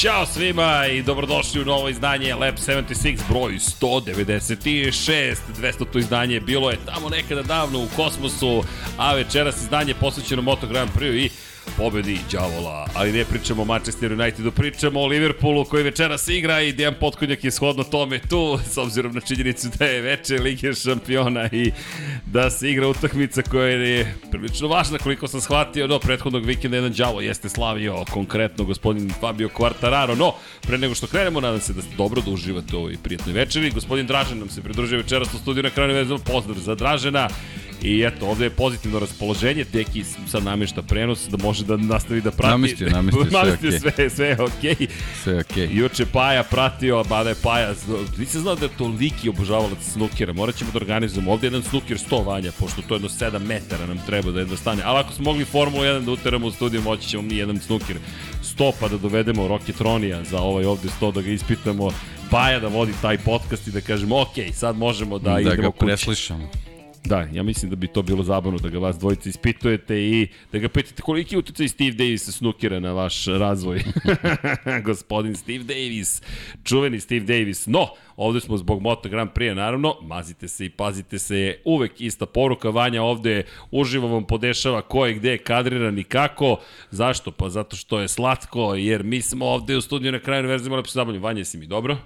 Ćao svima i dobrodošli u novo izdanje Lab 76 broj 196. 200. izdanje bilo je tamo nekada davno u kosmosu, a večeras izdanje posvećeno Moto Grand Prix i pobedi Đavola. Ali ne pričamo o Manchester Unitedu, pričamo o Liverpoolu koji večeras igra i Dejan Potkonjak je shodno tome tu, s obzirom na činjenicu da je veče Lige šampiona i da se igra utakmica koja je prilično važna koliko sam shvatio do prethodnog vikenda jedan Đavo jeste slavio konkretno gospodin Fabio Quartararo, no pre nego što krenemo nadam se da ste dobro da uživate u ovoj prijatnoj večeri. Gospodin Dražen nam se pridružuje večeras u studiju na kraju vezano, pozdrav za Dražena. I eto, ovde je pozitivno raspoloženje, Deki sad namješta prenos da može da nastavi da prati. Namestio, namestio, sve okej. sve, sve je okej. Okay. Sve okej. Juče Paja pratio, mada je Paja, nisam znao da je toliki obožavalac snukera, morat ćemo da organizujemo ovde jedan snuker 100 vanja, pošto to je jedno 7 metara nam treba da jedno stane, ali ako smo mogli Formulu 1 da uteramo u studiju, moći ćemo mi jedan snuker 100 pa da dovedemo Rocketronija za ovaj ovde 100 da ga ispitamo, Paja da vodi taj podcast i da kažemo, ok, sad možemo da, Da, idemo ga kući. preslišamo. Da, ja mislim da bi to bilo zabavno da ga vas dvojice ispitujete i da ga pitate koliki je utjecaj Steve Davis snukera na vaš razvoj. Gospodin Steve Davis, čuveni Steve Davis. No, ovde smo zbog Moto Grand Prix, naravno, mazite se i pazite se, uvek ista poruka, Vanja ovde uživo vam podešava ko je gde kadriran i kako. Zašto? Pa zato što je slatko, jer mi smo ovde u studiju na kraju univerzima lepo se zabavljamo. Vanja, jesi mi dobro?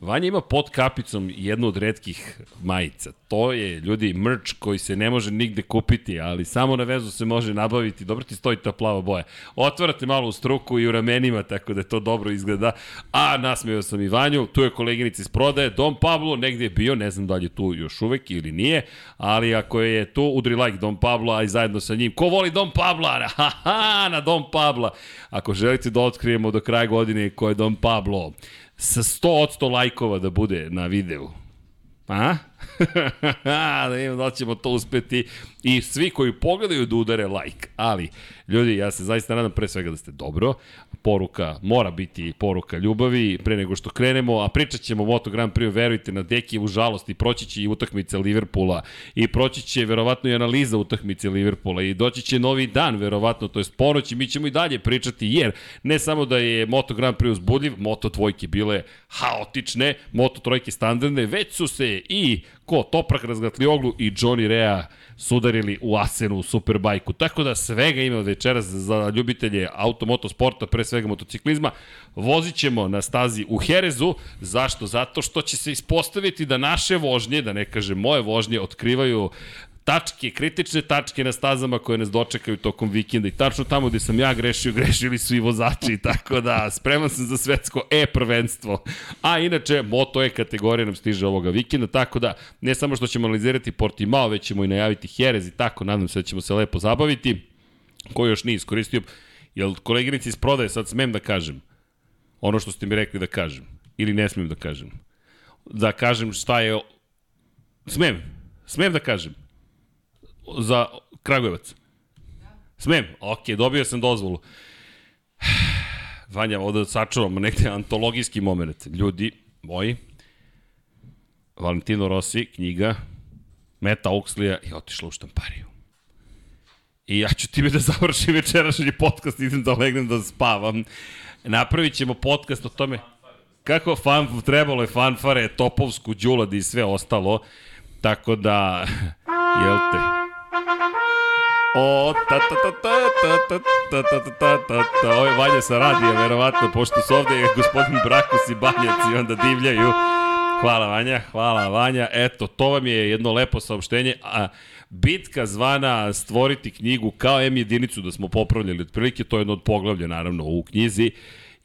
Vanja ima pod kapicom jednu od redkih majica. To je, ljudi, merch koji se ne može nigde kupiti, ali samo na vezu se može nabaviti. Dobro ti stoji ta plava boja. Otvarate malo u struku i u ramenima, tako da to dobro izgleda. A nasmeo sam i Vanju, tu je koleginica iz prodaje, Dom Pablo, negde je bio, ne znam da li je tu još uvek ili nije, ali ako je tu, udri like Dom Pablo, a i zajedno sa njim. Ko voli Dom Pabla? Ha, ha, na Dom Pabla. Ako želite da otkrijemo do kraja godine ko je Dom Pablo, sa 100% lajkova da bude na videu. A? da vidimo da ćemo to uspeti i svi koji pogledaju da udare like. Ali, ljudi, ja se zaista nadam pre svega da ste dobro. Poruka mora biti poruka ljubavi pre nego što krenemo, a pričat ćemo Moto Grand Prix, verujte, na deki u žalost i proći će i utakmica Liverpoola i proći će verovatno i analiza utakmice Liverpoola i doći će novi dan, verovatno, to je ponoć i mi ćemo i dalje pričati, jer ne samo da je Moto Grand Prix uzbudljiv, Moto dvojke bile haotične, Moto trojke standardne, već su se i ko Toprak Razgatlioglu i Johnny Rea sudarili u Asenu u Superbajku. Tako da svega ima od večeras za ljubitelje automotosporta, pre svega motociklizma. Vozit ćemo na stazi u Herezu. Zašto? Zato što će se ispostaviti da naše vožnje, da ne kažem moje vožnje, otkrivaju tačke, kritične tačke na stazama koje nas dočekaju tokom vikenda i tačno tamo gde sam ja grešio, grešili su i vozači, tako da spreman sam za svetsko E-prvenstvo. A inače, Moto E kategorija nam stiže ovoga vikenda, tako da ne samo što ćemo analizirati Portimao, već ćemo i najaviti Jerez i tako, nadam se da ćemo se lepo zabaviti. Ko još nije iskoristio, jel koleginici iz prodaje, sad smem da kažem, ono što ste mi rekli da kažem, ili ne smem da kažem. Da kažem šta je... Smem, smem da kažem za Kragujevac. Smem? Ok, dobio sam dozvolu. Vanja, ovde sačuvamo negde antologijski moment. Ljudi moji, Valentino Rossi, knjiga, Meta Oxlija je otišla u štampariju. I ja ću time da završim večerašnji podcast, idem da legnem da spavam. Napravit ćemo podcast o tome kako fan, trebalo je fanfare, topovsku, džuladi i sve ostalo. Tako da, jel te? O, ta ta ta ta ta ta ta ta ta ta ta Ovo je Vanja sa radija, verovatno, pošto su ovde gospodin Brakos i Banjac i onda divljaju. Hvala Vanja, hvala Vanja. Eto, to vam je jedno lepo saopštenje. A, bitka zvana stvoriti knjigu kao M jedinicu da smo popravljali. Otprilike to je jedno od poglavlja, naravno, u knjizi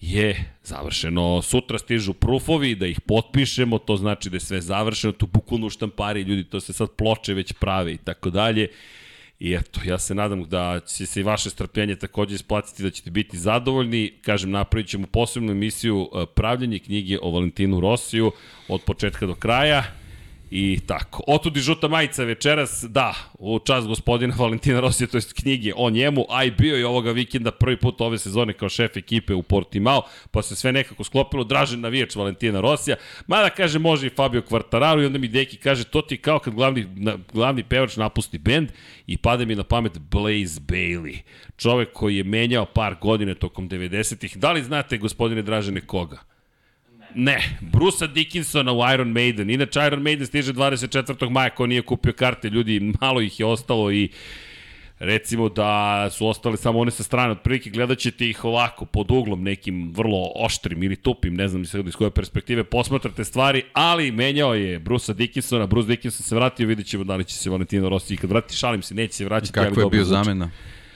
je završeno. Sutra stižu proofovi da ih potpišemo, to znači da je sve završeno, tu bukvalno štampari ljudi, to se sad ploče već prave i tako dalje. I eto, ja se nadam da će se i vaše strpljenje takođe isplatiti, da ćete biti zadovoljni. Kažem, napravit ćemo posebnu emisiju e, pravljanje knjige o Valentinu Rosiju od početka do kraja. I tako. Otud i žuta majica večeras, da, u čast gospodina Valentina Rosija, to je knjige o njemu, a i bio je ovoga vikenda prvi put ove sezone kao šef ekipe u Portimao, pa se sve nekako sklopilo, dražen navijač Valentina Rosija, mada kaže može i Fabio Quartararo i onda mi Deki kaže to ti kao kad glavni, na, glavni pevač napusti bend i pada mi na pamet Blaze Bailey, čovek koji je menjao par godine tokom 90-ih. Da li znate, gospodine Dražene, koga? Ne, Brusa Dickinsona u Iron Maiden. Inače, Iron Maiden stiže 24. maja, ko nije kupio karte, ljudi, malo ih je ostalo i recimo da su ostali samo one sa strane, otprilike gledat ćete ih ovako, pod uglom nekim vrlo oštrim ili tupim, ne znam iz koje perspektive posmatrate stvari, ali menjao je Brusa Dickinsona, Bruce Dickinson se vratio, vidjet ćemo da li će se Valentino Rossi kad vrati, šalim se, neće se vraćati. Kako je bio zamena?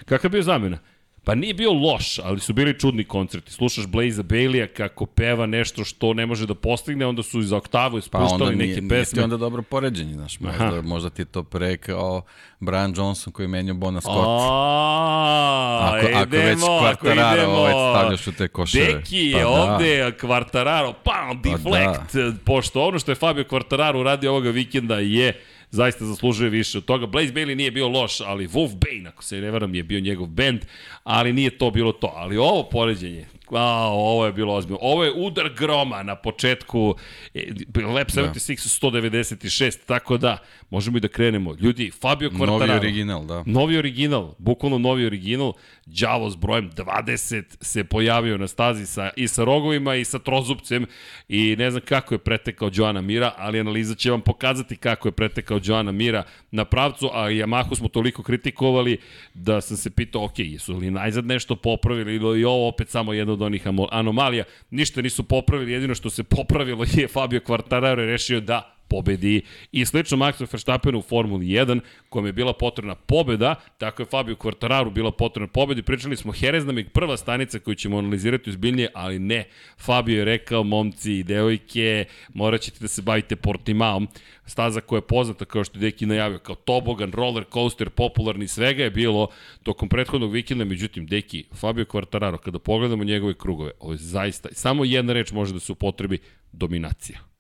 Kako je bio zamena? Pa nije bio loš, ali su bili čudni koncerti. Slušaš Blaze Baileya kako peva nešto što ne može da postigne, onda su iz oktavu ispuštali pa neke nije, pesme. Pa onda dobro poređenje, znaš, možda, možda ti je to pre kao Brian Johnson koji je menjao Bona Scott. A, ako, idemo, ako već Quartararo ovaj stavljaš u te koševe. Deki je pa ovde, da. Quartararo, pam, deflect, pa da. pošto ono što je Fabio Quartararo uradio ovoga vikenda je zaista zaslužuje više od toga. Blaze Bailey nije bio loš, ali Wolf Bane, ako se ne varam, je bio njegov bend, ali nije to bilo to. Ali ovo poređenje, A, ovo je bilo ozbiljno. Ovo je udar groma na početku e, Lab 76 da. 196, tako da možemo i da krenemo. Ljudi, Fabio Quartararo. Novi original, da. Novi original, bukvalno novi original. Đavo s brojem 20 se pojavio na stazi sa, i sa rogovima i sa trozupcem i ne znam kako je pretekao Joana Mira, ali analiza će vam pokazati kako je pretekao Joana Mira na pravcu, a Yamahu smo toliko kritikovali da sam se pitao, ok, jesu li najzad nešto popravili ili je ovo opet samo jedna od onih anomalija. Ništa nisu popravili, jedino što se popravilo je Fabio Quartararo rešio da pobedi i slično Maxu Verstappenu u Formuli 1 kojem je bila potrebna pobeda, tako je Fabio Quartararo bila potrebna pobeda pričali smo Jerez nam je prva stanica koju ćemo analizirati uzbiljnije, ali ne. Fabio je rekao, momci i devojke, morat ćete da se bavite Portimaom, staza koja je poznata kao što je Deki najavio, kao tobogan, roller coaster, popularni svega je bilo tokom prethodnog vikenda, međutim, Deki, Fabio Quartararo, kada pogledamo njegove krugove, ovo je zaista, samo jedna reč može da se upotrebi, dominacija.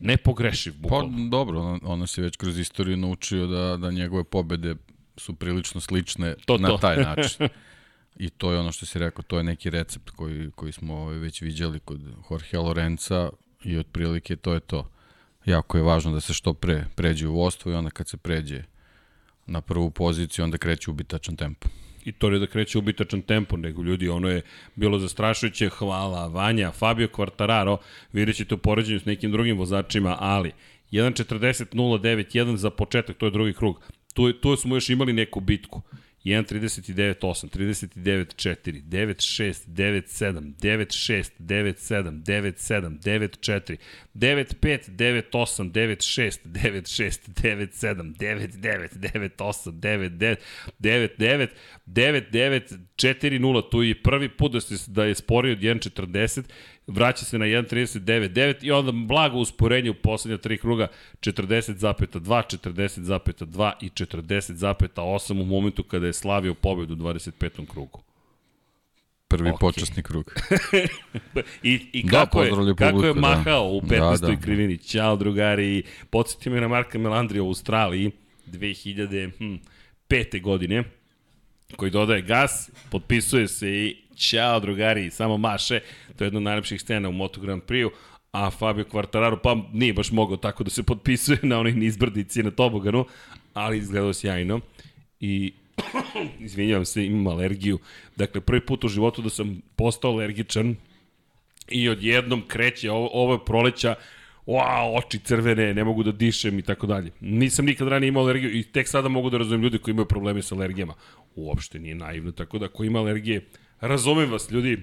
Nepogrešiv, pa, bukvalno. Pa dobro, ono se već kroz istoriju naučio da, da njegove pobede su prilično slične to, na to. taj način. I to je ono što si rekao, to je neki recept koji, koji smo ovaj, već viđali kod Jorge Lorenza i otprilike to je to. Jako je važno da se što pre pređe u vostvo i onda kad se pređe na prvu poziciju, onda kreće ubitačan tempo i to je da kreće ubitačan tempo, nego ljudi, ono je bilo zastrašujuće, hvala Vanja, Fabio Quartararo, vidjet ćete u poređenju s nekim drugim vozačima, ali 1.40.09.1 za početak, to je drugi krug. Tu, tu smo još imali neku bitku. 1.39.8, 39.4, 9.6, 9.7, 9.6, 9.7, 9.7, 9.4, 9.5, 9.8, 9.6, 9.6, 9.7, 9.9, 9.8, 9.9, 9.9, 9.9, 4.0, tu je prvi put da, se, da je sporio od 1.40, vraća se na 1.39.9 i onda blago usporenje u poslednja tri kruga 40,2, 40,2 i 40,8 u momentu kada je slavio pobedu u 25. krugu. Prvi okay. počasni krug. I, i da, kako, je, publiku, kako je da. mahao da. u 15. Da, da. krivini. Ćao drugari, podsjetio me na Marka Melandrija u Australiji 2005. Hm, godine koji dodaje gas, potpisuje se i ćao drugari, samo maše. To je jedna od najlepših scena u Moto Grand Prix-u a Fabio Quartararo pa nije baš mogao tako da se potpisuje na onoj nizbrdici na toboganu, ali izgledao sjajno. I izvinjavam se, imam alergiju. Dakle, prvi put u životu da sam postao alergičan i odjednom kreće ovo, ovo je proleća wow, oči crvene, ne mogu da dišem i tako dalje. Nisam nikad ranije imao alergiju i tek sada mogu da razumem ljudi koji imaju probleme sa alergijama. Uopšte nije naivno, tako da ako ima alergije, razumem vas ljudi,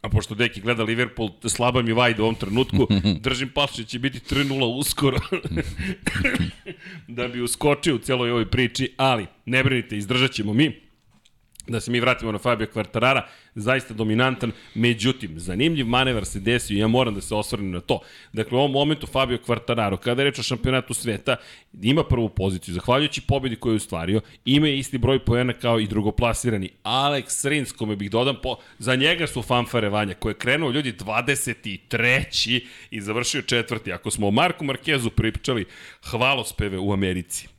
a pošto Deki gleda Liverpool, slaba mi vajda u ovom trenutku, držim pašu, će biti 3-0 uskoro, da bi uskočio u celoj ovoj priči, ali ne brinite, izdržat ćemo mi. Da se mi vratimo na Fabio Quartarara, zaista dominantan, međutim, zanimljiv manevar se desio i ja moram da se osvrnem na to. Dakle, u ovom momentu Fabio Quartararo, kada je reč o šampionatu sveta, ima prvu poziciju, zahvaljujući pobedi koju je ustvario, ima isti broj poena kao i drugoplasirani. Alex Rins, kome bih dodam, po, za njega su fanfare Vanja, koji je krenuo ljudi 23. i završio četvrti. Ako smo o Marku Markezu pričali hvalospeve u Americi,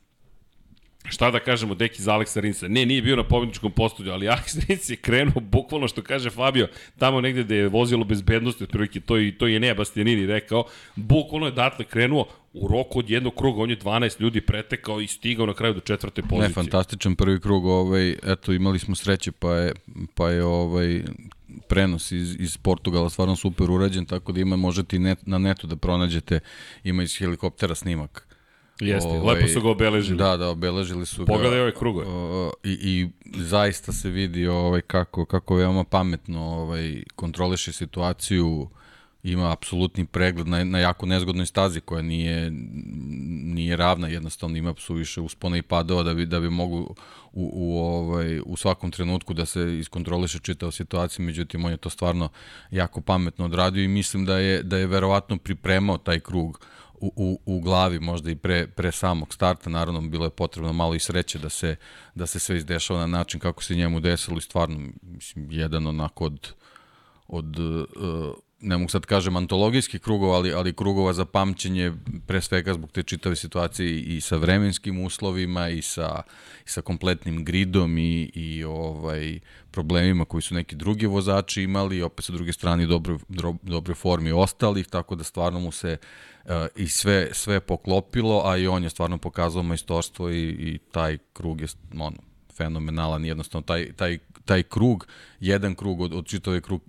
šta da kažemo, deki za Aleksa Rinsa. Ne, nije bio na pobedničkom postolju, ali Aleks Rins je krenuo, bukvalno što kaže Fabio, tamo negde gde je vozilo bezbednosti, otprilike, to, i, to je ne Bastianini rekao, bukvalno je datle krenuo u roku od jednog kruga, on je 12 ljudi pretekao i stigao na kraju do četvrte pozicije. Ne, fantastičan prvi krug, ovaj, eto, imali smo sreće, pa je, pa je ovaj, prenos iz, iz Portugala stvarno super urađen, tako da ima, možete i net, na netu da pronađete, ima iz helikoptera snimak Jeste, ovaj, lepo su ga obeležili. Da, da, obeležili su Pogledaj ga. Pogledaj ove krugove. I, I zaista se vidi ovaj, kako, kako veoma pametno ovaj, kontroliše situaciju, ima apsolutni pregled na, na jako nezgodnoj stazi koja nije, nije ravna, jednostavno ima suviše uspona i padova da bi, da bi mogu u, u, ovaj, u svakom trenutku da se iskontroliše čitao situaciju, međutim on je to stvarno jako pametno odradio i mislim da je, da je verovatno pripremao taj krug uh, u, u, u glavi možda i pre, pre samog starta, naravno bilo je potrebno malo i sreće da se, da se sve izdešava na način kako se njemu desilo i stvarno, mislim, jedan onako od, od uh, ne mogu sad kažem antologijskih krugova, ali, ali krugova za pamćenje pre svega zbog te čitave situacije i sa vremenskim uslovima i sa, i sa kompletnim gridom i, i ovaj problemima koji su neki drugi vozači imali opet sa druge strane dobro, dobre formi ostalih, tako da stvarno mu se i sve, sve poklopilo, a i on je stvarno pokazao majstorstvo i, i taj krug je ono, fenomenalan, jednostavno taj, taj taj krug, jedan krug od, od čitave krug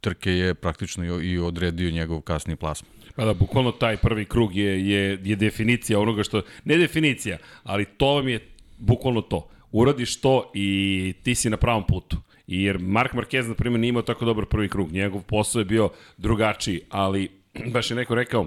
trke je praktično i, i odredio njegov kasni plasman. Pa da, bukvalno taj prvi krug je, je, je definicija onoga što, ne definicija, ali to vam je bukvalno to. Uradiš to i ti si na pravom putu. Jer Mark Marquez, na primjer, nije imao tako dobar prvi krug. Njegov posao je bio drugačiji, ali baš je neko rekao,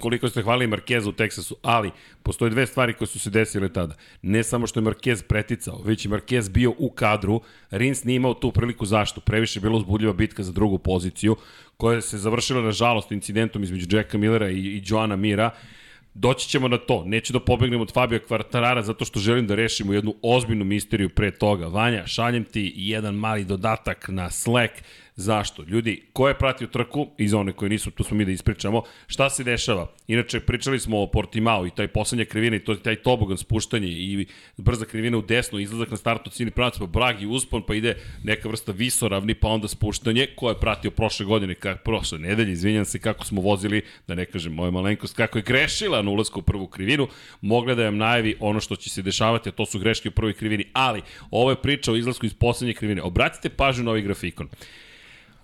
koliko ste hvalili Markeza u Teksasu, ali postoje dve stvari koje su se desile tada. Ne samo što je Marquez preticao, već je Marquez bio u kadru, Rins nije imao tu priliku zašto. Previše je bila uzbudljiva bitka za drugu poziciju, koja se završila na žalost incidentom između Jacka Millera i, i Joana Mira. Doći ćemo na to. Neću da pobegnem od Fabio Kvartarara zato što želim da rešimo jednu ozbiljnu misteriju pre toga. Vanja, šaljem ti jedan mali dodatak na Slack Zašto? Ljudi, ko je pratio trku, iz one koji nisu, tu smo mi da ispričamo, šta se dešava? Inače, pričali smo o Portimao i taj poslednja krivina i to, taj tobogan spuštanje i brza krivina u desnu, izlazak na startu cijeli pravac, pa bragi uspon, pa ide neka vrsta visoravni, pa onda spuštanje, ko je pratio prošle godine, kak, prošle nedelje, izvinjam se kako smo vozili, da ne kažem moja malenkost, kako je grešila na ulazku u prvu krivinu, mogla da vam najavi ono što će se dešavati, a to su greške u prvoj krivini, ali ovo je priča o izlasku iz poslednje krivine. Obratite pažnju na ovaj grafikon.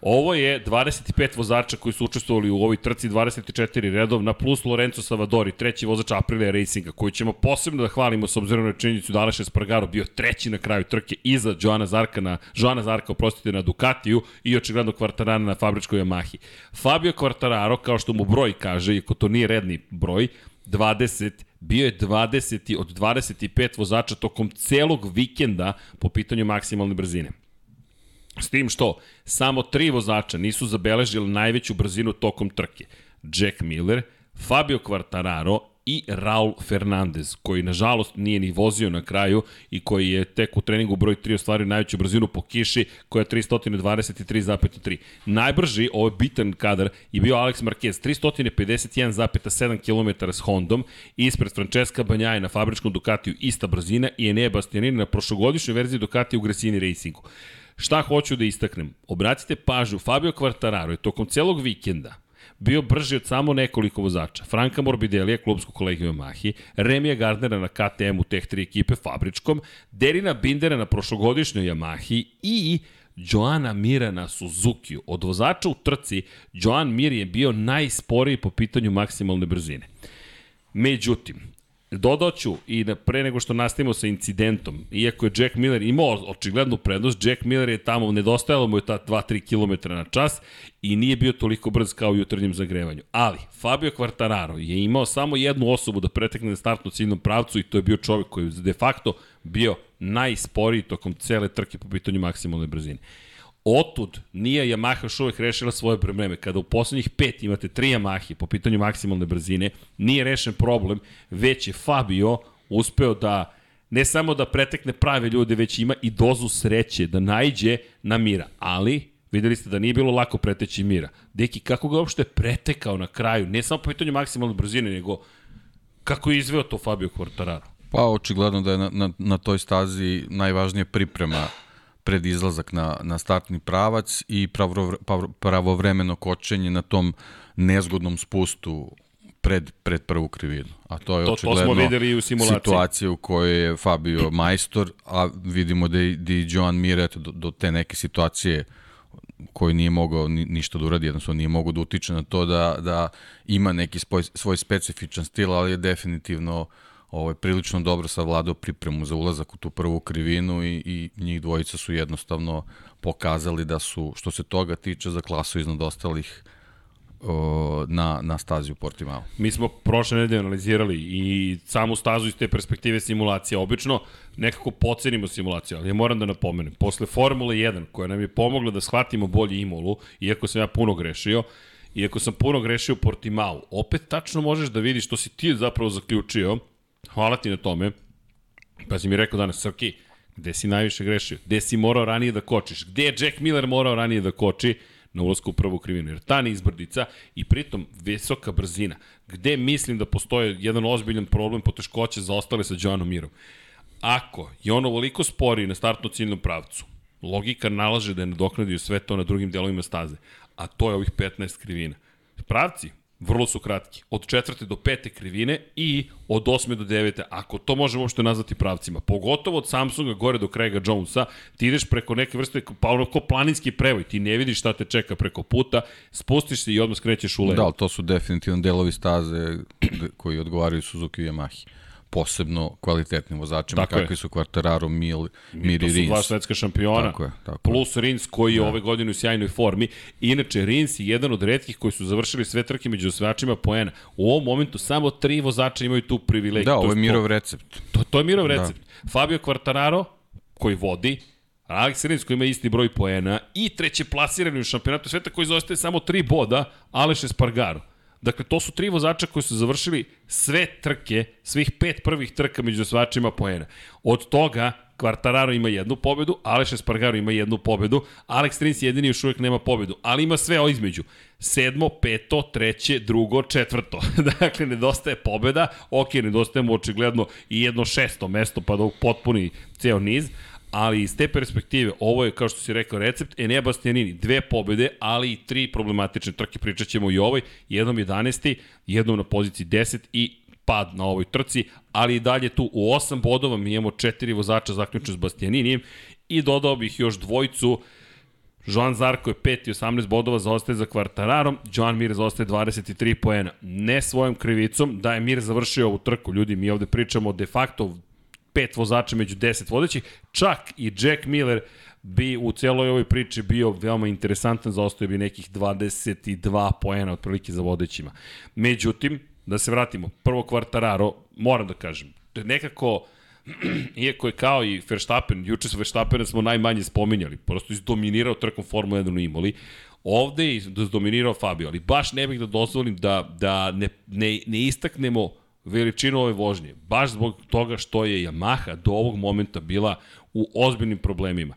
Ovo je 25 vozača koji su učestvovali u ovoj trci, 24 redovna, plus Lorenzo Savadori, treći vozač Aprilia Racinga, koji ćemo posebno da hvalimo s obzirom na činjenicu da Aleš Espargaro bio treći na kraju trke iza Joana Zarka, na, Joana Zarka, oprostite, na Ducatiju i očigledno Kvartarana na fabričkoj Yamahi. Fabio Kvartararo, kao što mu broj kaže, iako to nije redni broj, 20, bio je 20 od 25 vozača tokom celog vikenda po pitanju maksimalne brzine. S tim što samo tri vozača nisu zabeležili najveću brzinu tokom trke. Jack Miller, Fabio Quartararo i Raul Fernandez, koji nažalost nije ni vozio na kraju i koji je tek u treningu broj 3 ostvario najveću brzinu po kiši, koja je 323,3. Najbrži, ovo je bitan kadar, je bio Alex Marquez, 351,7 km s Hondom, ispred Francesca Banjaje na fabričkom Ducatiju ista brzina i Enea Bastianini na prošlogodišnjoj verziji Ducatija u Gresini Racingu. Šta hoću da istaknem? Obratite pažnju, Fabio Quartararo je tokom celog vikenda bio brži od samo nekoliko vozača. Franka Morbidelija, klubsku kolegiju Yamahi, Remija Gardnera na KTM-u teh tri ekipe fabričkom, Derina Bindera na prošlogodišnjoj Yamahi i Joana Mira na Suzuki. Od vozača u trci, Joan Mir je bio najsporiji po pitanju maksimalne brzine. Međutim, Dodaću i pre nego što nastavimo sa incidentom, iako je Jack Miller imao očiglednu prednost, Jack Miller je tamo, nedostajalo mu je ta 2-3 km na čas i nije bio toliko brz kao u jutarnjem zagrevanju. Ali, Fabio Quartararo je imao samo jednu osobu da pretekne na startnu ciljnom pravcu i to je bio čovjek koji je de facto bio najsporiji tokom cele trke po pitanju maksimalne brzine. Otud nije Yamaha još uvek rešila svoje probleme. Kada u poslednjih pet imate tri Yamahe po pitanju maksimalne brzine, nije rešen problem, već je Fabio uspeo da ne samo da pretekne prave ljude, već ima i dozu sreće da najđe na Mira. Ali, videli ste da nije bilo lako preteći Mira. Deki, kako ga uopšte pretekao na kraju, ne samo po pitanju maksimalne brzine, nego kako je izveo to Fabio Quartararo? Pa, očigledno da je na, na, na toj stazi najvažnija priprema pred izlazak na, na startni pravac i pravo, pravovremeno kočenje na tom nezgodnom spustu pred, pred prvu krivinu. A to je to, očigledno to smo u situacija u kojoj je Fabio majstor, a vidimo da je, da je Joan Miret do, do te neke situacije koji nije mogao ni, ništa da uradi, jednostavno nije mogao da utiče na to da, da ima neki svoj, svoj specifičan stil, ali je definitivno uh, ovaj, prilično dobro savladao pripremu za ulazak u tu prvu krivinu i, i njih dvojica su jednostavno pokazali da su, što se toga tiče, za klasu iznad ostalih na, na stazi u Portimao. Mi smo prošle nedelje analizirali i samu stazu iz te perspektive simulacije. Obično nekako pocenimo simulaciju, ali ja moram da napomenem. Posle Formule 1, koja nam je pomogla da shvatimo bolje Imolu, iako sam ja puno grešio, iako sam puno grešio u Portimao, opet tačno možeš da vidiš što si ti zapravo zaključio, Hvala ti na tome. Pa si mi rekao danas, Srki, gde si najviše grešio? Gde si morao ranije da kočiš? Gde je Jack Miller morao ranije da koči? na ulazku u prvu krivinu. Jer ta izbrdica i pritom visoka brzina, gde mislim da postoje jedan ozbiljan problem poteškoće za ostale sa Joanom Mirom. Ako je ono ovoliko spori na startno ciljnom pravcu, logika nalaže da je nadoknadio sve to na drugim delovima staze, a to je ovih 15 krivina. Pravci, Vrlo su kratki. Od četvrte do pete krivine i od osme do devete, ako to možemo uopšte nazvati pravcima. Pogotovo od Samsunga gore do Craiga Jonesa, ti ideš preko neke vrste, pa ono ko planinski prevoj, ti ne vidiš šta te čeka preko puta, spustiš se i odmah skrećeš u levo. Da, to su definitivno delovi staze koji odgovaraju Suzuki i Yamahi posebno kvalitetnim vozačima, tako kakvi je. su Quartararo, Mil, Mir i Rins. To su dva svetska šampiona, tako je, tako plus Rins koji je da. ove godine u sjajnoj formi. Inače, Rins je jedan od redkih koji su završili sve trke među osvajačima poena. U ovom momentu samo tri vozača imaju tu privilegiju. Da, ovo je Mirov recept. To, to je Mirov da. recept. Da. Fabio Quartararo, koji vodi, Alex Rins koji ima isti broj poena i treće plasirani u šampionatu sveta koji zostaje samo tri boda, Aleš Espargaro. Dakle, to su tri vozača koji su završili sve trke, svih pet prvih trka među osvačima poena. Od toga Quartararo ima jednu pobedu, Aleš Espargaro ima jednu pobedu, Alex Rins jedini još uvijek nema pobedu, ali ima sve o između. Sedmo, peto, treće, drugo, četvrto. dakle, nedostaje pobeda, ok, nedostaje mu očigledno i jedno šesto mesto pa da potpuni ceo niz, ali iz te perspektive, ovo je, kao što si rekao, recept Enea Bastianini, dve pobede, ali i tri problematične trke, pričat ćemo i ovoj, jednom 11. jednom na poziciji 10 i pad na ovoj trci, ali i dalje tu u 8 bodova mi imamo četiri vozača zaključno s Bastianinijem i dodao bih još dvojicu, Joan Zarko je 5 i 18 bodova zaostaje za kvartararom, Joan Mir zaostaje 23 poena. Ne svojom krivicom, da je Mir završio ovu trku. Ljudi, mi ovde pričamo de facto pet vozača među 10 vodećih, čak i Jack Miller bi u celoj ovoj priči bio veoma interesantan, zaostaje bi nekih 22 poena otprilike za vodećima. Međutim, da se vratimo, prvo kvartararo, moram da kažem, nekako, iako je kao i Verstappen, juče sa Verstappena smo najmanje spominjali, prosto izdominirao trkom Formula 1 u Imoli, ovde je izdominirao Fabio, ali baš ne bih da dozvolim da, da ne, ne, ne istaknemo veličinu ove vožnje, baš zbog toga što je Yamaha do ovog momenta bila u ozbiljnim problemima.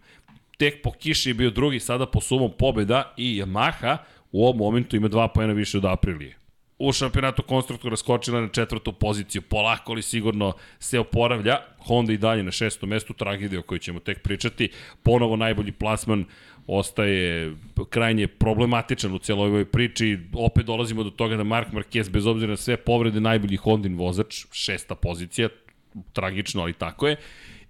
Tek po kiši je bio drugi, sada po sumom pobeda i Yamaha u ovom momentu ima dva pojena više od Aprilije. U šampionatu konstruktora skočila na četvrtu poziciju, polako li sigurno se oporavlja, Honda i dalje na šestom mestu, tragedija o kojoj ćemo tek pričati, ponovo najbolji plasman ostaje krajnje problematičan u celoj ovoj priči. Opet dolazimo do toga da Mark Marquez, bez obzira na sve povrede, najbolji Hondin vozač, šesta pozicija, tragično, ali tako je.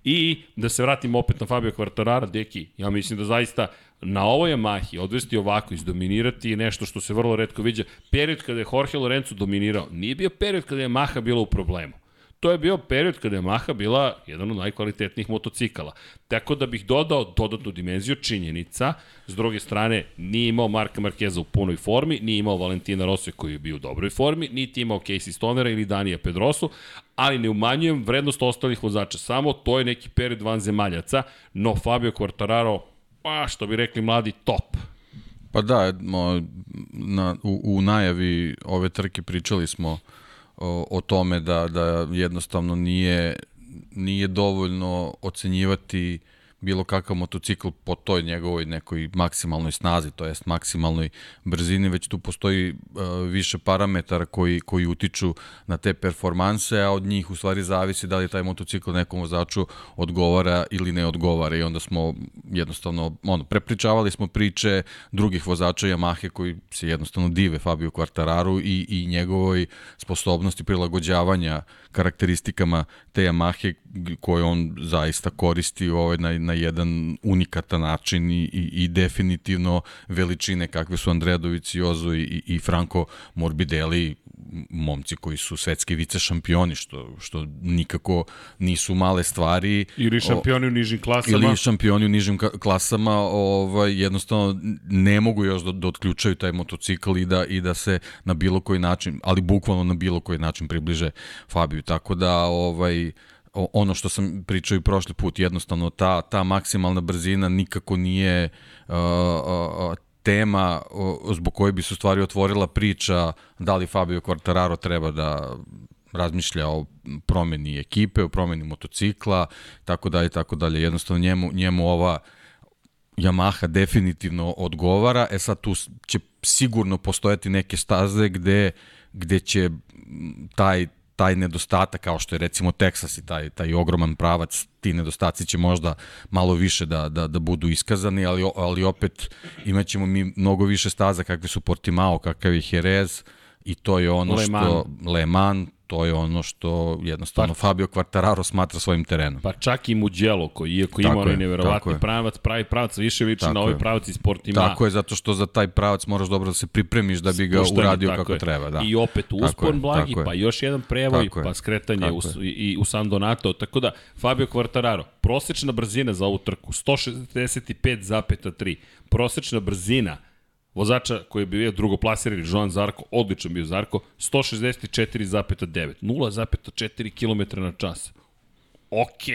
I da se vratimo opet na Fabio Quartarara, deki, ja mislim da zaista na ovoj Yamahi odvesti ovako, izdominirati je nešto što se vrlo redko viđa. Period kada je Jorge Lorenzo dominirao, nije bio period kada je Yamaha bila u problemu. To je bio period kada je Maha bila jedan od najkvalitetnijih motocikala. Tako da bih dodao dodatnu dimenziju činjenica, s druge strane nije imao Marka Markeza u punoj formi, nije imao Valentina Rossi koji je bio u dobroj formi, niti imao Casey Stonera ili Danija Pedrosu, ali ne umanjujem vrednost ostalih vozača, samo to je neki period van zemaljaca, no Fabio Quartararo, pa što bi rekli mladi, top. Pa da, na, u, u najavi ove trke pričali smo o, o tome da, da jednostavno nije, nije dovoljno ocenjivati uh, bilo kakav motocikl po toj njegovoj nekoj maksimalnoj snazi, to jest maksimalnoj brzini, već tu postoji uh, više parametara koji, koji utiču na te performanse, a od njih u stvari zavisi da li taj motocikl nekom vozaču odgovara ili ne odgovara. I onda smo jednostavno, ono, prepričavali smo priče drugih vozača Yamahe koji se jednostavno dive Fabio Quartararu i, i njegovoj sposobnosti prilagođavanja karakteristikama te Yamahe koje on zaista koristi ovaj, na, na jedan unikatan način i, i, i definitivno veličine kakve su Andredović, Jozo i, i Franco Morbidelli momci koji su svetski vice šampioni, što, što nikako nisu male stvari. Ili šampioni u nižim klasama. Ili šampioni u nižim klasama, ovaj, jednostavno ne mogu još da, da otključaju taj motocikl i da, i da se na bilo koji način, ali bukvalno na bilo koji način približe Fabiju. Tako da, ovaj, ono što sam pričao i prošli put, jednostavno ta, ta maksimalna brzina nikako nije uh, uh, tema zbog koje bi se stvari otvorila priča da li Fabio Quartararo treba da razmišlja o promeni ekipe, o promeni motocikla, tako dalje, tako dalje. Jednostavno njemu, njemu ova Yamaha definitivno odgovara, e sad tu će sigurno postojati neke staze gde, gde će taj taj nedostatak kao što je recimo Texas i taj, taj ogroman pravac, ti nedostaci će možda malo više da, da, da budu iskazani, ali, ali opet imaćemo mi mnogo više staza kakve su Portimao, kakav je Jerez i to je ono Le što Le Mans, to je ono što jednostavno pa, Fabio Quartararo smatra svojim terenom. Pa čak i Mugello koji iako ima onaj neverovatni pravac, pravi pravac više liči na ovaj pravac iz Portima. Tako je, zato što za taj pravac moraš dobro da se pripremiš da bi ga Spuštanje, uradio kako je. treba. Da. I opet uspon je, blagi, pa još jedan prevoj, tako pa skretanje u, i u San Donato. Tako da, Fabio Quartararo, prosečna brzina za ovu trku, 165,3. Prosečna brzina vozača koji je bio drugoplasirani, Joan Zarko, odličan bio Zarko, 164,9, 0,4 km na čas. Ok,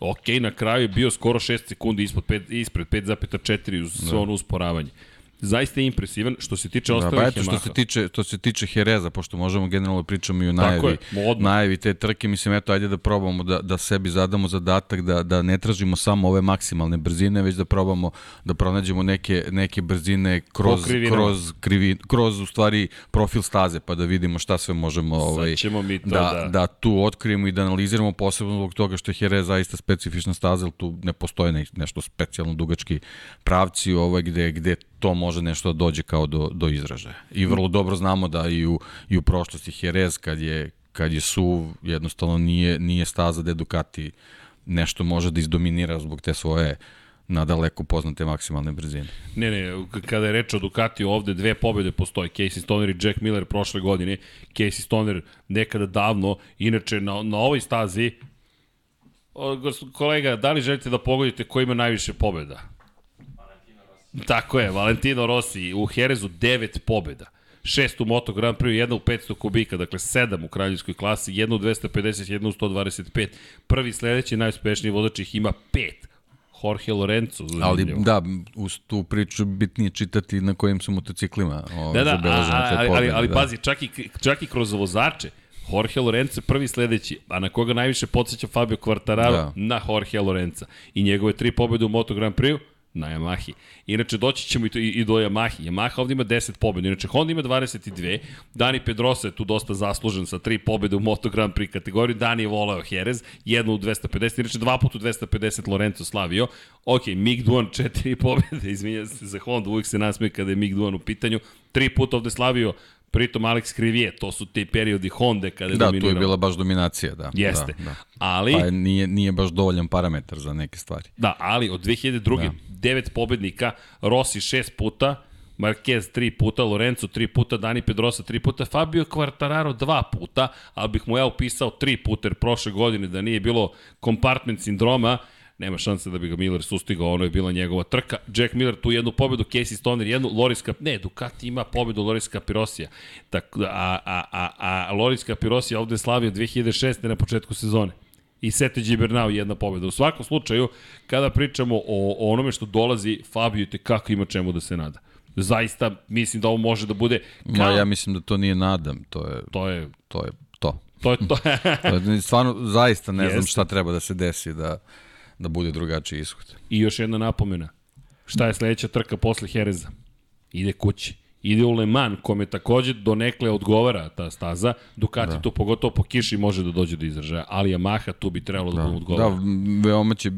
ok, na kraju je bio skoro 6 sekundi ispod 5, ispred 5,4 uz sve ono usporavanje zaista je impresivan što se tiče da, ostalih pa eto, što se tiče što se tiče Hereza pošto možemo generalno da pričamo i o najavi je, najavi te trke mislim eto ajde da probamo da da sebi zadamo zadatak da da ne tražimo samo ove maksimalne brzine već da probamo da pronađemo neke neke brzine kroz kroz krivi kroz u stvari profil staze pa da vidimo šta sve možemo ovaj mi to, da, da, da tu otkrijemo i da analiziramo posebno zbog toga što je Jerez zaista specifična staza, tu ne postoje nešto specijalno dugački pravci ovaj gde gde to može nešto da dođe kao do, do izražaja. I vrlo dobro znamo da i u, i u prošlosti Jerez kad je, kad je suv, jednostavno nije, nije staza da Ducati nešto može da izdominira zbog te svoje na daleko poznate maksimalne brzine. Ne, ne, kada je reč o Ducati ovde dve pobede postoje, Casey Stoner i Jack Miller prošle godine, Casey Stoner nekada davno, inače na, na ovoj stazi, kolega, da li želite da pogodite ko ima najviše pobeda? Tako je, Valentino Rossi u Herezu 9 pobjeda. Šest u Moto Grand Prix, jedna u 500 kubika, dakle sedam u kraljevskoj klasi, jedna u 250, jedna u 125. Prvi sledeći najuspešniji vozač ih ima pet. Jorge Lorenzo. Zanimljivo. Ali da, uz tu priču bitnije čitati na kojim su motociklima ovaj, da, da, a, a, ali, ali, ali da. pazi, čak i, čak i kroz vozače, Jorge Lorenzo prvi sledeći, a na koga najviše podsjeća Fabio Quartararo? Da. Na Jorge Lorenza. I njegove tri pobjede u Moto Grand Prix na Yamahi. Inače, doći ćemo i, to, i do Yamahi. Yamaha ovde ima 10 pobjeda, inače Honda ima 22, Dani Pedrosa je tu dosta zaslužen sa tri pobjede u Moto Grand Prix kategoriji, Dani je voleo Jerez, jednu u 250, inače dva puta u 250 Lorenzo slavio. Ok, Mig Duan četiri pobjede, izvinjam se za Honda, uvijek se nasmije kada je Mig Duan u pitanju, tri puta ovde slavio Pritom Alex Krivije, to su te periodi Honda kada je da, dominirao. Da, tu je bila baš dominacija, da. Jeste. Da, da. Ali... Pa nije, nije baš dovoljan parametar za neke stvari. Da, ali od 2002. Da devet pobednika, Rossi šest puta, Marquez tri puta, Lorenzo tri puta, Dani Pedrosa tri puta, Fabio Quartararo dva puta, ali bih mu ja upisao tri puta, jer prošle godine da nije bilo kompartment sindroma, nema šanse da bi ga Miller sustigao, ono je bila njegova trka. Jack Miller tu jednu pobedu, Casey Stoner jednu, Loris Cap... Ne, Ducati ima pobedu Loris Capirosija. Tak, a, a, a, a Loris Capirosija ovde slavio 2006. na početku sezone i Sete Gibernau jedna pobeda. U svakom slučaju, kada pričamo o, o onome što dolazi, Fabio te kako ima čemu da se nada. Zaista mislim da ovo može da bude... Kao... Ma, ja mislim da to nije nadam, to je... To je... To je to. To je to. stvarno, zaista ne Jeste. znam šta treba da se desi da, da bude drugačiji ishod. I još jedna napomena. Šta je sledeća trka posle Hereza? Ide kući ide u Le Mans, kome takođe donekle odgovara ta staza, Ducati da. tu pogotovo po kiši može da dođe do izražaja, ali Yamaha tu bi trebalo da, da mu odgovara. Da, veoma će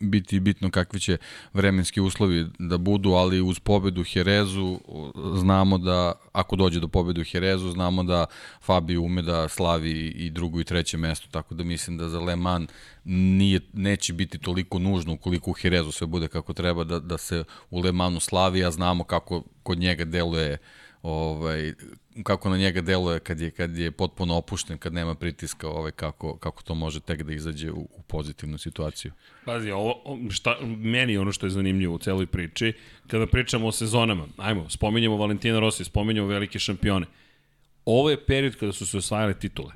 biti bitno kakvi će vremenski uslovi da budu, ali uz pobedu Herezu znamo da, ako dođe do pobede u Herezu, znamo da Fabio ume da slavi i drugo i treće mesto, tako da mislim da za Le Mans nije, neće biti toliko nužno ukoliko u Herezu sve bude kako treba da, da se u Le Mansu slavi, a znamo kako kod njega deluje ovaj kako na njega deluje kad je kad je potpuno opušten, kad nema pritiska, ovaj kako kako to može tek da izađe u, u pozitivnu situaciju. Pazi, ovo šta meni ono što je zanimljivo u celoj priči, kada pričamo o sezonama. Ajmo, spominjemo Valentina Rossi, spominjemo velike šampione. Ovo je period kada su se osvajale titule.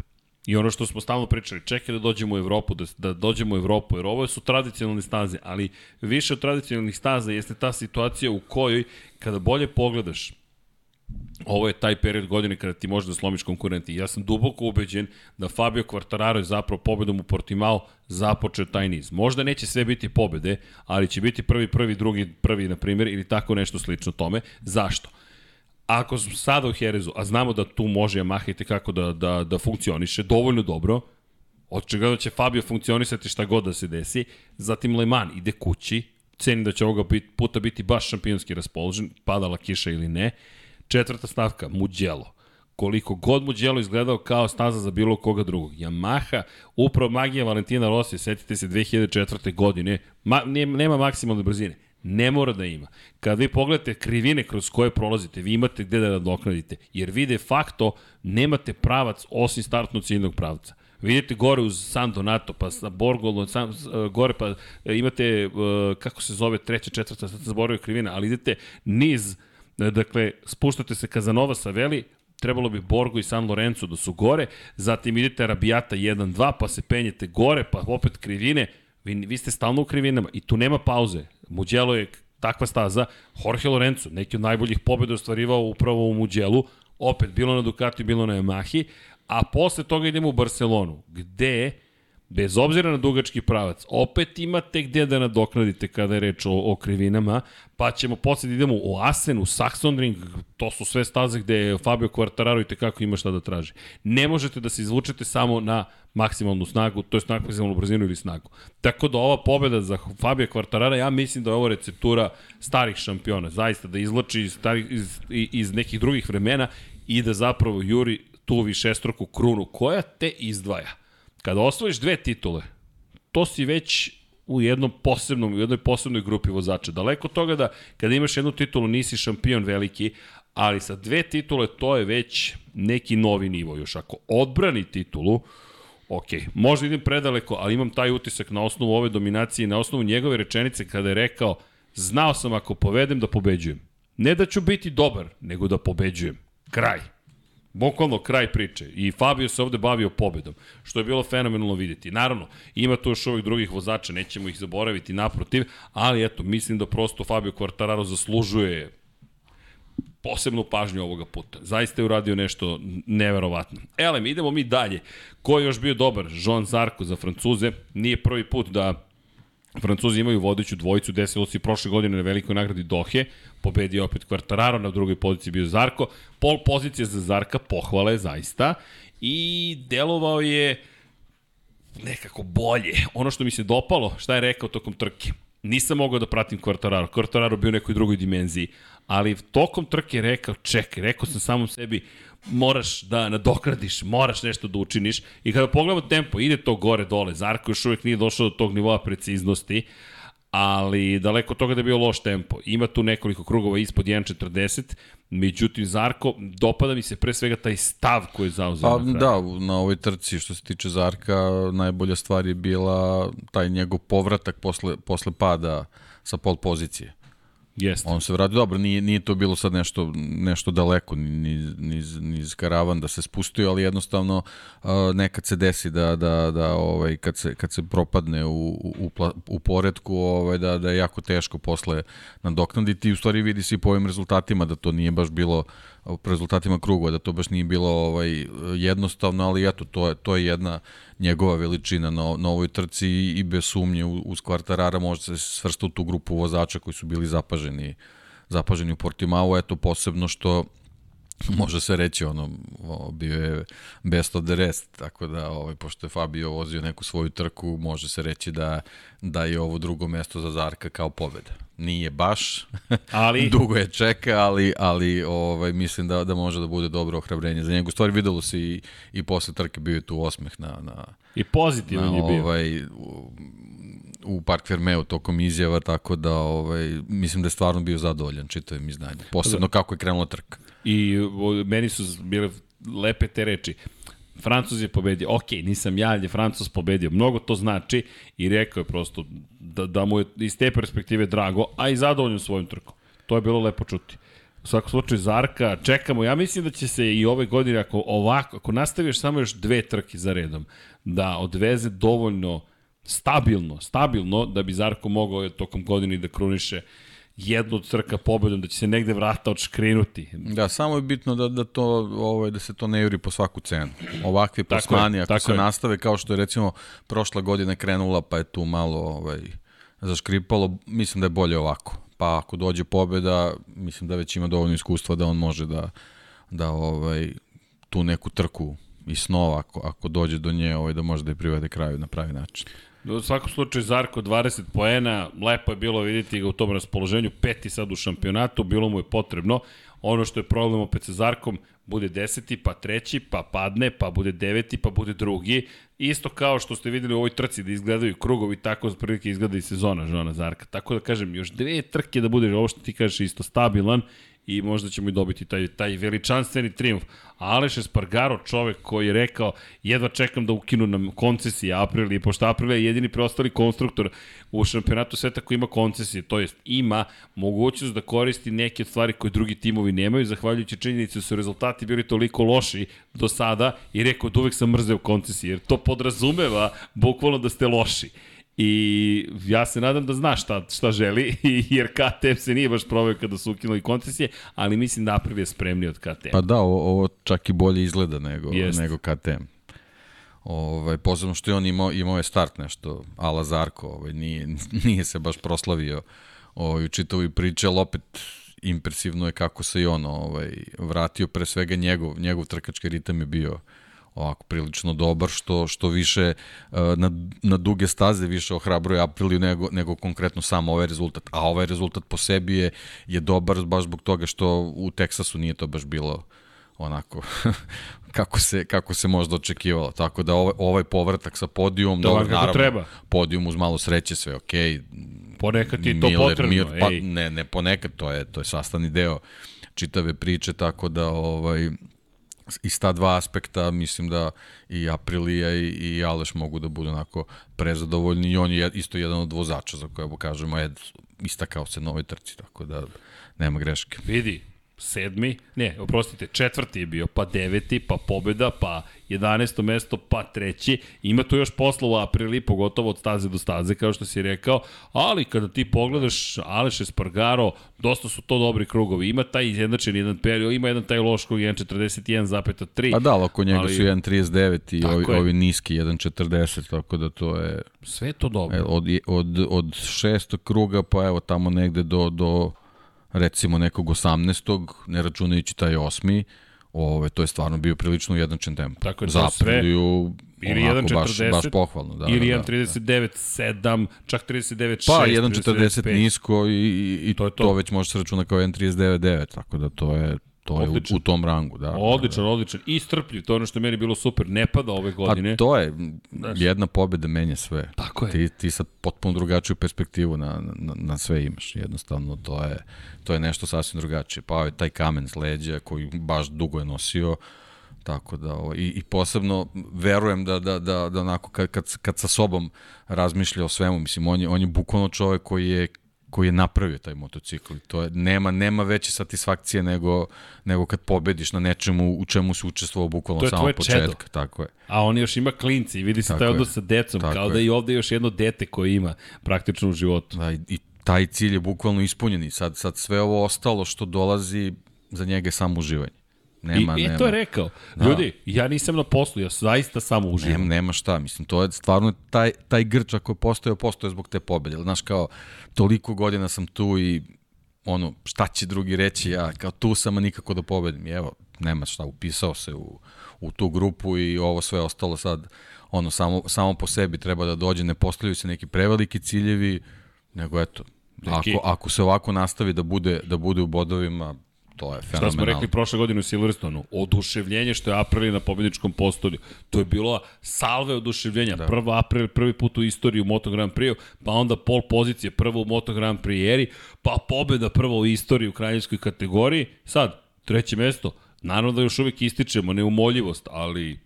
I ono što smo stalno pričali, čekaj da dođemo u Evropu, da, da dođemo u Evropu, jer ovo su tradicionalne staze, ali više od tradicionalnih staza jeste ta situacija u kojoj, kada bolje pogledaš, ovo je taj period godine kada ti možeš da slomiš konkurenti. Ja sam duboko ubeđen da Fabio Quartararo je zapravo pobedom u Portimao započeo taj niz. Možda neće sve biti pobede, ali će biti prvi, prvi, drugi, prvi, na primjer, ili tako nešto slično tome. Zašto? Ako smo sada u Herezu, a znamo da tu može Yamaha i tekako da, da, da funkcioniše dovoljno dobro, očigledno će Fabio funkcionisati šta god da se desi, zatim Le Mans ide kući, ceni da će ovoga bit, puta biti baš šampionski raspoložen, padala kiša ili ne. Četvrta stavka, Mugello. Koliko god Mugello izgledao kao staza za bilo koga drugog. Yamaha, upravo magija Valentina Rossi, setite se 2004. godine, ma, nema maksimalne brzine Ne mora da ima. Kad vi pogledate krivine kroz koje prolazite, vi imate gde da nadoknadite. Jer vi de facto nemate pravac osim startnog ciljnog pravca. Vidite gore uz San Donato, pa sa Borgolo, sam, uh, gore pa uh, imate, uh, kako se zove, treća, četvrta, sad zaboravio krivina, ali idete niz, dakle, spuštate se Kazanova sa Veli, trebalo bi Borgo i San Lorenzo da su gore, zatim idete Rabijata 1-2, pa se penjete gore, pa opet krivine, vi, vi ste stalno u krivinama i tu nema pauze. Mugello je takva staza, Jorge Lorenzo, neki od najboljih pobjeda ostvarivao upravo u Mugellu, opet bilo na Ducati, bilo na Yamahi, a posle toga idemo u Barcelonu, gde bez obzira na dugački pravac, opet imate gde da nadoknadite kada je reč o, o krivinama, pa ćemo posle da idemo u Asen, u Saxonring, to su sve staze gde je Fabio Quartararo i tekako ima šta da traži. Ne možete da se izvučete samo na maksimalnu snagu, to je maksimalnu brzinu ili snagu. Tako da ova pobeda za Fabio Quartararo, ja mislim da je ovo receptura starih šampiona, zaista da izlači iz, starih, iz, iz nekih drugih vremena i da zapravo juri tu višestroku krunu koja te izdvaja Kada osvojiš dve titule, to si već u jednom posebnom, u jednoj posebnoj grupi vozača. Daleko od toga da kada imaš jednu titulu nisi šampion veliki, ali sa dve titule to je već neki novi nivo. Još ako odbrani titulu, ok, možda idem predaleko, ali imam taj utisak na osnovu ove dominacije na osnovu njegove rečenice kada je rekao znao sam ako povedem da pobeđujem. Ne da ću biti dobar, nego da pobeđujem. Kraj. Bukvalno kraj priče. I Fabio se ovde bavio pobedom, što je bilo fenomenalno videti. Naravno, ima tu još ovih drugih vozača, nećemo ih zaboraviti naprotiv, ali eto, mislim da prosto Fabio Quartararo zaslužuje posebnu pažnju ovoga puta. Zaista je uradio nešto neverovatno. Elem, idemo mi dalje. Ko je još bio dobar? Jean Zarko za Francuze. Nije prvi put da Francuzi imaju vodeću dvojicu, desilo se i prošle godine na velikoj nagradi Dohe, pobedio opet Quartararo, na drugoj poziciji bio Zarko, pol pozicija za Zarka, pohvale zaista, i delovao je nekako bolje. Ono što mi se dopalo, šta je rekao tokom trke, nisam mogao da pratim Quartararo, Quartararo bio u nekoj drugoj dimenziji, ali tokom trke rekao, čekaj, rekao sam samom sebi, moraš da nadokradiš, moraš nešto da učiniš i kada pogledamo tempo, ide to gore dole, Zarko još uvijek nije došao do tog nivoa preciznosti, ali daleko toga da je bio loš tempo. Ima tu nekoliko krugova ispod 1.40, međutim Zarko, dopada mi se pre svega taj stav koji je zauzeo pa, na kraju. Da, na ovoj trci što se tiče Zarka, najbolja stvar je bila taj njegov povratak posle, posle pada sa pol pozicije. Jeste. On se vrati dobro, nije, nije to bilo sad nešto, nešto daleko, niz, niz, niz karavan da se spustio, ali jednostavno uh, nekad se desi da, da, da ovaj, kad, se, kad se propadne u, u, u poredku, ovaj, da, da je jako teško posle nadoknaditi u stvari vidi se i po ovim rezultatima da to nije baš bilo uh, po rezultatima krugova, da to baš nije bilo ovaj, jednostavno, ali eto, to je, to je jedna njegova veličina na, na ovoj trci i, bez sumnje uz Kvartarara može se svrsta u tu grupu vozača koji su bili zapaženi, zapaženi u Portimao, eto posebno što može se reći ono bio je best of the rest tako da ovaj pošto je Fabio vozio neku svoju trku može se reći da da je ovo drugo mesto za Zarka kao pobeda nije baš ali dugo je čeka ali ali ovaj mislim da da može da bude dobro ohrabrenje za njega stvari videlo se i i posle trke bio je tu osmeh na na i pozitivan je bio ovaj u, u Park Fermeu tokom izjava, tako da ovaj, mislim da je stvarno bio zadovoljan čitavim izdanjem. Posebno kako je krenula trka. I meni su bile lepe te reči. Francuz je pobedio. Ok, nisam ja, ali je Francuz pobedio. Mnogo to znači i rekao je prosto da, da mu je iz te perspektive drago, a i zadovoljan svojim trkom. To je bilo lepo čuti. U svakom slučaju Zarka, čekamo. Ja mislim da će se i ove godine, ako ovako, ako nastaviš samo još dve trke za redom, da odveze dovoljno stabilno, stabilno da bi Zarko mogao tokom godine da kruniše jednu od trka pobedom, da će se negde vrata odškrinuti. Da, samo je bitno da, da, to, ovaj, da se to ne juri po svaku cenu. Ovakvi plasmani, ako se je. nastave kao što je recimo prošla godina krenula, pa je tu malo ovaj, zaškripalo, mislim da je bolje ovako. Pa ako dođe pobeda, mislim da već ima dovoljno iskustva da on može da, da ovaj, tu neku trku i snova, ako, ako dođe do nje, ovaj, da može da je privede kraju na pravi način. U svakom slučaju Zarko 20 poena, lepo je bilo vidjeti ga u tom raspoloženju, peti sad u šampionatu, bilo mu je potrebno. Ono što je problem opet sa Zarkom, bude deseti, pa treći, pa padne, pa bude deveti, pa bude drugi. Isto kao što ste videli u ovoj trci da izgledaju krugovi, tako za prilike izgleda i sezona Žona Zarka. Tako da kažem, još dve trke da bude, ovo što ti kažeš, isto stabilan i možda ćemo i dobiti taj, taj veličanstveni triumf. Aleš Espargaro, čovek koji je rekao jedva čekam da ukinu nam koncesije Aprili, pošto Aprili je jedini preostali konstruktor u šampionatu sveta koji ima koncesije, to jest ima mogućnost da koristi neke stvari koje drugi timovi nemaju, zahvaljujući činjenici da su rezultati bili toliko loši do sada i rekao da uvek sam mrzeo koncesije, jer to podrazumeva bukvalno da ste loši. I ja se nadam da zna šta, šta želi, jer KTM se nije baš proveo kada su ukinuli koncesije, ali mislim da Aprilia je spremniji od KTM. Pa da, ovo, ovo čak i bolje izgleda nego, Jest. nego KTM. Ovaj, posebno što je on imao, imao je start nešto, ala Zarko, ovaj, nije, nije se baš proslavio ovaj, u čitavi priče, ali opet impresivno je kako se i on ovaj, vratio, pre svega njegov, njegov trkački ritam je bio ovako prilično dobar, što, što više e, na, na duge staze više ohrabruje Apriliju nego, nego konkretno samo ovaj rezultat. A ovaj rezultat po sebi je, je dobar baš zbog toga što u Teksasu nije to baš bilo onako kako se kako se možda očekivalo. Tako da ovaj, ovaj povratak sa podijumom, dobro, naravno, treba. podijum uz malo sreće sve okej. Okay. Ponekad je to Miller, potrebno. Mir, pa, ne, ne ponekad, to je to je sastavni deo čitave priče, tako da ovaj iz ta dva aspekta mislim da i Aprilija i, i Aleš mogu da budu onako prezadovoljni i on je isto jedan od vozača za koje kažemo je istakao se na ovoj trci, tako da nema greške. Vidi, sedmi, ne, oprostite, četvrti je bio, pa deveti, pa pobeda, pa 11. mesto, pa treći. Ima tu još posla u aprili, pogotovo od staze do staze, kao što si rekao, ali kada ti pogledaš Aleš Espargaro, dosta su to dobri krugovi. Ima taj izjednačen jedan period, ima jedan taj loš krug 1.41,3. Pa da, oko njega ali... su 1.39 i ovi, ovi niski 1.40, tako da to je... Sve to dobro. E, od, od, od šestog kruga, pa evo tamo negde do, do recimo nekog 18. ne računajući taj osmi, ove, to je stvarno bio prilično ujednačen tempo. Tako je, Za Apriliju ili 1.40 baš, baš pohvalno. Da, ili da, 1.39.7, da. čak 39.6. Pa 1.40 nisko i, i, i to, je to. to već može se računa kao 1.39.9, tako da to je To odličan. je u, u tom rangu, da. Odličan, da, da. odličan. I strpljiv, to je ono što je meni bilo super. Ne pada ove pa godine. Pa to je, jedna pobeda menja sve. Tako je. Ti, ti sad potpuno drugačiju perspektivu na, na, na sve imaš. Jednostavno, to je, to je nešto sasvim drugačije. Pa je taj kamen s leđa koji baš dugo je nosio, Tako da, o, i, i posebno verujem da, da, da, da onako kad, kad, kad sa sobom razmišlja o svemu, mislim, on je, on je bukvalno čovek koji je koji je napravio taj motocikl. To je, nema, nema veće satisfakcije nego, nego kad pobediš na nečemu u čemu se učestvovao bukvalno samo početka. Čedo. Tako je. A on još ima klinci i vidi se taj odnos sa decom, Tako kao je. da i ovde još jedno dete koje ima praktično u životu. Da, i, i taj cilj je bukvalno ispunjen i sad, sad sve ovo ostalo što dolazi za njega je samo uživanje. Nema, I, nema. I to je rekao. Da. Ljudi, ja nisam na poslu, ja zaista samo uživam. Nema, nema šta, mislim, to je stvarno taj, taj grč ako je postojao, postoje zbog te pobede. Znaš, kao, toliko godina sam tu i ono, šta će drugi reći, ja kao tu sam, a nikako da pobedim. I evo, nema šta, upisao se u, u tu grupu i ovo sve ostalo sad, ono, samo, samo po sebi treba da dođe, ne postavljaju se neki preveliki ciljevi, nego eto, Neki... ako, ako se ovako nastavi da bude, da bude u bodovima, to je fenomenalno. Šta smo rekli prošle godine u Silverstonu? Oduševljenje što je Aprili na pobedničkom postolju. To je bilo salve oduševljenja. Da. Prva April, prvi put u istoriji u Moto Grand Prix, pa onda pol pozicije prvo u Moto Grand Prix eri, pa pobeda prvo u istoriji u kraljevskoj kategoriji. Sad, treće mesto. Naravno da još uvijek ističemo neumoljivost, ali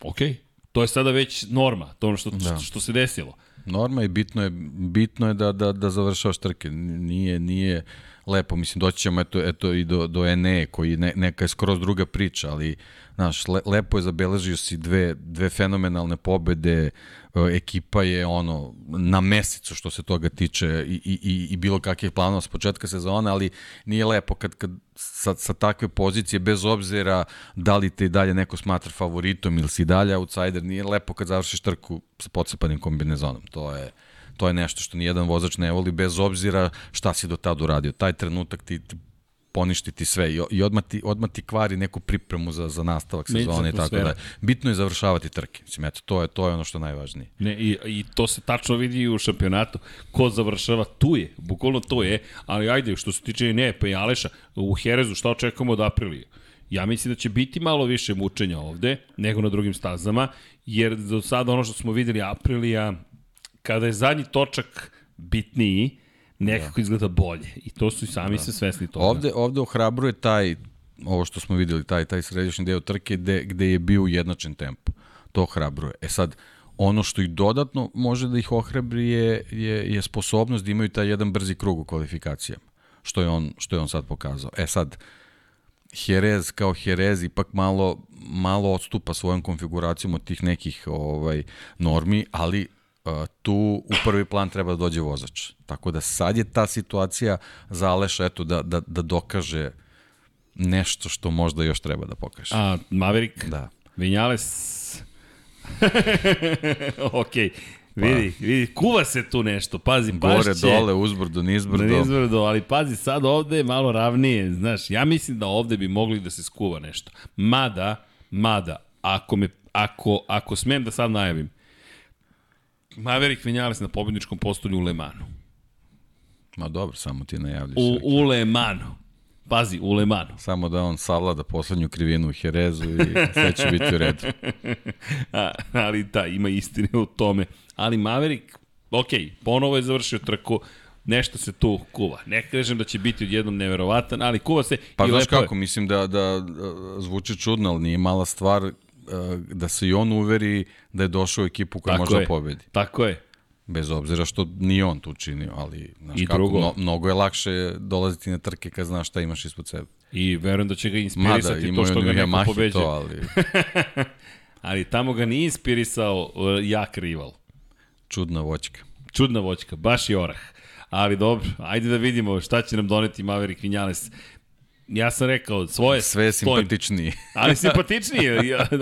okej. Okay. To je sada već norma, to ono što, da. što se desilo. Norma i bitno je, bitno je da, da, da završavaš trke. Nije, nije, lepo, mislim, doći ćemo eto, eto i do, do Ene, koji ne, neka je skroz druga priča, ali, znaš, le, lepo je zabeležio si dve, dve fenomenalne pobede, e, ekipa je ono na mesecu što se toga tiče i, i, i bilo kakvih planova s početka sezona, ali nije lepo kad, kad sa, sa takve pozicije, bez obzira da li te i dalje neko smatra favoritom ili si dalje outsider, nije lepo kad završiš trku sa pocepanim kombinezonom. To je, to je nešto što nijedan vozač ne voli, bez obzira šta si do tada uradio. Taj trenutak ti, ti poništi ti sve i, i odmah, ti, odmah ti kvari neku pripremu za, za nastavak sezone i tako da. Bitno je završavati trke. Mislim, eto, to je, to je ono što je najvažnije. Ne, i, I to se tačno vidi u šampionatu. Ko završava, tu je, bukvalno tu je, ali ajde, što se tiče ne, pa i Aleša, u Herezu šta očekujemo od Aprilije? Ja mislim da će biti malo više mučenja ovde nego na drugim stazama, jer do sada ono što smo videli Aprilija, kada je zadnji točak bitniji, nekako da. izgleda bolje. I to su i sami da. se svesni toga. Ovde, ovde ohrabruje taj, ovo što smo videli, taj, taj središnji deo trke gde, gde je bio ujednačen tempo. To ohrabruje. E sad, ono što i dodatno može da ih ohrabri je, je, je sposobnost da imaju taj jedan brzi krug u kvalifikacijama, što je on, što je on sad pokazao. E sad, Jerez kao Jerez ipak malo, malo odstupa svojom konfiguracijom od tih nekih ovaj normi, ali tu u prvi plan treba da dođe vozač. Tako da sad je ta situacija za Aleša eto, da, da, da dokaže nešto što možda još treba da pokaže. A, Maverick? Da. Vinjales? ok. Vidi, pa. vidi, kuva se tu nešto, pazi, baš Gore, će... dole, uzbrdo, nizbrdo. Nizbrdo, ali pazi, sad ovde je malo ravnije, znaš, ja mislim da ovde bi mogli da se skuva nešto. Mada, mada, ako me, ako, ako smem da sad najavim, Maverick Vinales na pobedničkom postolju u Lemanu. Ma dobro, samo ti najavljaš. U, u Lemanu. Pazi, u Lemanu. Samo da on savlada poslednju krivinu u Herezu i sve će biti u redu. A, ali da, ima istine u tome. Ali Maverick, ok, ponovo je završio trku, nešto se tu kuva. Ne kažem da će biti odjednom neverovatan, ali kuva se pa, i lepo kako, je. mislim da, da, da zvuči čudno, ali nije mala stvar da se i on uveri da je došao u ekipu koja može da pobedi. Tako je. Bez obzira što ni on tu činio, ali znaš I kako, drugo. No, mnogo je lakše dolaziti na trke kad znaš šta imaš ispod sebe. I verujem da će ga inspirisati Mada, to što ga neko pobeđe. To, ali... ali tamo ga nije inspirisao eh, jak rival. Čudna voćka. Čudna voćka, baš i orah. Ali dobro, ajde da vidimo šta će nam doneti Maverick Vinales ja sam rekao svoje sve simpatičniji. ali simpatičniji,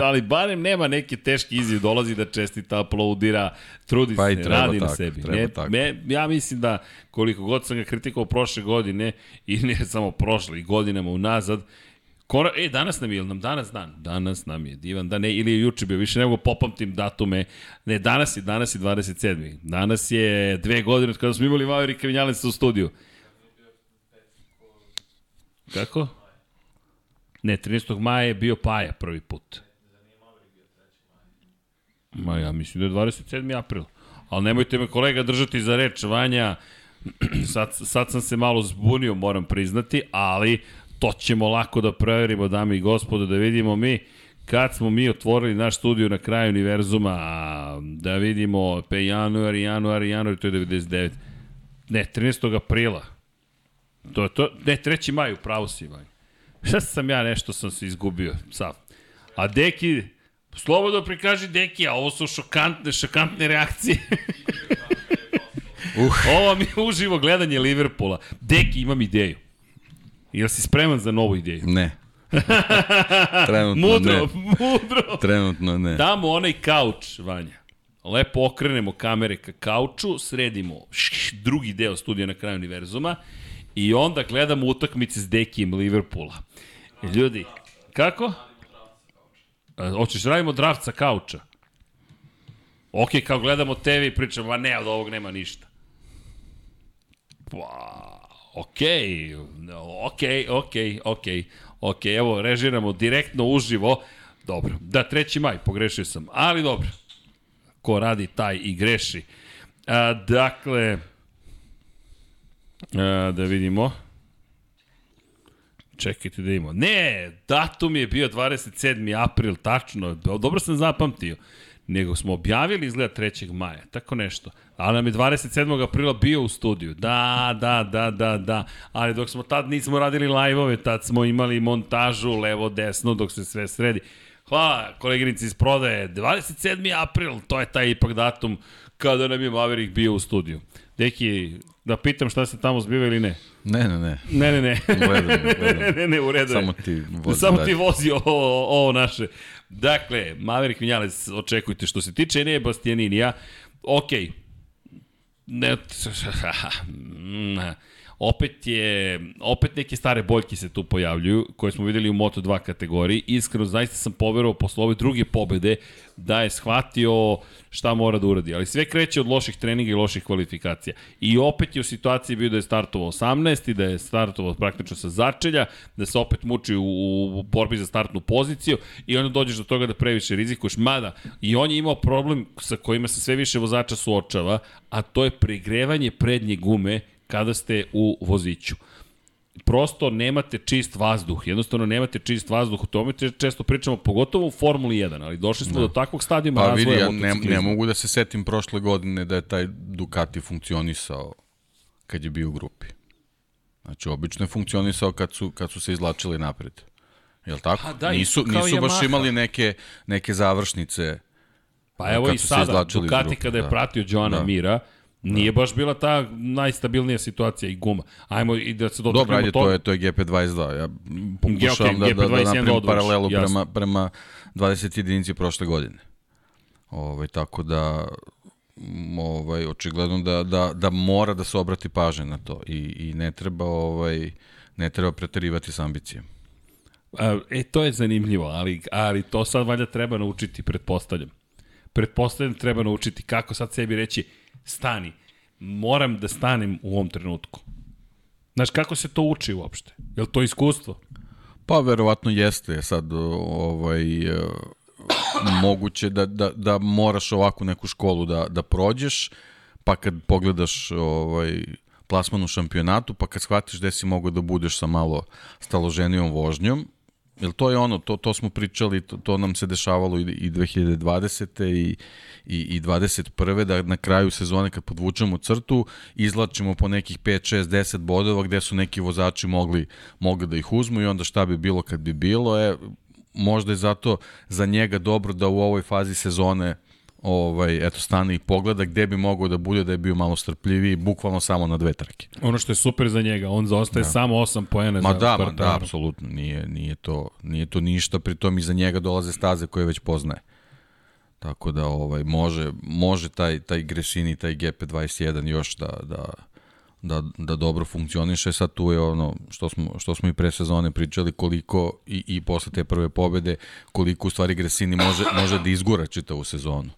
ali barem nema neki teški izziv, dolazi da čestita, aplaudira, trudi pa se, radi tako, na sebi. Ne, tako. Me, ja mislim da koliko god sam ga kritikovao prošle godine i ne samo prošle i godinama unazad, Kora, e, danas nam je, nam danas dan? Danas nam je divan dan, ne, ili je juče bio, više nego popamtim datume. Ne, danas je, danas je 27. Danas je dve godine kada smo imali Maverick Vinjalenca u studiju. Kako? Ne, 13. maja je bio Paja prvi put. Ma ja mislim da je 27. april. Ali nemojte me kolega držati za reč, Vanja, sad, sad sam se malo zbunio, moram priznati, ali to ćemo lako da proverimo, dame i gospodo, da vidimo mi kad smo mi otvorili naš studio na kraju univerzuma, da vidimo pe januar, januar, januar, to je 99. Ne, 13. aprila. To je to, ne, 3. maj, upravo si, Vanja. Šta sam ja nešto sam se izgubio, sav. A Deki, slobodno prikaži Deki, a ovo su šokantne, šokantne reakcije. uh. Ovo mi je uživo gledanje Liverpoola. Deki, imam ideju. Jel si spreman za novu ideju? Ne. Trenutno mudro, ne. Mudro, Trenutno ne. Damo onaj kauč, Vanja. Lepo okrenemo kamere ka kauču, sredimo drugi deo studija na kraju univerzuma i onda gledamo utakmice s Dekijem Liverpoola. Ljudi, kako? Hoćeš da radimo draft sa kauča? Ok, kao gledamo TV i pričamo, a ne, od ovog nema ništa. Pa, ok, ok, ok, ok, ok, evo, režiramo direktno uživo. Dobro, da, 3. maj, pogrešio sam, ali dobro. Ko radi, taj i greši. A, dakle, a, da vidimo. Čekajte da imamo. Ne, datum je bio 27. april, tačno. Dobro sam zapamtio. Nego smo objavili izgleda 3. maja, tako nešto. Ali nam je 27. aprila bio u studiju. Da, da, da, da, da. Ali dok smo tad nismo radili live-ove, tad smo imali montažu levo, desno, dok se sve sredi. Hvala koleginici iz prodaje. 27. april, to je taj ipak datum kada nam je Maverick bio u studiju. Deki, da pitam šta se tamo zbiva ili ne? Ne, ne, ne. Ne, ne, ne. Gledam. ne, ne, ne, u redu Samo ti vozi Samo ti vozi ovo, ovo naše. Dakle, Maverick Vinales, očekujte što se tiče Enea Bastianinija. Ok, ne, opet je, opet neke stare boljke se tu pojavljuju, koje smo videli u Moto2 kategoriji. Iskreno, zaista sam poverovao posle ove druge pobede da je shvatio šta mora da uradi. Ali sve kreće od loših treninga i loših kvalifikacija. I opet je u situaciji bio da je startovao 18 i da je startovao praktično sa začelja, da se opet muči u, u borbi za startnu poziciju i onda dođeš do toga da previše rizikuješ. Mada, i on je imao problem sa kojima se sve više vozača suočava, a to je pregrevanje prednje gume kada ste u voziću prosto nemate čist vazduh, jednostavno nemate čist vazduh, o tome često pričamo, pogotovo u Formuli 1, ali došli smo no. do takvog stadijuma pa, razvoja vidi, ja ne, ne mogu da se setim prošle godine da je taj Ducati funkcionisao kad je bio u grupi. Znači, obično je funkcionisao kad su, kad su se izlačili napred. Jel tako? Pa da, nisu, nisu Yamaha. baš imali neke, neke završnice Pa evo i sada, Ducati kada je da. pratio Joana Da. Mira, Nije baš bila ta najstabilnija situacija i guma. Ajmo i da se dotaknemo Dobro, ajde, to je, to je GP22. Ja pokušavam okay, da, da, da GP21 napravim odvojiš, paralelu jasno. prema, prema 20 jedinici prošle godine. Ovaj, tako da ovaj očigledno da, da, da mora da se obrati pažnja na to i, i ne treba ovaj ne treba preterivati s ambicijom. E, to je zanimljivo, ali, ali to sad valjda treba naučiti, pretpostavljam. Pretpostavljam da treba naučiti kako sad sebi reći, stani, moram da stanem u ovom trenutku. Znaš, kako se to uči uopšte? Je li to iskustvo? Pa verovatno jeste sad ovaj e, moguće da, da, da moraš ovakvu neku školu da, da prođeš, pa kad pogledaš ovaj plasman u šampionatu, pa kad shvatiš gde si mogao da budeš sa malo staloženijom vožnjom, Jer to je ono, to, to smo pričali, to, to nam se dešavalo i, i 2020. i, i, i 21. da na kraju sezone kad podvučemo crtu, izlačimo po nekih 5, 6, 10 bodova gde su neki vozači mogli, mogli da ih uzmu i onda šta bi bilo kad bi bilo. E, možda je zato za njega dobro da u ovoj fazi sezone ovaj, eto, stane i pogleda gde bi mogao da bude da je bio malo strpljiviji, bukvalno samo na dve trke. Ono što je super za njega, on zaostaje da. samo 8 poena Ma za da, ma da, apsolutno, nije, nije, to, nije to ništa, pritom iza njega dolaze staze koje već poznaje. Tako da ovaj može može taj taj Gresini taj GP21 još da da da da dobro funkcioniše sad tu je ono što smo što smo i pre sezone pričali koliko i i posle te prve pobede koliko u stvari Gresini može može da izgura čitavu sezonu.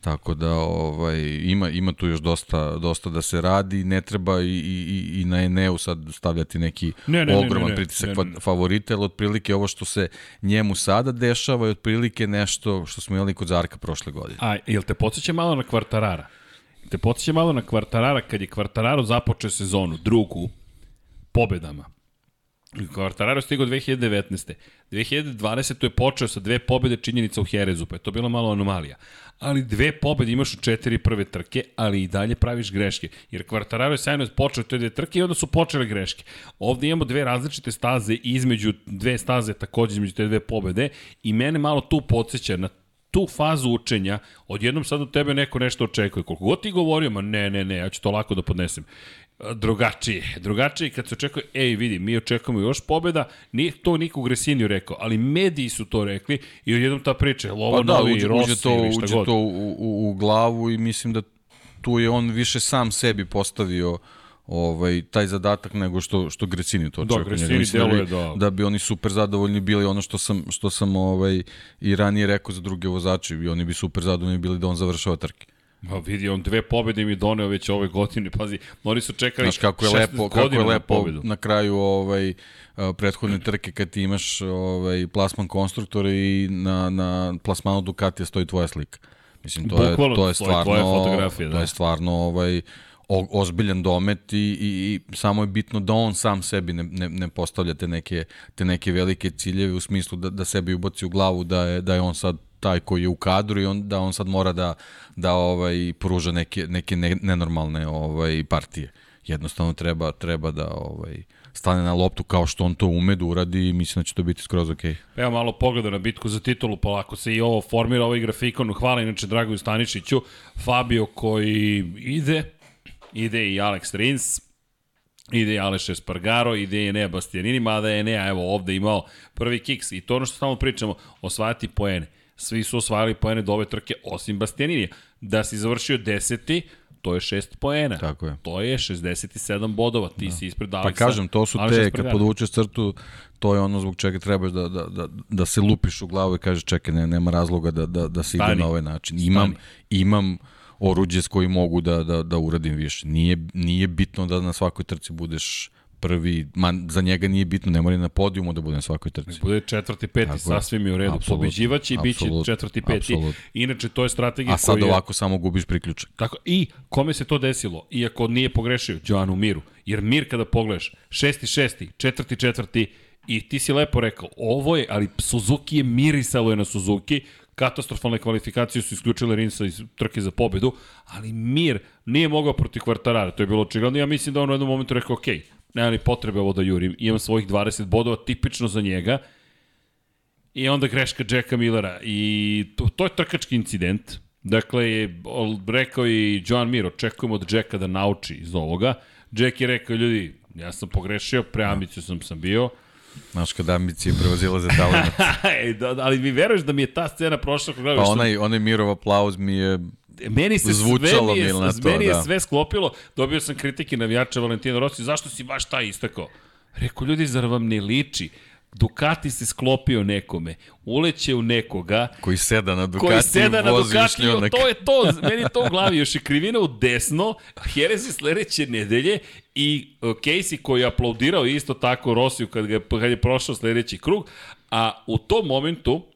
Tako da ovaj, ima, ima tu još dosta, dosta da se radi, ne treba i, i, i na Eneu sad stavljati neki ne, ne, ogroman ne, ne, pritisak ne, ne, ne. favorita, ali otprilike ovo što se njemu sada dešava je otprilike nešto što smo imali kod Zarka prošle godine. A, jel te podsjeća malo na Kvartarara? Te podsjeća malo na Kvartarara kad je Kvartararo započeo sezonu, drugu, pobedama. Kvartararo stigao 2019. 2020. je počeo sa dve pobede činjenica u Herezu, pa je to bila malo anomalija. Ali dve pobede imaš u četiri prve trke, ali i dalje praviš greške. Jer Kvartararo je sajno počeo te dve trke i onda su počele greške. Ovde imamo dve različite staze između dve staze takođe između te dve pobede i mene malo tu podsjeća na tu fazu učenja, odjednom sad od tebe neko nešto očekuje. Koliko god ti govorio, ma ne, ne, ne, ja ću to lako da podnesem drugačije. Drugačije kad se očekuje, ej vidi, mi očekujemo još pobeda, nije to niko Gresiniju rekao, ali mediji su to rekli i odjednom ta priča, ovo pa da, novi, uđe, Rossi uđe to, uđe god. to u, u, u glavu i mislim da tu je on više sam sebi postavio ovaj taj zadatak nego što što Gresini to da, očekuje. Da, Gresini deluje da da bi oni super zadovoljni bili ono što sam što sam ovaj i ranije rekao za druge vozače i oni bi super zadovoljni bili da on završava trke. Ma vidi, on dve pobede mi doneo već ove godine, pazi, oni su čekali Znaš, kako je lepo, kako je lepo na, na kraju ovaj, prethodne trke kad ti imaš ovaj, plasman konstruktora i na, na plasmanu Ducatija stoji tvoja slika. Mislim, to je, to je stvarno, da. to je stvarno ovaj, o, ozbiljan domet i, i, i samo je bitno da on sam sebi ne, ne, ne postavlja te neke, te neke velike ciljeve u smislu da, da sebi ubaci u glavu da je, da je on sad taj koji je u kadru i on, da on sad mora da, da ovaj, pruža neke, neke ne, nenormalne ovaj, partije. Jednostavno treba, treba da ovaj, stane na loptu kao što on to ume da uradi i mislim da će to biti skroz ok. Evo malo pogleda na bitku za titulu, polako se i ovo formira, ovaj grafikon, hvala inače Dragoju Stanišiću, Fabio koji ide, ide i Alex Rins, ide i Aleš Espargaro, ide i Enea Bastianini, mada je Enea evo ovde imao prvi kiks i to ono što samo pričamo, osvajati poene svi su osvajali poene do ove trke, osim Bastianinija. Da si završio deseti, to je 6 poena. Tako je. To je 67 bodova, ti da. si ispred Aleksa. Pa kažem, to su te, kad podvučeš crtu, to je ono zbog čega trebaš da, da, da, da se lupiš u glavu i kažeš čekaj, ne, nema razloga da, da, da se ide na ovaj način. Imam, Stani. imam oruđe s koji mogu da, da, da uradim više. Nije, nije bitno da na svakoj trci budeš prvi, man, za njega nije bitno, ne mora na podijumu da bude na svakoj trci. Bude četvrti, peti, Tako sasvim je u redu. Pobeđivaće i bit će četvrti, peti. Absolut. Inače, to je strategija A sad koju ovako samo gubiš priključak. Tako, I kome se to desilo, iako nije pogrešio, Joanu Miru. Jer Mir kada pogledaš, šesti, šesti, četvrti, četvrti, I ti si lepo rekao, ovo je, ali Suzuki je mirisalo je na Suzuki, katastrofalne kvalifikacije su isključile Rinsa iz trke za pobedu, ali Mir nije mogao protiv Kvartarara, to je bilo očigledno. Ja mislim da on u jednom momentu rekao, ok, nema ni potrebe ovo da jurim, imam svojih 20 bodova, tipično za njega, i onda greška Jacka Millera, i to, to je trkački incident, Dakle, rekao i John Mir, očekujemo od Jacka da nauči iz ovoga. Jack je rekao, ljudi, ja sam pogrešio, preambiciju sam sam bio, Znaš, kad ambicije prevozila za talent. e, da, ali mi veruješ da mi je ta scena prošla kod Pa onaj, onaj Mirov aplauz mi je meni se zvučalo sve, mi je, na to, meni je da. sve sklopilo. Dobio sam kritike navijača Valentina Rossi, zašto si baš taj istakao? Rekao, ljudi, zar vam ne liči? Ducati se sklopio nekome, uleće u nekoga koji seda na Ducati koji seda na Ducati, to je to, meni to u glavi, još je krivina u desno, Jerez je sledeće nedelje i uh, Casey koji je aplaudirao isto tako Rosiju kad, ga, kad je prošao sledeći krug, a u tom momentu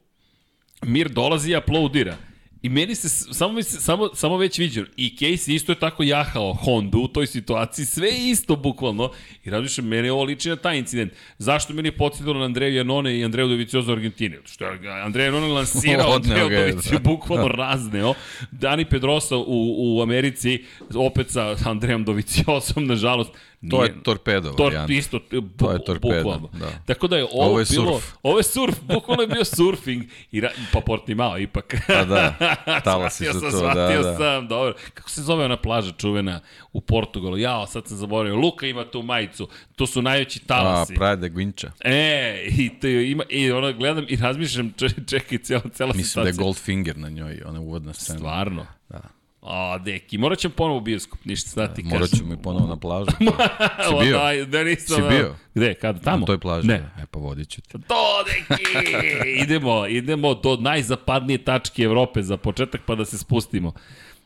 Mir dolazi i aplaudira. I meni se, samo, samo, samo već viđeno. I Casey isto je tako jahao Honda u toj situaciji, sve isto bukvalno. I razmišlja, mene ovo liči na taj incident. Zašto meni je podsjetilo na Andreju Janone i Andreju Dovicioza u Argentini? Što je Andrej Janone lansirao Andreju Doviciju, da. bukvalno razneo. Dani Pedrosa u, u Americi, opet sa Andrejom Doviciozom, nažalost, To je torpedo tor, Isto, bu, to je torpedo, bukvalno. da. Tako da je ovo, ovo je bilo, surf. ovo je surf, bukvalno je bio surfing, i ra, pa Portimao ipak. Pa da, talasi su to, da, da. sam, dobro. Kako se zove ona plaža čuvena u Portugalu? Jao, sad sam zaboravio. Luka ima tu majicu, to su najveći talasi. A, Praia de Guincha. E, i, to ima, i ono gledam i razmišljam, čekaj, cijela, cijela Mislim situacija. Mislim da je Goldfinger na njoj, ona uvodna scena. Stvarno? Da. A, deki, morat ćemo ponovo u bioskop, ništa sad ti kažem. Morat ćemo i ponovo na plažu. si bio? Da, da nisam, si bio? Gde, kada, tamo? Na toj plaži, ne. da. E pa vodit ću te. To, deki! idemo, idemo do najzapadnije tačke Evrope za početak, pa da se spustimo.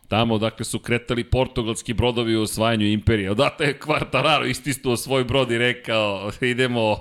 Tamo, dakle, su kretali portugalski brodovi u osvajanju imperije. Odate je Kvartararo ististuo svoj brod i rekao, idemo,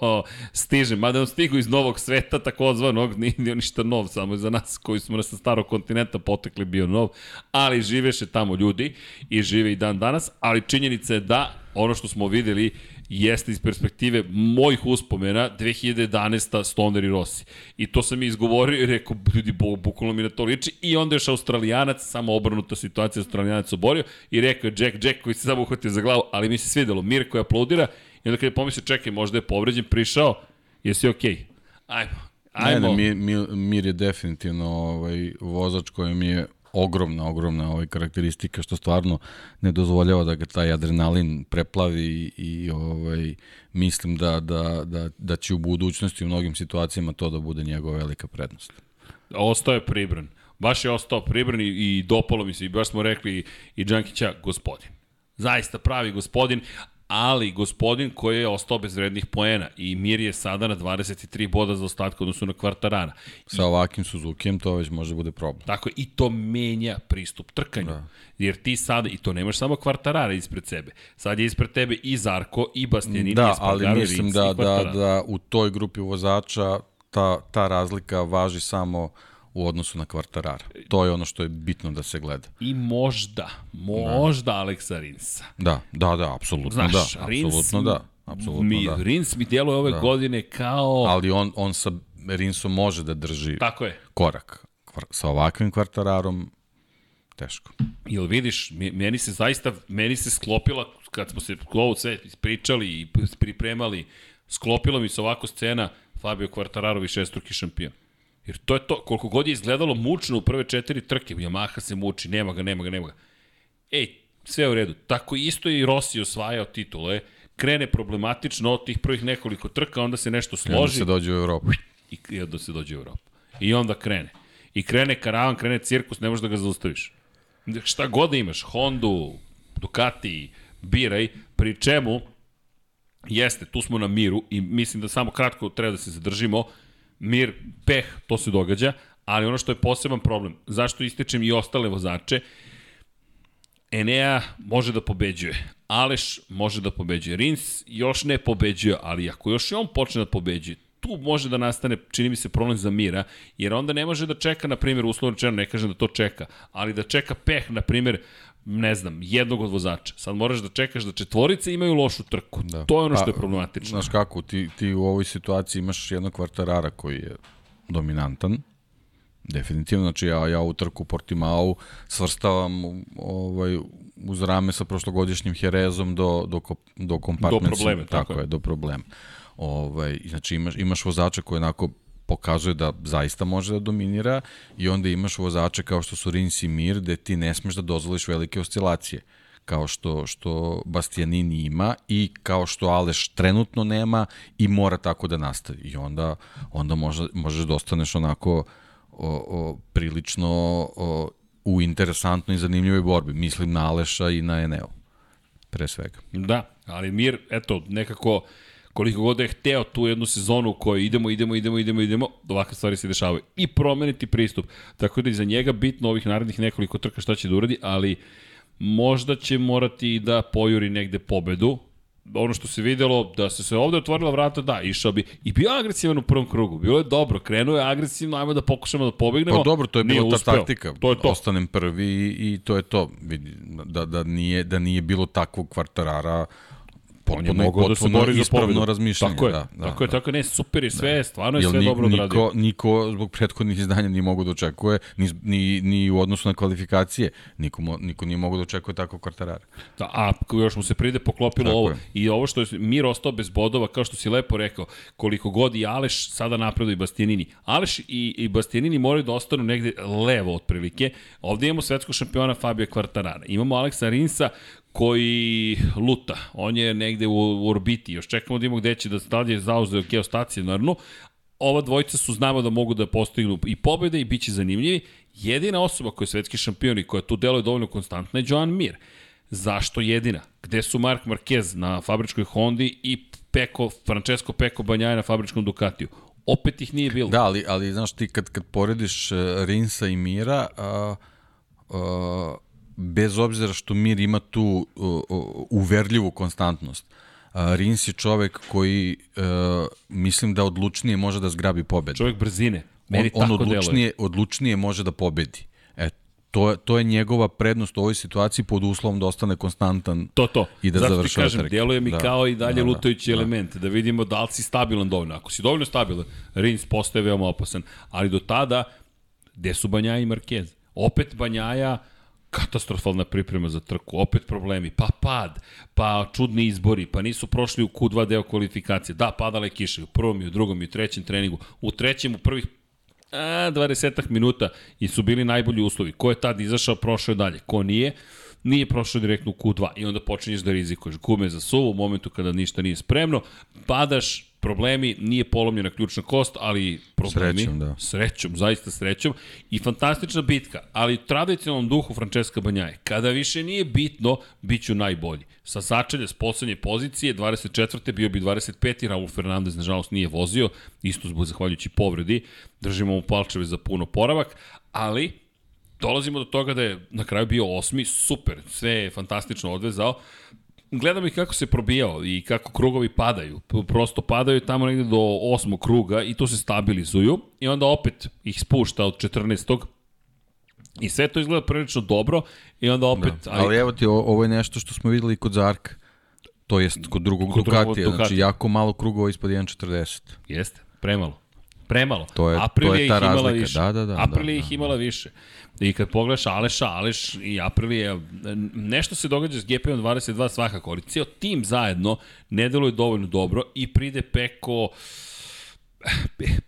stižem. Mada on stigu iz novog sveta, takozvanog, nije, nije ništa nov, samo za nas koji smo sa starog kontinenta potekli bio nov, ali živeše tamo ljudi i žive i dan danas, ali činjenica je da ono što smo videli jeste iz perspektive mojih uspomena 2011. Stoner i Rossi. I to sam mi izgovorio i rekao, ljudi, bukvalno mi na to liči. I onda još Australijanac, samo obrnuta situacija, Australijanac oborio i rekao Jack Jack koji se samo uhvatio za glavu, ali mi se svidelo. Mir koji aplaudira i onda kada je pomislio, čekaj, možda je povređen, prišao, jesi okej? Okay? Ajmo, Ajmo. Ne, ne, Mir, Mir je definitivno ovaj, vozač koji mi je ogromna, ogromna ovaj karakteristika što stvarno ne dozvoljava da ga taj adrenalin preplavi i, i ovaj mislim da, da, da, da će u budućnosti u mnogim situacijama to da bude njegova velika prednost. Ostao je pribran. Baš je ostao pribran i, i dopalo mi se i baš smo rekli i Đankića gospodin. Zaista pravi gospodin, ali gospodin koji je ostao bez vrednih poena i Mir je sada na 23 boda za ostatku odnosu na kvartarana. Sa ovakvim Suzukijem to već može bude problem. Tako i to menja pristup trkanju. Da. Jer ti sada, i to nemaš samo kvartarara ispred sebe, sad je ispred tebe i Zarko i Bastianini. Da, ali mislim da, da, da u toj grupi vozača ta, ta razlika važi samo u odnosu na kvartarara. To je ono što je bitno da se gleda. I možda, možda da. Aleksa Rinsa. Da, da, da, apsolutno Znaš, da. Apsolutno da. Apsolutno mi, da. Rins mi djeluje ove da. godine kao... Ali on, on sa Rinsom može da drži Tako je. korak. Sa ovakvim kvartararom teško. Jel vidiš, meni se zaista, meni se sklopila, kad smo se ovo sve ispričali i pripremali, sklopila mi se ovako scena Fabio Quartararo šestruki šampion. Jer to je to, koliko god je izgledalo mučno u prve četiri trke, Yamaha se muči, nema ga, nema ga, nema ga. Ej, sve u redu. Tako isto i Rossi osvajao titule, krene problematično od tih prvih nekoliko trka, onda se nešto složi. I onda se dođe u Evropu. I, i onda se dođe u Evropu. I onda krene. I krene karavan, krene cirkus, ne možeš da ga zaustaviš. Šta god da imaš, Hondu, Ducati, biraj, pri čemu jeste, tu smo na miru i mislim da samo kratko treba da se zadržimo, mir, peh, to se događa, ali ono što je poseban problem, zašto ističem i ostale vozače, Enea može da pobeđuje, Aleš može da pobeđuje, Rins još ne pobeđuje, ali ako još i on počne da pobeđuje, tu može da nastane, čini mi se, problem za Mira, jer onda ne može da čeka, na primjer, uslovno rečeno, ne kažem da to čeka, ali da čeka peh, na primjer, ne znam, jednog od vozača. Sad moraš da čekaš da četvorice imaju lošu trku. Da. To je ono što je pa, problematično. Znaš kako, ti, ti u ovoj situaciji imaš jednog kvartarara koji je dominantan, definitivno, znači ja, ja u trku Portimao svrstavam ovaj, uz rame sa prošlogodišnjim Herezom do, do, do kompartmenca. Do probleme, tako, tako je. do problema. Ovaj, znači imaš, imaš vozača koji onako pokazuje da zaista može da dominira i onda imaš vozače kao što su Rins i Mir gde ti ne smeš da dozvoliš velike oscilacije kao što, što Bastianini ima i kao što Aleš trenutno nema i mora tako da nastavi. I onda, onda može, možeš da ostaneš onako o, o, prilično o, u interesantnoj i zanimljivoj borbi. Mislim na Aleša i na Eneo, pre svega. Da, ali Mir, eto, nekako koliko god da je hteo tu jednu sezonu u kojoj idemo, idemo, idemo, idemo, idemo, ovakve stvari se dešavaju. I promeniti pristup. Tako da i za njega bitno ovih narednih nekoliko trka šta će da uradi, ali možda će morati da pojuri negde pobedu, ono što se videlo, da se se ovde otvorila vrata, da, išao bi i bio agresivan u prvom krugu. Bilo je dobro, krenuo je agresivno, ajmo da pokušamo da pobegnemo. Pa dobro, to je bila ta uspeo. taktika. To je to. Ostanem prvi i, i to je to. Da, da, nije, da nije bilo takvog kvartarara, potpuno, on je mogao da se bori za pobedu. razmišljanje. Tako je, da, da, tako je, da. tako ne, super je sve, da. stvarno je Jel sve ni, dobro odradio. Niko, niko zbog prethodnih izdanja nije mogo da očekuje, ni, ni, ni u odnosu na kvalifikacije, niko, mo, niko nije mogo da očekuje tako kvartarara. Da, a još mu se pride poklopilo tako ovo. Je. I ovo što je Mir ostao bez bodova, kao što si lepo rekao, koliko god i Aleš sada napredo i Bastianini. Aleš i, i Bastianini moraju da ostanu negde levo otprilike. Ovde imamo svetskog šampiona Fabio Kvartarara. Imamo Aleksa Rinsa koji luta. On je negde u, orbiti. Još čekamo da imamo gde će da dalje zauzeo geostacionarnu, ova dvojica su znamo da mogu da postignu i pobede i bit će zanimljivi. Jedina osoba koja je svetski šampion i koja tu deluje dovoljno konstantna je Joan Mir. Zašto jedina? Gde su Mark Marquez na fabričkoj Hondi i Peko, Francesco Peko Banjaja na fabričkom Ducatiju? Opet ih nije bilo. Da, ali, ali znaš ti kad, kad porediš uh, Rinsa i Mira, uh, uh, bez obzira što Mir ima tu uh, uverljivu konstantnost, uh, Rins je čovek koji uh, mislim da odlučnije može da zgrabi pobedu. Čovek brzine. Meni on, on odlučnije, odlučnije može da pobedi. E, to, to je njegova prednost u ovoj situaciji pod uslovom da ostane konstantan to, to. i da Zato završava trke. Zato ti kažem, djeluje mi da, kao i dalje da, lutajući da, element, da. da vidimo da li si stabilan dovoljno. Ako si dovoljno stabilan, Rins postaje veoma opasan. Ali do tada, gde su Banjaja i Marquez? Opet Banjaja, katastrofalna priprema za trku, opet problemi, pa pad, pa čudni izbori, pa nisu prošli u Q2 deo kvalifikacije. Da, padala je kiša u prvom i u drugom i u trećem treningu. U trećem, u prvih a, 20 minuta i su bili najbolji uslovi. Ko je tad izašao, prošao je dalje. Ko nije, nije prošao direktno u Q2 i onda počinješ da rizikuješ. Gume za suvu u momentu kada ništa nije spremno, padaš, problemi, nije polomljena ključna kost, ali problemi. Srećom, da. Srećom, zaista srećom. I fantastična bitka, ali u tradicionalnom duhu Francesca Banjaje. Kada više nije bitno, bit ću najbolji. Sa sačelja s poslednje pozicije, 24. bio bi 25. Raul Fernandez, nažalost, nije vozio, isto zbog zahvaljujući povredi. Držimo mu palčeve za puno poravak, ali dolazimo do toga da je na kraju bio osmi, super, sve je fantastično odvezao gledam ih kako se probijao i kako krugovi padaju. Prosto padaju tamo negde do osmog kruga i to se stabilizuju i onda opet ih spušta od 14. I sve to izgleda prilično dobro i onda opet... Da. Ali, ali evo ti, ovo je nešto što smo videli kod Zarka. To jest kod drugog kod Ducatija, Ducati. znači jako malo krugova ispod 1.40. Jeste, premalo. Premalo. To je, Aprilija to je ta razlika. Više. Da, da, da. Aprilija da, ih imala više. I kad pogledaš Aleša, Aleš i Aprilija, nešto se događa s GP-om 22 svakako, ali cijel tim zajedno ne deluje dovoljno dobro i pride Peko...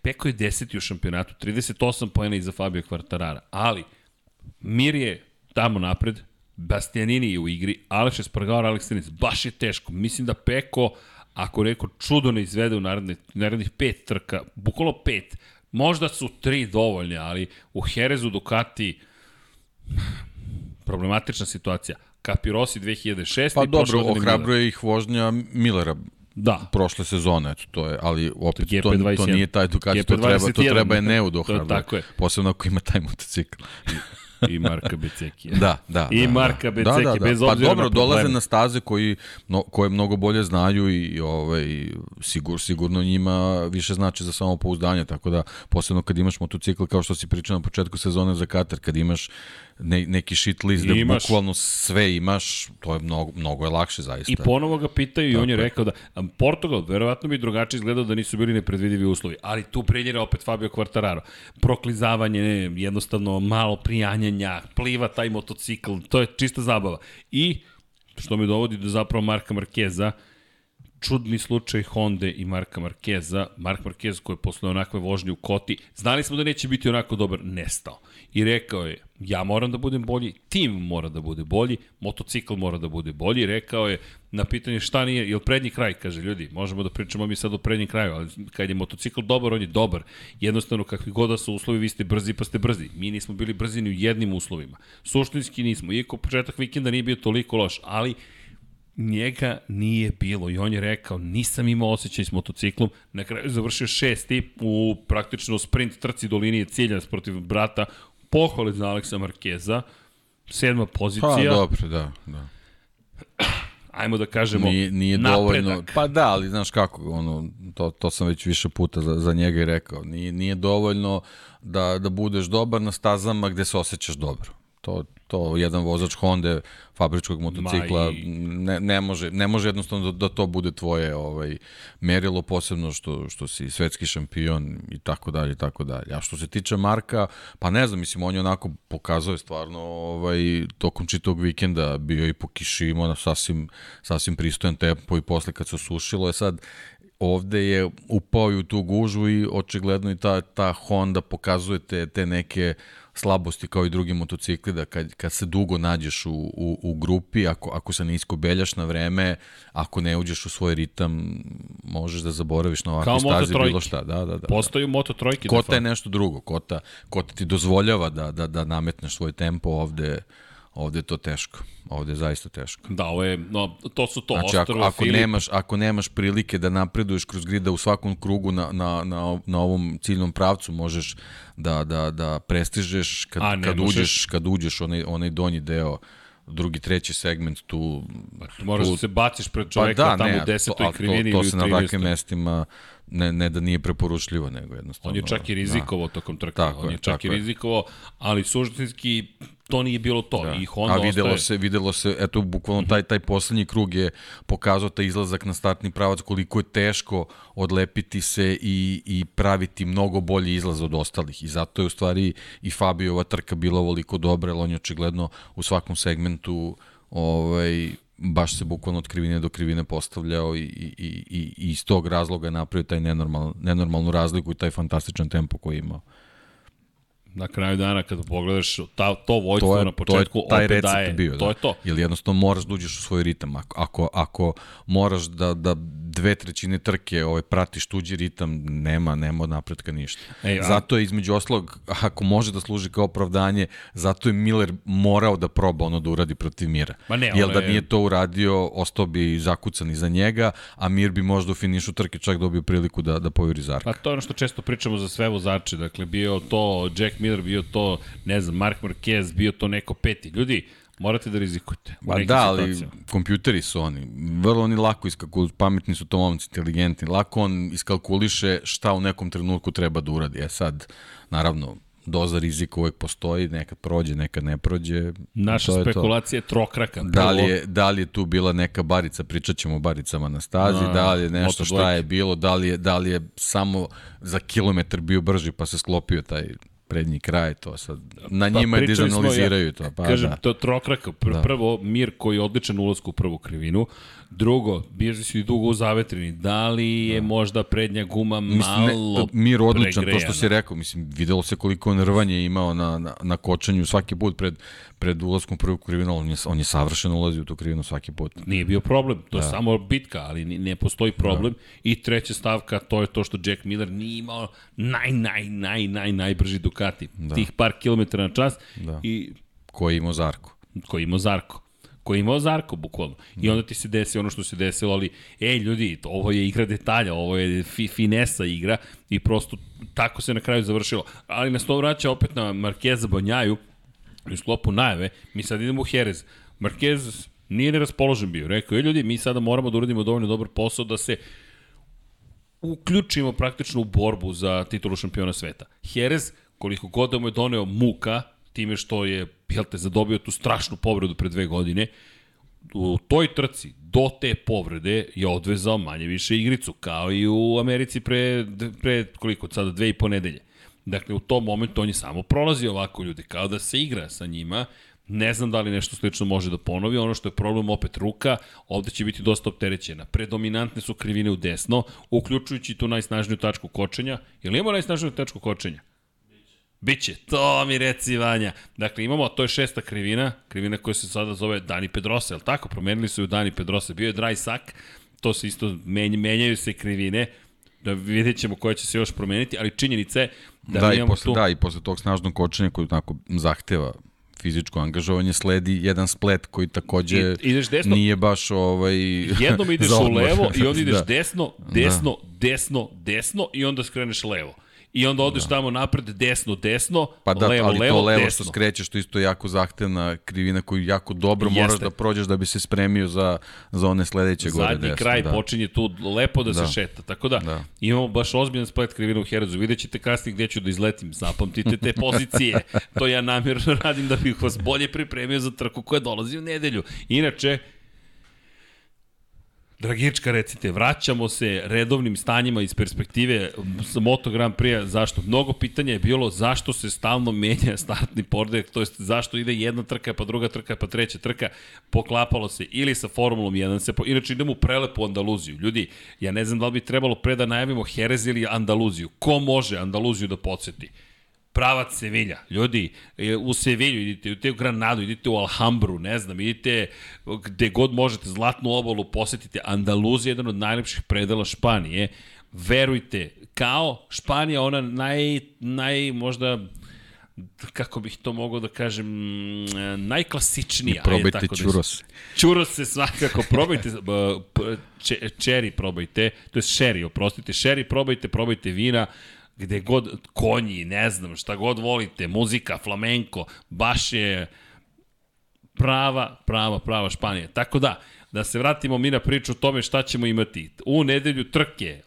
Peko je deseti u šampionatu, 38 pojena iza Fabio Quartarara, ali Mir je tamo napred, Bastianini je u igri, Aleš je sprgao Alex Tenis, baš je teško. Mislim da Peko, ako neko čudo ne izvede u naredne, narednih pet trka, bukvalno pet, možda su tri dovoljne, ali u Herezu Ducati problematična situacija. Capirosi 2006. Pa dobro, ohrabruje ih vožnja Millera da. prošle sezone, eto, to je, ali opet to, to nije taj Ducati, to treba, to treba je Neu ohrabruje, tako je. posebno ako ima taj motocikl. I Marka Becekija. Da, da. I da, Marka da. Becekija, da, da, da. bez pa obzira Pa dobro, na dolaze na staze koji, no, koje mnogo bolje znaju i ovaj, sigur, sigurno njima više znači za samopouzdanje, tako da posebno kad imaš motocikl kao što si pričao na početku sezone za Katar, kad imaš ne, neki shit list da imaš, bukvalno sve imaš, to je mnogo, mnogo je lakše zaista. I ponovo ga pitaju i on je rekao da Portugal verovatno bi drugačije izgledao da nisu bili nepredvidivi uslovi, ali tu prednjera opet Fabio Quartararo. Proklizavanje, ne, jednostavno malo prijanjanja, pliva taj motocikl, to je čista zabava. I što me dovodi do zapravo Marka Markeza, čudni slučaj Honda i Marka Markeza. Mark Markez koji je posle onakve vožnje u Koti, znali smo da neće biti onako dobar, nestao. I rekao je, ja moram da budem bolji, tim mora da bude bolji, motocikl mora da bude bolji. Rekao je na pitanje šta nije, je li prednji kraj, kaže ljudi, možemo da pričamo mi sad o prednjem kraju, ali kad je motocikl dobar, on je dobar. Jednostavno, kakvi god da su uslovi, vi ste brzi pa ste brzi. Mi nismo bili brzi ni u jednim uslovima. Suštinski nismo, iako početak vikenda nije bio toliko loš, ali njega nije bilo i on je rekao nisam imao osjećaj s motociklom, na kraju završio šesti u praktično sprint trci do linije cilja protiv brata, pohvali za Aleksa Markeza, sedma pozicija. Pa dobro, da, da. Ajmo da kažemo nije, nije napredak. dovoljno, pa da, ali znaš kako, ono, to, to sam već više puta za, za njega i rekao, nije, nije dovoljno da, da budeš dobar na stazama gde se osjećaš dobro. To, to jedan vozač Honda fabričkog motocikla i... ne, ne, može, ne može jednostavno da, da to bude tvoje ovaj merilo posebno što što si svetski šampion i tako dalje i tako dalje. A što se tiče Marka, pa ne znam, mislim on je onako pokazao je stvarno ovaj tokom čitog vikenda bio i po kiši imao na sasvim sasvim pristojan tempo i posle kad se osušilo je sad ovde je upao i u tu gužvu i očigledno i ta, ta Honda pokazuje te, te neke slabosti kao i drugi motocikli, da kad, kad se dugo nađeš u, u, u grupi, ako, ako se ne iskobeljaš na vreme, ako ne uđeš u svoj ritam, možeš da zaboraviš na ovakve staze bilo šta. Da, da, da, Postoju moto trojke. Kota je nešto drugo. Kota, kota ti dozvoljava da, da, da nametneš svoj tempo ovde Ovde je to teško. Ovde je zaista teško. Da, ovo je, no, to su to. Znači, ako, ako, nemaš, ako nemaš prilike da napreduješ kroz grida u svakom krugu na, na, na, na ovom ciljnom pravcu, možeš da, da, da prestižeš kad, A, kad, možeš. uđeš, kad uđeš onaj, onaj donji deo drugi, treći segment tu... Pa, moraš tu, da se baciš pred pa čoveka pa da, tamo ne, u desetoj krivini to, to, to se na takvim mestima ne, ne da nije preporučljivo, nego jednostavno... On je čak i rizikovao da. tokom trke, on je, je čak i rizikovao, ali suštinski to nije bilo to. Da. I Honda A videlo ostaje... se, videlo se, eto, bukvalno taj, taj poslednji krug je pokazao taj izlazak na startni pravac, koliko je teško odlepiti se i, i praviti mnogo bolji izlaz od ostalih. I zato je u stvari i Fabiova trka bila ovoliko dobra, jer on je očigledno u svakom segmentu ovaj, baš se bukvalno od krivine do krivine postavljao i, i, i, i iz tog razloga napravio taj nenormal, nenormalnu razliku i taj fantastičan tempo koji je imao na kraju dana kada pogledaš ta, to vojstvo to je, na početku to je opet daje, bio, to da. je to. Ili jednostavno moraš da uđeš u svoj ritam. Ako, ako, ako moraš da, da dve trećine trke ovaj, pratiš tuđi ritam, nema, nema od napretka ništa. Ej, a... Zato je između oslog, ako može da služi kao opravdanje, zato je Miller morao da proba ono da uradi protiv Mira. Ma ne, Jer da nije to uradio, ostao bi zakucan iza njega, a Mir bi možda u finišu trke čak dobio priliku da, da povjeri Zarka. Pa to je ono što često pričamo za sve vozače. Dakle, bio to Jack Miller, bio to, ne znam, Mark Marquez, bio to neko peti. Ljudi, morate da rizikujete. Pa da, ali kompjuteri su oni. Vrlo oni lako iskalkulišu, pametni su to momci, inteligentni. Lako on iskalkuliše šta u nekom trenutku treba da uradi. E sad, naravno, doza rizika uvek postoji, nekad prođe, nekad ne prođe. Naša je spekulacija je trokraka. Prvo. Da li je, da li je tu bila neka barica, pričat ćemo o baricama na stazi, A, da li je nešto šta je bilo, da li je, da li je samo za kilometar bio brži pa se sklopio taj prednji kraj, to sad, na pa, njima je da analiziraju ja, to. Pa, kažem, da. to trokraka, pr da. prvo Mir koji je odličan ulazku u prvu krivinu, drugo, bježi su i dugo u zavetrini, da li je da. možda prednja guma mislim, malo ne, Mir odličan, pregrejana. to što si rekao, mislim, videlo se koliko nervanje imao na, na, na kočanju svaki put pred, pred ulazkom u prvu krivinu, on je, on je savršeno ulazio u tu krivinu svaki put. Nije bio problem, to da. je samo bitka, ali ne postoji problem. Da. I treća stavka, to je to što Jack Miller nije imao naj, naj, naj, naj, najbrži Ducati. Da. Tih par kilometara na čas. Da. I, koji imao Zarko. Koji imao Zarko koji je imao Zarko, bukvalno. I onda ti se desi ono što se desilo, ali, ej, ljudi, ovo je igra detalja, ovo je fi, finesa igra i prosto tako se na kraju završilo. Ali nas to vraća opet na Markeza Banjaju, u sklopu najave, mi sad idemo u Jerez. Marquez nije neraspoložen bio. Rekao je, ljudi, mi sada moramo da uradimo dovoljno dobar posao da se uključimo praktično u borbu za titulu šampiona sveta. Jerez, koliko god da mu je doneo muka, time što je, jel te, zadobio tu strašnu povredu pre dve godine, u toj trci do te povrede je odvezao manje više igricu, kao i u Americi pre, pre koliko, sada dve i po nedelje. Dakle, u tom momentu on je samo prolazio ovako ljudi, kao da se igra sa njima, Ne znam da li nešto slično može da ponovi, ono što je problem opet ruka, ovde će biti dosta opterećena. Predominantne su krivine u desno, uključujući tu najsnažniju tačku kočenja. Jel imamo najsnažniju tačku kočenja? Biće, to mi reci Vanja. Dakle, imamo, to je šesta krivina, krivina koja se sada zove Dani Pedrosa, je tako? Promenili su ju Dani Pedrosa, bio je dry sak, to se isto menj, menjaju se krivine, da vidjet ćemo koja će se još promeniti, ali činjenica je da, da i posle, tu... Da, i posle tog snažnog kočenja koji tako zahteva fizičko angažovanje sledi jedan splet koji takođe I, ideš desno, nije baš ovaj jednom ideš u levo i onda ideš da. desno, desno, da. desno, desno i onda skreneš levo i onda odeš da. tamo napred, desno, desno, pa da, levo, ali levo, to levo desno. što skrećeš, to isto je jako zahtevna krivina koju jako dobro Jeste. moraš da prođeš da bi se spremio za, za one sledeće desno. Zadnji kraj da. počinje tu lepo da, da se šeta, tako da, da. imamo baš ozbiljan splet krivina u Herezu, vidjet ćete kasnije gde ću da izletim, zapamtite te pozicije, to ja namjerno radim da bih vas bolje pripremio za trku koja dolazi u nedelju. Inače, Dragička, recite, vraćamo se redovnim stanjima iz perspektive Moto Grand Prix, zašto? Mnogo pitanja je bilo zašto se stalno menja startni pordek, to jest zašto ide jedna trka, pa druga trka, pa treća trka, poklapalo se ili sa Formulom 1, se po... inače idemo u prelepu Andaluziju. Ljudi, ja ne znam da li bi trebalo pre da najavimo Jerez ili Andaluziju. Ko može Andaluziju da podsjeti? Pravac Sevilja. Ljudi, e, u Sevilju idite, idite u Granadu, idite u Alhambru, ne znam, idite gde god možete, Zlatnu obalu posetite. Andaluzija je jedan od najlepših predela Španije. Verujte, kao Španija, ona naj, naj možda kako bih to mogao da kažem, najklasičnija. I probajte ajde, tako čuros. Da se svakako, probajte, čeri probajte, to je šeri, oprostite, šeri probajte, probajte vina, gde god, konji, ne znam, šta god volite, muzika, flamenko, baš je prava, prava, prava Španija. Tako da, da se vratimo mi na priču o tome šta ćemo imati. U nedelju trke,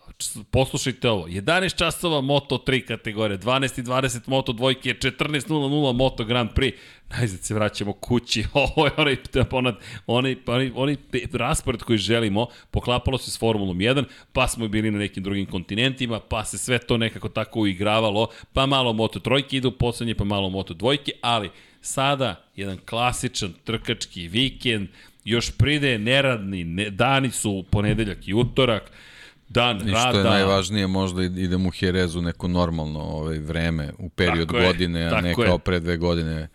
poslušajte ovo, 11 časova Moto 3 kategorije, 12 i 20 Moto dvojke, 14.00 Moto Grand Prix, najzad se vraćamo kući, ovo je onaj, onaj, onaj, onaj, onaj raspored koji želimo, poklapalo se s Formulom 1, pa smo bili na nekim drugim kontinentima, pa se sve to nekako tako uigravalo, pa malo Moto trojke idu poslednje, pa malo Moto dvojke, ali sada jedan klasičan trkački vikend, još pride neradni, ne, dani su ponedeljak i utorak, dan I rada. I što je najvažnije, možda idemo u Herezu neko normalno ovaj, vreme, u period tako godine, je, a ne kao pre dve godine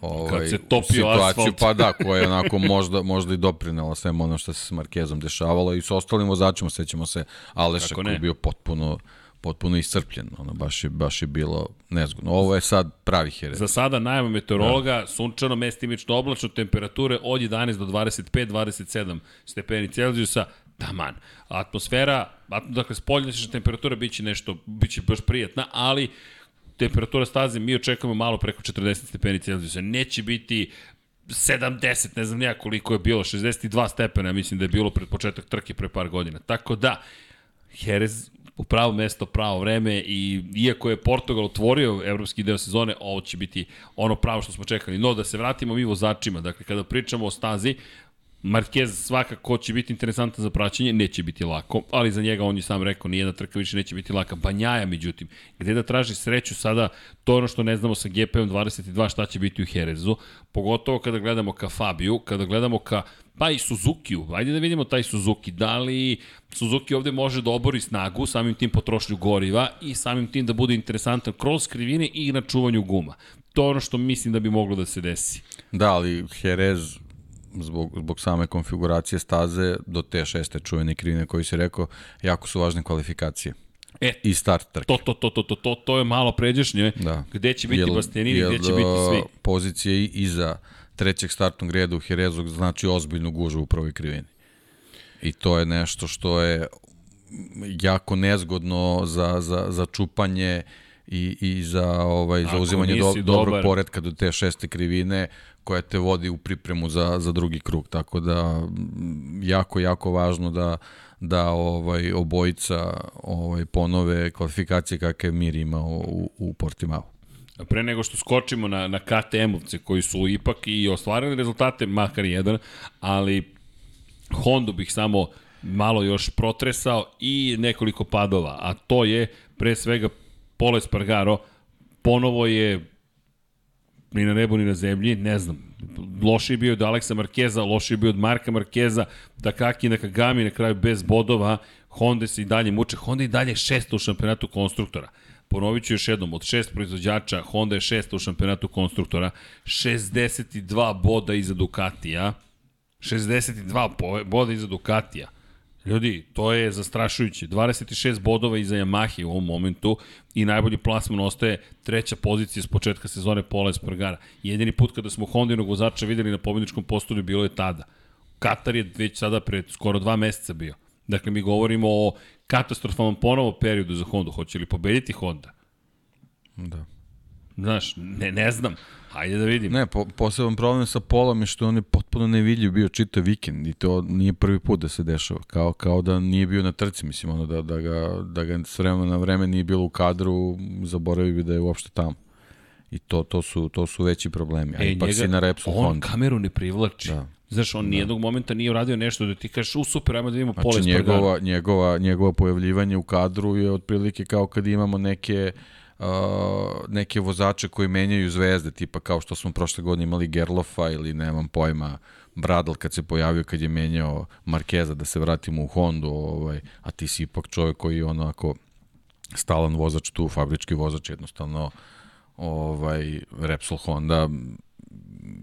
ovaj, Kad se topio situaciju, asfalt. pa da, koja je onako možda, možda i doprinela svema ono što se s Markezom dešavalo i s ostalim vozačima, sećamo se Aleša koji je bio potpuno potpuno iscrpljen, ono baš je, baš je bilo nezgodno. Ovo je sad pravi herez. Za sada najava meteorologa, da. sunčano, mestimično oblačno, temperature od 11 do 25, 27 stepeni Celzijusa, taman. Atmosfera, dakle, spoljnešna temperatura biće nešto, biće baš prijatna, ali temperatura staze mi očekujemo malo preko 40 stepeni Celzijusa. Neće biti 70, ne znam nija koliko je bilo, 62 stepena, mislim da je bilo pred početak trke pre par godina. Tako da, Jerez u pravo mesto, pravo vreme i iako je Portugal otvorio evropski deo sezone, ovo će biti ono pravo što smo čekali. No, da se vratimo mi vozačima, dakle, kada pričamo o stazi, Marquez svakako će biti interesantan za praćenje, neće biti lako, ali za njega on je sam rekao, nijedna trka više neće biti laka. Banjaja, međutim, gde da traži sreću sada, to ono što ne znamo sa GP-om 22 šta će biti u Herezu, pogotovo kada gledamo ka Fabiju, kada gledamo ka pa i Suzuki-u. Ajde da vidimo taj Suzuki. Da li Suzuki ovde može da obori snagu, samim tim potrošnju goriva i samim tim da bude interesantan kroz krivine i na čuvanju guma. To je ono što mislim da bi moglo da se desi. Da, ali Jerez zbog, zbog same konfiguracije staze do te šeste čuvene krivine koji si rekao, jako su važne kvalifikacije. E, I start trke. To, to, to, to, to, to, to je malo pređešnje. Da. Gde će biti jel, Bastianini, gde će biti svi. Pozicije iza trećeg startnog reda u Herezu znači ozbiljnu gužu u prvoj krivini. I to je nešto što je jako nezgodno za, za, za čupanje i, i za ovaj za uzimanje do, dobrog poredka do te šeste krivine koja te vodi u pripremu za, za drugi krug. Tako da jako, jako važno da, da ovaj obojica ovaj ponove kvalifikacije kakve Mir imao u, u Portimao. Pre nego što skočimo na, na KTM-ovce koji su ipak i ostvarili rezultate, makar jedan, ali Hondu bih samo malo još protresao i nekoliko padova, a to je pre svega Pole Spargaro, ponovo je ni na nebu ni na zemlji, ne znam. Loši je bio od Aleksa Markeza, loši je bio od Marka Markeza, Takaki na Kagami na kraju bez bodova, Honda se i dalje muče, Honda i dalje šesta u šampionatu konstruktora. Ponovit ću još jednom, od šest proizvođača, Honda je šesta u šampionatu konstruktora, 62 boda iza Ducatija, 62 boda iza Ducatija. Ljudi, to je zastrašujuće. 26 bodova iza Yamahe u ovom momentu i najbolji plasman ostaje treća pozicija s početka sezone Pola Espargara. Jedini put kada smo Hondinog vozača videli na pobedničkom postolju bilo je tada. Katar je već sada pred skoro dva meseca bio. Dakle, mi govorimo o katastrofalnom ponovo periodu za Hondu. Hoće li pobediti Honda? Da. Znaš, ne, ne znam. Hajde da vidim. Ne, po, poseban problem sa Polom je što on je potpuno nevidljiv bio čitav vikend i to nije prvi put da se dešava. Kao, kao da nije bio na trci, mislim, ono da, da, ga, da ga s vremena na vreme nije bilo u kadru, zaboravio bi da je uopšte tamo. I to, to, su, to su veći problemi. A e, ipak njega, si na repsu on Honda. kameru ne privlači. Da. Znaš, on da. nijednog momenta nije uradio nešto da ti kažeš, u super, ajmo da vidimo znači, Pola njegova, njegova, njegova pojavljivanje u kadru je otprilike kao kad imamo neke uh, uh, neke vozače koji menjaju zvezde, tipa kao što smo prošle godine imali Gerlofa ili nemam pojma, Bradl kad se pojavio kad je menjao Markeza da se vratimo u Hondu, ovaj, a ti si ipak čovjek koji onako stalan vozač tu, fabrički vozač jednostavno ovaj Repsol Honda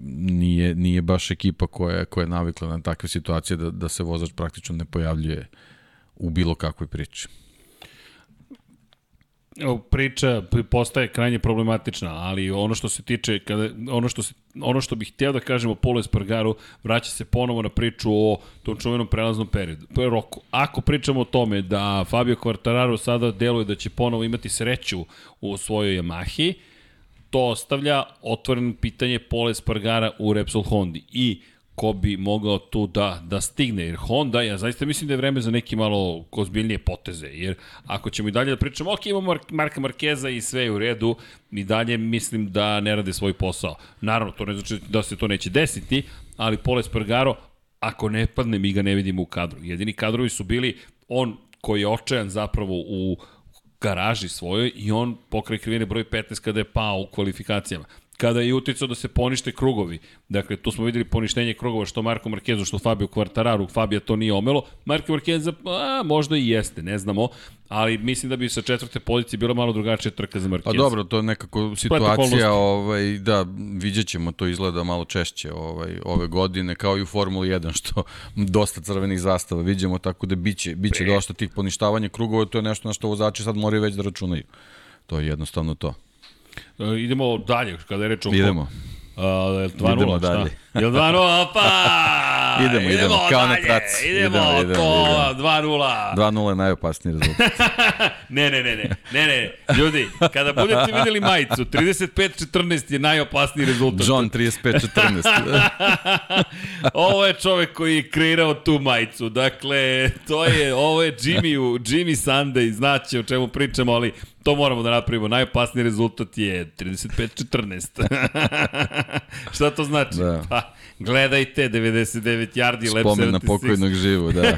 nije, nije baš ekipa koja, koja je navikla na takve situacije da, da se vozač praktično ne pojavljuje u bilo kakvoj priči priča postaje krajnje problematična, ali ono što se tiče kada ono što se ono što bih hteo da kažem o Polo Espargaru vraća se ponovo na priču o tom čuvenom prelaznom periodu. Roku. Ako pričamo o tome da Fabio Quartararo sada deluje da će ponovo imati sreću u svojoj Yamahi, to ostavlja otvoreno pitanje Pole Espargara u Repsol Hondi. I ko bi mogao tu da, da stigne. Jer Honda, ja zaista mislim da je vreme za neki malo kozbiljnije poteze. Jer ako ćemo i dalje da pričamo, ok, imamo Marka Markeza i sve je u redu, i dalje mislim da ne rade svoj posao. Naravno, to ne znači da se to neće desiti, ali Pole Spargaro, ako ne padne, mi ga ne vidimo u kadru. Jedini kadrovi su bili on koji je očajan zapravo u garaži svojoj i on pokraj krivine broj 15 kada je pao u kvalifikacijama kada je uticao da se ponište krugovi. Dakle, tu smo videli poništenje krugova što Marko Markezu, što Fabio Quartararo, Fabio to nije omelo. Marko Markeza, a, možda i jeste, ne znamo, ali mislim da bi sa četvrte pozicije bilo malo drugačija trka za Markeza. Pa dobro, to je nekako situacija, ovaj, da, vidjet ćemo, to izgleda malo češće ovaj, ove godine, kao i u Formuli 1, što dosta crvenih zastava vidimo, tako da biće, biće dosta tih poništavanja krugova, to je nešto na što vozači sad moraju već da računaju. To je jednostavno to. Uh, idemo dalje, kada je reč o... Idemo. Uh, 2-0, idemo dalje. Jel 2-0, pa! idemo, idemo, idemo, kao na traci. Idemo, idemo, idemo to, 2-0. 2-0 je najopasniji rezultat. ne, ne, ne, ne, ne, ne, ljudi, kada budete videli majicu, 35-14 je najopasniji rezultat. John 35-14. ovo je čovek koji je kreirao tu majicu, dakle, to je, ovo je Jimmy, Jimmy Sunday, znaće o čemu pričamo, ali To moramo da napravimo. Najopasniji rezultat je 35-14. Šta to znači? Da. Pa, gledajte, 99 yardi, Spomen na pokojnog živu, da.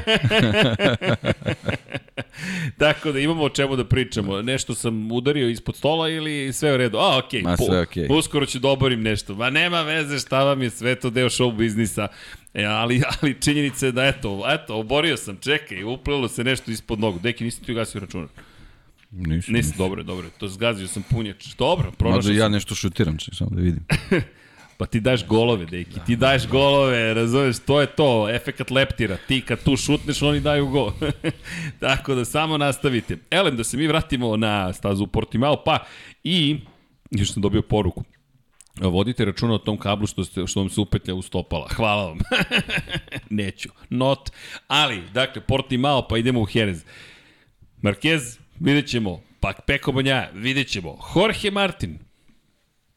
Tako da imamo o čemu da pričamo. Nešto sam udario ispod stola ili sve u redu? A, okej. Okay. Ma sve okej. Okay. Uskoro ću da oborim nešto. Ma nema veze šta vam je sve to deo show biznisa. E, ali, ali činjenica je da eto, eto, oborio sam, čekaj, uplelo se nešto ispod nogu. Deki, nisi ti ugasio računar. Nisam. Nisi, dobro, dobro. To zgazio sam punjač. Dobro, pronašao sam. ja nešto šutiram, če, samo da vidim. Pa ti daš golove, deki. Ti daš golove, razumeš, to je to, efekat leptira. Ti kad tu šutneš, oni daju gol. Tako da samo nastavite. Elem, da se mi vratimo na stazu u Portimao, pa i, još sam dobio poruku, Vodite računa o tom kablu što, ste, što vam se upetlja u stopala. Hvala vam. Neću. Not. Ali, dakle, Portimao, pa idemo u Jerez. Marquez, Vidjet ćemo. Pak Peko Banja, vidjet ćemo. Jorge Martin.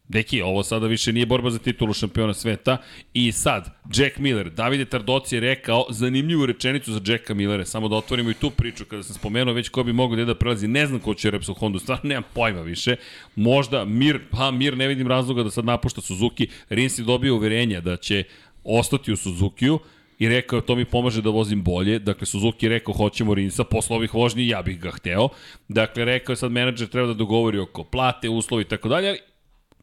Deki, ovo sada više nije borba za titulu šampiona sveta. I sad, Jack Miller. Davide Tardoci je rekao zanimljivu rečenicu za Jacka Millera. Samo da otvorimo i tu priču kada sam spomenuo već ko bi mogo da, da prelazi. Ne znam ko će Repsol Honda, stvarno nemam pojma više. Možda Mir, pa Mir ne vidim razloga da sad napušta Suzuki. Rins je dobio uverenja da će ostati u Suzukiju i rekao to mi pomaže da vozim bolje. Dakle, Suzuki je rekao hoćemo Rinsa, posle ovih vožnji ja bih ga hteo. Dakle, rekao je sad menadžer treba da dogovori oko plate, uslovi i tako dalje,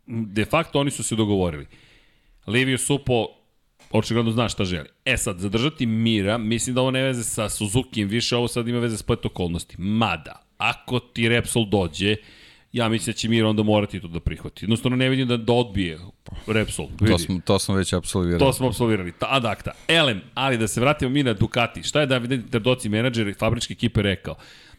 de facto oni su se dogovorili. Livio Supo očigledno zna šta želi. E sad, zadržati mira, mislim da ovo ne veze sa Suzuki, više ovo sad ima veze s plet okolnosti. Mada, ako ti Repsol dođe, ja mislim da će Mir onda morati to da prihvati. Jednostavno ne vidim da, da odbije Repsol. Vidi. To, smo, to smo već absolvirali. To smo absolvirali. Ta, adakta. Elem, ali da se vratimo mi na Ducati. Šta je David Terdoci, menadžer i fabričke ekipe rekao?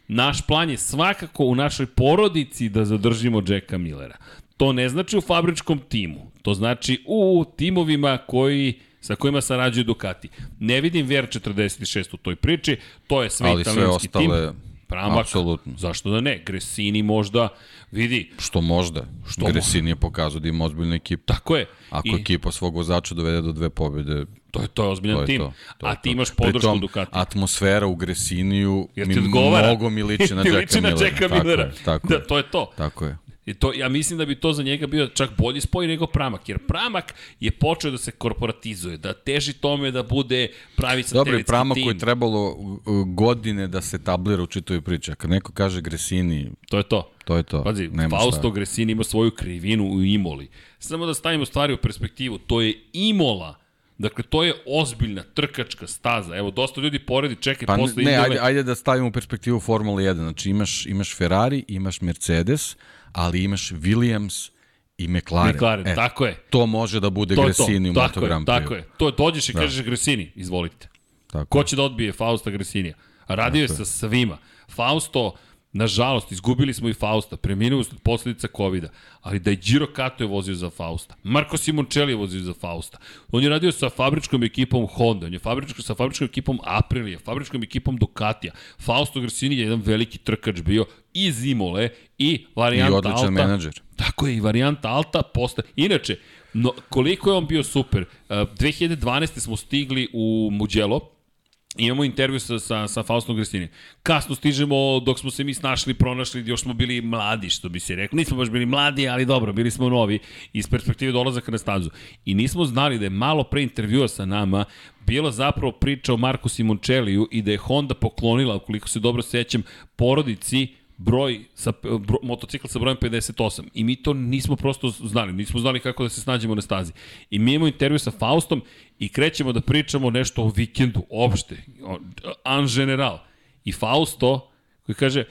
Naš plan je svakako u našoj porodici da zadržimo Jacka Millera. To ne znači u fabričkom timu. To znači u timovima koji sa kojima sarađuju Ducati. Ne vidim VR46 u toj priči, to je sve Ali italijanski tim. Ali sve ostale Pramak, Apsolutno. zašto da ne? Gresini možda, vidi. Što možda. Što Gresini je pokazao da ima ozbiljnu ekipu. Tako je. Ako I... ekipa svog vozača dovede do dve pobjede, To je, to je ozbiljan to je tim. To, to A ti imaš podršku Pritom, Ducati. atmosfera u Gresiniju mi mnogo mi liči na Jacka Millera. Jacka Millera. Tako, je, tako da, to je to. Tako je. I to, ja mislim da bi to za njega bio čak bolji spoj nego Pramak, jer Pramak je počeo da se korporatizuje, da teži tome da bude pravi satelitski Dobro, Pramak koji je trebalo godine da se tablira u čitoj priči. Kad neko kaže Gresini... To je to. To je to. Pazi, Nema Fausto šta. Gresini ima svoju krivinu u Imoli. Samo da stavimo stvari u perspektivu, to je Imola Dakle, to je ozbiljna trkačka staza. Evo, dosta ljudi poredi, čekaj, pa, posle ne, ajde, ajde da stavimo u perspektivu Formula 1. Znači, imaš, imaš Ferrari, imaš Mercedes, ali imaš Williams, i McLaren. McLaren, e, tako je. To može da bude to Gresini u Moto Grand Prix. Tako je, to dođeš i da. kažeš Gresini, izvolite. Tako Ko će da odbije Fausta Gresinija? Radio je sa svima. Fausto, Nažalost, izgubili smo i Fausta, preminuo od posledica covid -a, ali da je Giro Kato je vozio za Fausta. Marko Simoncelli je vozio za Fausta. On je radio sa fabričkom ekipom Honda, on je fabričko, sa fabričkom ekipom Aprilia, fabričkom ekipom Ducatija. Fausto Gresini je jedan veliki trkač bio i Zimole i varijanta Alta. I odličan Alta. menadžer. Tako je, i varijanta Alta posta. Inače, no, koliko je on bio super. Uh, 2012. smo stigli u Mugello, Imamo intervju sa, sa, sa Faustom Grestini. Kasno stižemo dok smo se mi snašli, pronašli, još smo bili mladi, što bi se rekao. Nismo baš bili mladi, ali dobro, bili smo novi iz perspektive dolazaka na stazu. I nismo znali da je malo pre intervjua sa nama bila zapravo priča o Marku Simončeliju i da je Honda poklonila, ukoliko se dobro sećam, porodici broj sa bro, motocikl sa brojem 58 i mi to nismo prosto znali, nismo znali kako da se snađemo na stazi. I mi imamo intervju sa Faustom i krećemo da pričamo nešto o vikendu, opšte, an general. I Fausto, koji kaže,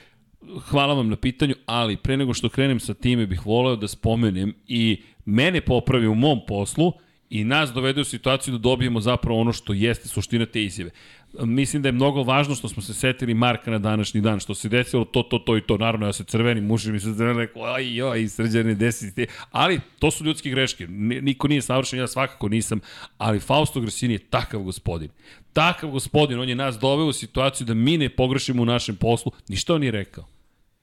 hvala vam na pitanju, ali pre nego što krenem sa time bih voleo da spomenem i mene popravi u mom poslu i nas dovede u situaciju da dobijemo zapravo ono što jeste suština te izjave mislim da je mnogo važno što smo se setili Marka na današnji dan, što se desilo to, to, to i to. Naravno, ja se crveni, muži mi se crveni, rekao, aj, joj, srđane, desi ti. Ali, to su ljudske greške. Niko nije savršen, ja svakako nisam. Ali Fausto Gresini je takav gospodin. Takav gospodin, on je nas doveo u situaciju da mi ne pogrešimo u našem poslu. Ništa on nije rekao.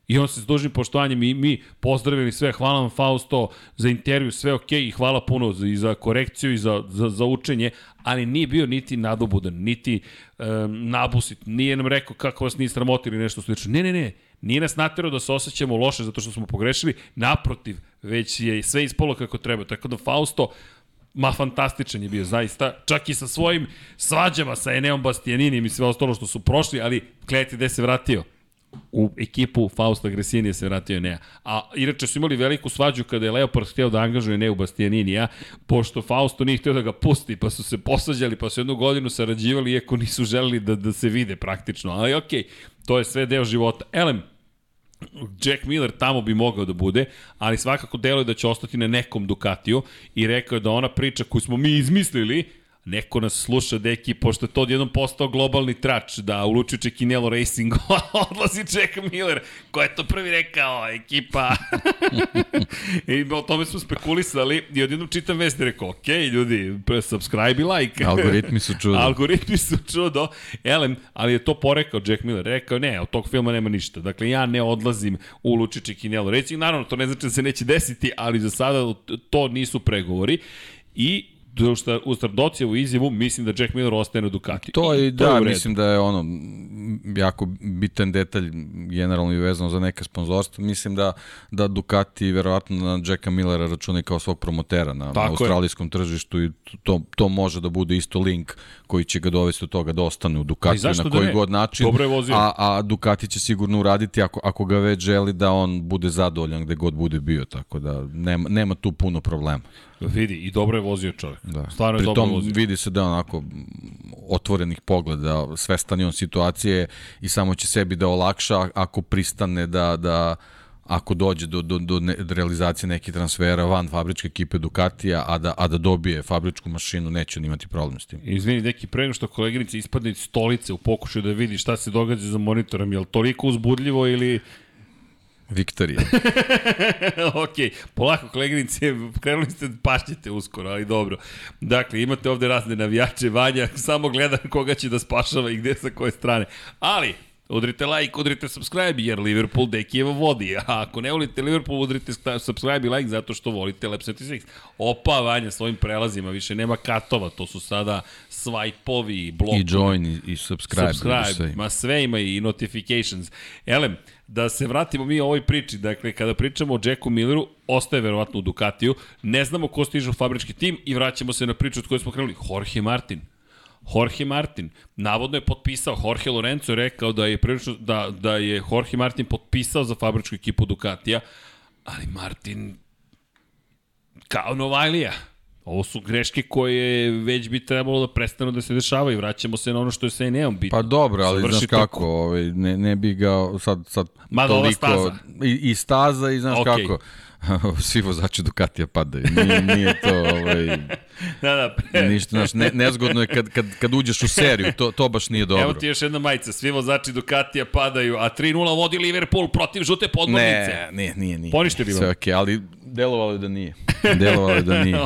I on se s dužnim poštovanjem i mi pozdravili sve, hvala vam Fausto za intervju, sve ok i hvala puno za, i za korekciju i za, za, za učenje, ali nije bio niti nadobudan, niti um, nabusit, nije nam rekao kako vas nije sramotili nešto slično. Ne, ne, ne, nije nas naterao da se osjećamo loše zato što smo pogrešili, naprotiv, već je sve ispolo kako treba. Tako da Fausto, ma fantastičan je bio zaista, čak i sa svojim svađama sa Eneom Bastianinim i sve ostalo što su prošli, ali gledajte gde se vratio u ekipu Fausta Gresinija se vratio Nea. A inače su imali veliku svađu kada je Leopard htio da angažuje Neu Bastianinija, pošto Fausto nije htio da ga pusti, pa su se posađali, pa su jednu godinu sarađivali, iako nisu želeli da, da se vide praktično. Ali okej, okay, to je sve deo života. Elem, Jack Miller tamo bi mogao da bude, ali svakako deluje da će ostati na nekom Ducatiju i rekao je da ona priča koju smo mi izmislili, Neko nas sluša, deki, pošto je to odjednom postao globalni trač, da u Luču Čekinelo Racing odlazi Jack Miller, ko je to prvi rekao, ekipa. I o tome smo spekulisali i odjednom čitam vest i rekao, ok, ljudi, subscribe i like. Algoritmi su čudo. Algoritmi su čudo. Elem, ali je to porekao Jack Miller. Rekao, ne, od tog filma nema ništa. Dakle, ja ne odlazim u Luču Čekinelo Racing. Naravno, to ne znači da se neće desiti, ali za sada to nisu pregovori. I što u Stardocijevu izjavu mislim da Jack Miller ostaje na Ducati. To je, to da, je mislim da je ono jako bitan detalj generalno i vezano za neke sponzorstva. Mislim da, da Ducati verovatno na Jacka Millera računa kao svog promotera na, na australijskom je. tržištu i to, to može da bude isto link koji će ga dovesti do toga da ostane u Ducati na da koji da god način. Dobro je vozio. A, a Ducati će sigurno uraditi ako, ako ga već želi da on bude zadovoljan gde god bude bio, tako da nema, nema tu puno problema. Vidi, i dobro je vozio čovjek. Da. Stvarno je Pri dobro tom vozio. vidi se da je onako otvorenih pogleda, svestan je on situacije i samo će sebi da olakša ako pristane da, da ako dođe do, do, do, ne, realizacije nekih transfera van fabričke ekipe Ducatija, a da, a da dobije fabričku mašinu, neće on imati problem s tim. Izvini, neki pre što koleginici ispadne iz stolice u pokušaju da vidi šta se događa za monitorom, je li toliko uzbudljivo ili Viktorija. ok, polako koleginice, krenuli ste da pašćete uskoro, ali dobro. Dakle, imate ovde razne navijače, Vanja samo gleda koga će da spašava i gde sa koje strane. Ali, Udrite like, udrite subscribe, jer Liverpool Dekijevo vodi. A ako ne volite Liverpool, udrite subscribe i like zato što volite Lab 76. Opa, Vanja, svojim prelazima više nema katova, to su sada swipe-ovi, blokovi. I join i, i subscribe. Subscribe, sve. ma sve ima i notifications. Elem, da se vratimo mi ovoj priči. Dakle, kada pričamo o Jacku Milleru, ostaje verovatno u Ducatiju. Ne znamo ko stiže u fabrički tim i vraćamo se na priču od koje smo krenuli. Jorge Martin. Jorge Martin, navodno je potpisao, Jorge Lorenzo je rekao da je, prilično, da, da je Jorge Martin potpisao za fabričku ekipu Ducatija, ali Martin kao Novajlija, Ovo su greške koje već bi trebalo da prestanu da se dešavaju. Vraćamo se na ono što je sa Eneom bitno. Pa dobro, ali Završi znaš kako, ovaj, ne, ne bi ga sad, sad Mada toliko... staza. I, I staza i znaš okay. kako svi vozači Ducatija padaju. Nije, nije to ovaj, da, da. Pre... ništa, znaš, ne, nezgodno je kad, kad, kad uđeš u seriju, to, to baš nije dobro. Evo ti još jedna majica, svi vozači Ducatija padaju, a 3-0 vodi Liverpool protiv žute podmornice. Ne, nije, nije. nije. Ponište bilo. Sve okej, okay, ali delovalo je da nije. Delovalo je da nije.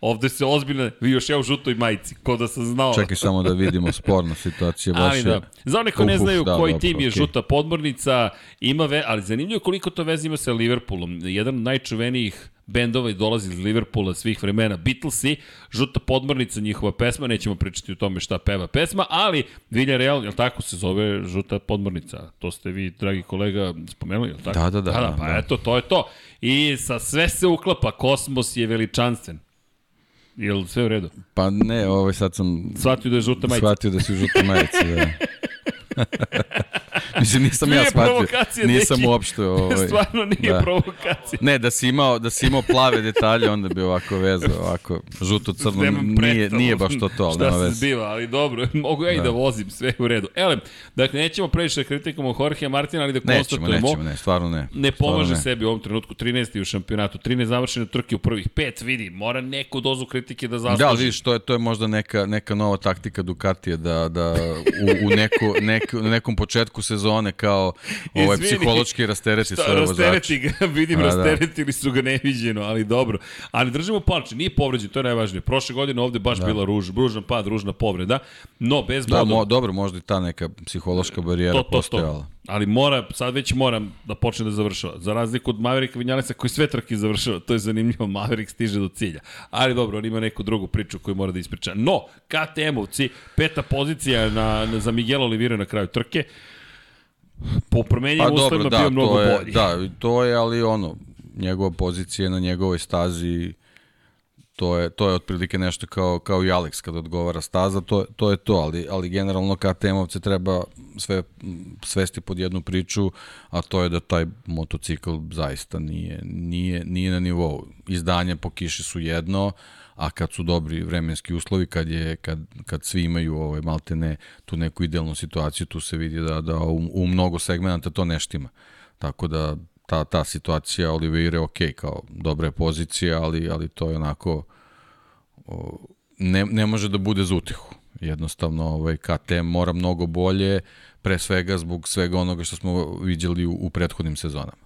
Ovde se ozbiljno, vi još ja u žutoj majici, ko da sam znao. Čekaj samo da vidimo sporna situacija. Baš ali da, za one ko ne znaju da, koji dobro, tim je okay. žuta podmornica, ima ve, ali zanimljivo koliko to veze ima sa Liverpoolom. Jedan od najčuvenijih bendova i dolazi iz Liverpoola svih vremena, Beatlesi, žuta podmornica njihova pesma, nećemo pričati o tome šta peva pesma, ali Villarreal, jel tako se zove žuta podmornica? To ste vi, dragi kolega, spomenuli, jel tako? Da, da, da. da, da pa da. eto, to je to. I sa sve se uklapa, kosmos je veličanstven. Jel sve u redu? Pa ne, ovaj sad sam... Shvatio da je žuta majica. Shvatio da si žuta majica, da. Mislim, nisam ja shvatio. Nisam neki. uopšte... Ovaj, Stvarno nije da. provokacija. Ne, da si, imao, da si imao plave detalje, onda bi ovako vezao, ovako žuto-crno, nije, nije baš to to, ali nema veze. Šta se zbiva, ali dobro, mogu ja i da. da vozim, sve u redu. Elem, dakle, nećemo previše da kritikamo Jorge Martina, ali da nećemo, konstatujemo... Nećemo, ne, stvarno ne. Ne pomaže ne. sebi u ovom trenutku, 13. u šampionatu, 13 završene trke u prvih pet, vidi, mora neku dozu kritike da zasluži. Da, vidiš, to je, to je možda neka, neka nova taktika Ducatija, da, da u, u neku, neku, nekom početku sezone kao ovaj psihološki rastereti sve vozače. Rastereti ga, vidim, A, rasteretili da. su ga neviđeno, ali dobro. Ali držimo palče, nije povređen, to je najvažnije. Prošle godine ovde baš da. bila ruž, ružan pad, ružna povreda, no bez da, Mo, dobro, možda i ta neka psihološka barijera to, to, postojala. To. Ali mora, sad već moram da počne da završava. Za razliku od Mavericka Vinjalesa koji sve trke završava, to je zanimljivo, Maverick stiže do cilja. Ali dobro, on ima neku drugu priču koju mora da ispriča. No, KTM-ovci, peta pozicija na, na, za Miguel Oliveira na kraju trke, po promenjenim pa, uslovima da, bio mnogo je, bolji. Da, to je, ali ono, njegova pozicija na njegovoj stazi, to je, to je otprilike nešto kao, kao i Alex kada odgovara staza, to, to je to, ali, ali generalno KTM-ovce treba sve svesti pod jednu priču, a to je da taj motocikl zaista nije, nije, nije na nivou. Izdanje po kiši su jedno, a kad su dobri vremenski uslovi, kad, je, kad, kad svi imaju ovaj, maltene tu neku idealnu situaciju, tu se vidi da, da u, u mnogo segmenta to neštima. Tako da ta, ta situacija Oliveira ok, kao dobra je pozicija, ali, ali to je onako o, ne, ne može da bude za utehu. Jednostavno ovaj, KTM mora mnogo bolje, pre svega zbog svega onoga što smo viđali u, u prethodnim sezonama.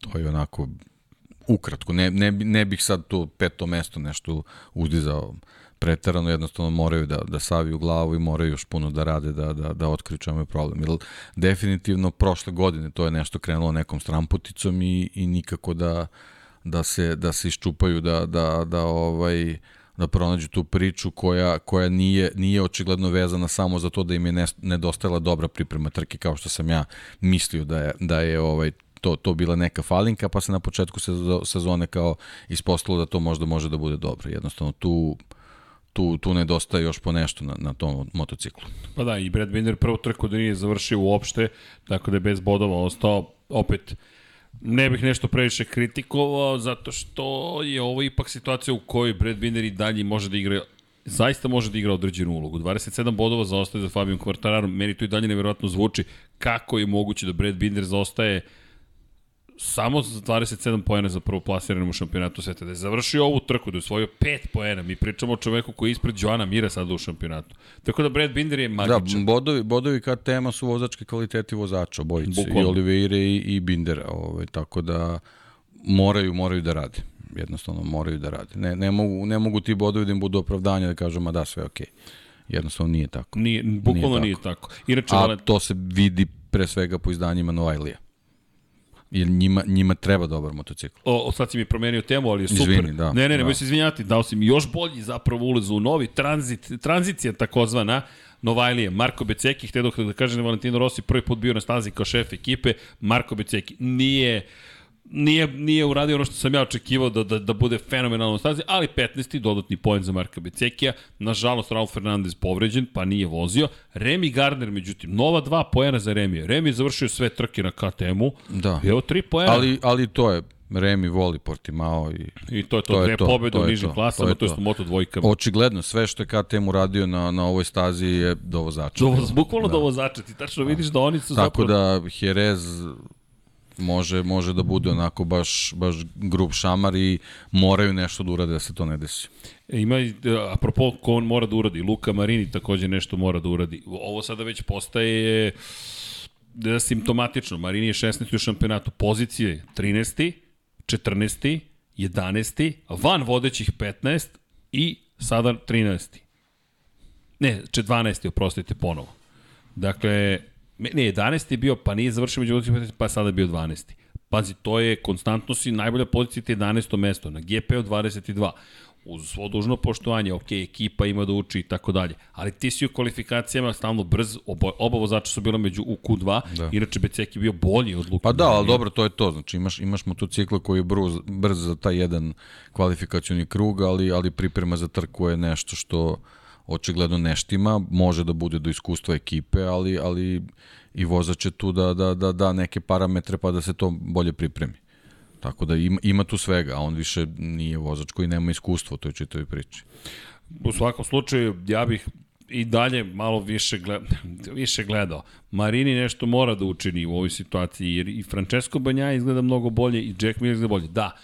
To je onako ukratko, ne, ne, ne bih sad tu peto mesto nešto uzdizao pretarano, jednostavno moraju da, da saviju glavu i moraju još puno da rade da, da, da otkriju čemu je problem. Jer definitivno prošle godine to je nešto krenulo nekom stramputicom i, i nikako da, da, se, da se iščupaju, da, da, da ovaj, da pronađu tu priču koja, koja nije, nije očigledno vezana samo za to da im je nedostajala dobra priprema trke kao što sam ja mislio da je, da je ovaj to, to bila neka falinka, pa se na početku sezone kao ispostavilo da to možda može da bude dobro. Jednostavno tu tu, tu nedostaje još po nešto na, na tom motociklu. Pa da, i Brad Binder prvo trku da nije završio uopšte, tako da je bez bodova ostao opet ne bih nešto previše kritikovao, zato što je ovo ipak situacija u kojoj Brad Binder i dalje može da igra zaista može da igra određenu ulogu. 27 bodova zaostaje za Fabijom Kvartararom, meni to i dalje nevjerojatno zvuči kako je moguće da Brad Binder zaostaje samo za 27 poena za prvo plasiranom u šampionatu sveta. Da je završio ovu trku, da je osvojio 5 poena. Mi pričamo o čoveku koji je ispred Joana Mira sada u šampionatu. Tako da Brad Binder je magičan. Da, bodovi, bodovi kad tema su vozački kvaliteti vozača, obojice. I Oliveira i, i Bindera. Ovaj, tako da moraju, moraju da rade. Jednostavno moraju da rade. Ne, ne, mogu, ne mogu ti bodovi da im budu opravdanje da kažu, ma da, sve okej. Okay. Jednostavno nije tako. Nije, bukvalno nije tako. Nije tako. Inače, A to se vidi pre svega po izdanjima Novajlija. Jer njima, njima treba dobar motocikl. O, o sad si mi promenio temu, ali je super. Izvini, da. Ne, ne, ne, da. se izvinjati, dao si mi još bolji zapravo ulaz u novi tranzit, tranzicija takozvana, Novajlije, Marko Beceki, htio da kažem da Valentino Rossi prvi put bio na stazi kao šef ekipe, Marko Beceki nije nije, nije uradio ono što sam ja očekivao da, da, da bude fenomenalno stazi, ali 15. dodatni poen za Marka Becekija. Nažalost, Raul Fernandez povređen, pa nije vozio. Remy Gardner, međutim, nova dva poena za Remy. Remy je završio sve trke na KTM-u. Da. Evo tri poena. Ali, ali to je Remi voli Portimao i, I to je to, to dve pobede u nižim klasama, to je to moto dvojkama. Očigledno, sve što je KTM uradio na, na ovoj stazi je do vozača. Do, bukvalno da. do vozača, ti tačno vidiš da oni su Tako zapravo... da Jerez može, može da bude onako baš, baš grub šamar i moraju nešto da urade da se to ne desi. E, ima, apropo, ko on mora da uradi, Luka Marini takođe nešto mora da uradi. Ovo sada već postaje da simptomatično. Marini je 16. u šampionatu, pozicije 13. 14. 11. van vodećih 15. i sada 13. Ne, 12. oprostite ponovo. Dakle, ne, 11. je bio, pa nije završio među vodećih 15, pa sada je bio 12. Pazi, to je konstantno si najbolja pozicija ti 11. mesto, na GP od 22 uz svo dužno poštovanje, ok, ekipa ima da uči i tako dalje, ali ti si u kvalifikacijama stalno brz, oba, oba vozača su bila među u Q2, da. inače Becek je bio bolji od Luka. Pa da, ali dobro, to je to, znači imaš, imaš motocikla koji je brz, brz za taj jedan kvalifikacioni krug, ali, ali priprema za trku je nešto što očigledno neštima, može da bude do iskustva ekipe, ali, ali i vozač je tu da, da, da, da neke parametre pa da se to bolje pripremi. Tako da ima, ima tu svega, a on više nije vozač koji nema iskustvo u toj čitovi priči. U svakom slučaju, ja bih i dalje malo više, gled, više gledao. Marini nešto mora da učini u ovoj situaciji, jer i Francesco Banja izgleda mnogo bolje i Jack Miller izgleda bolje. Da,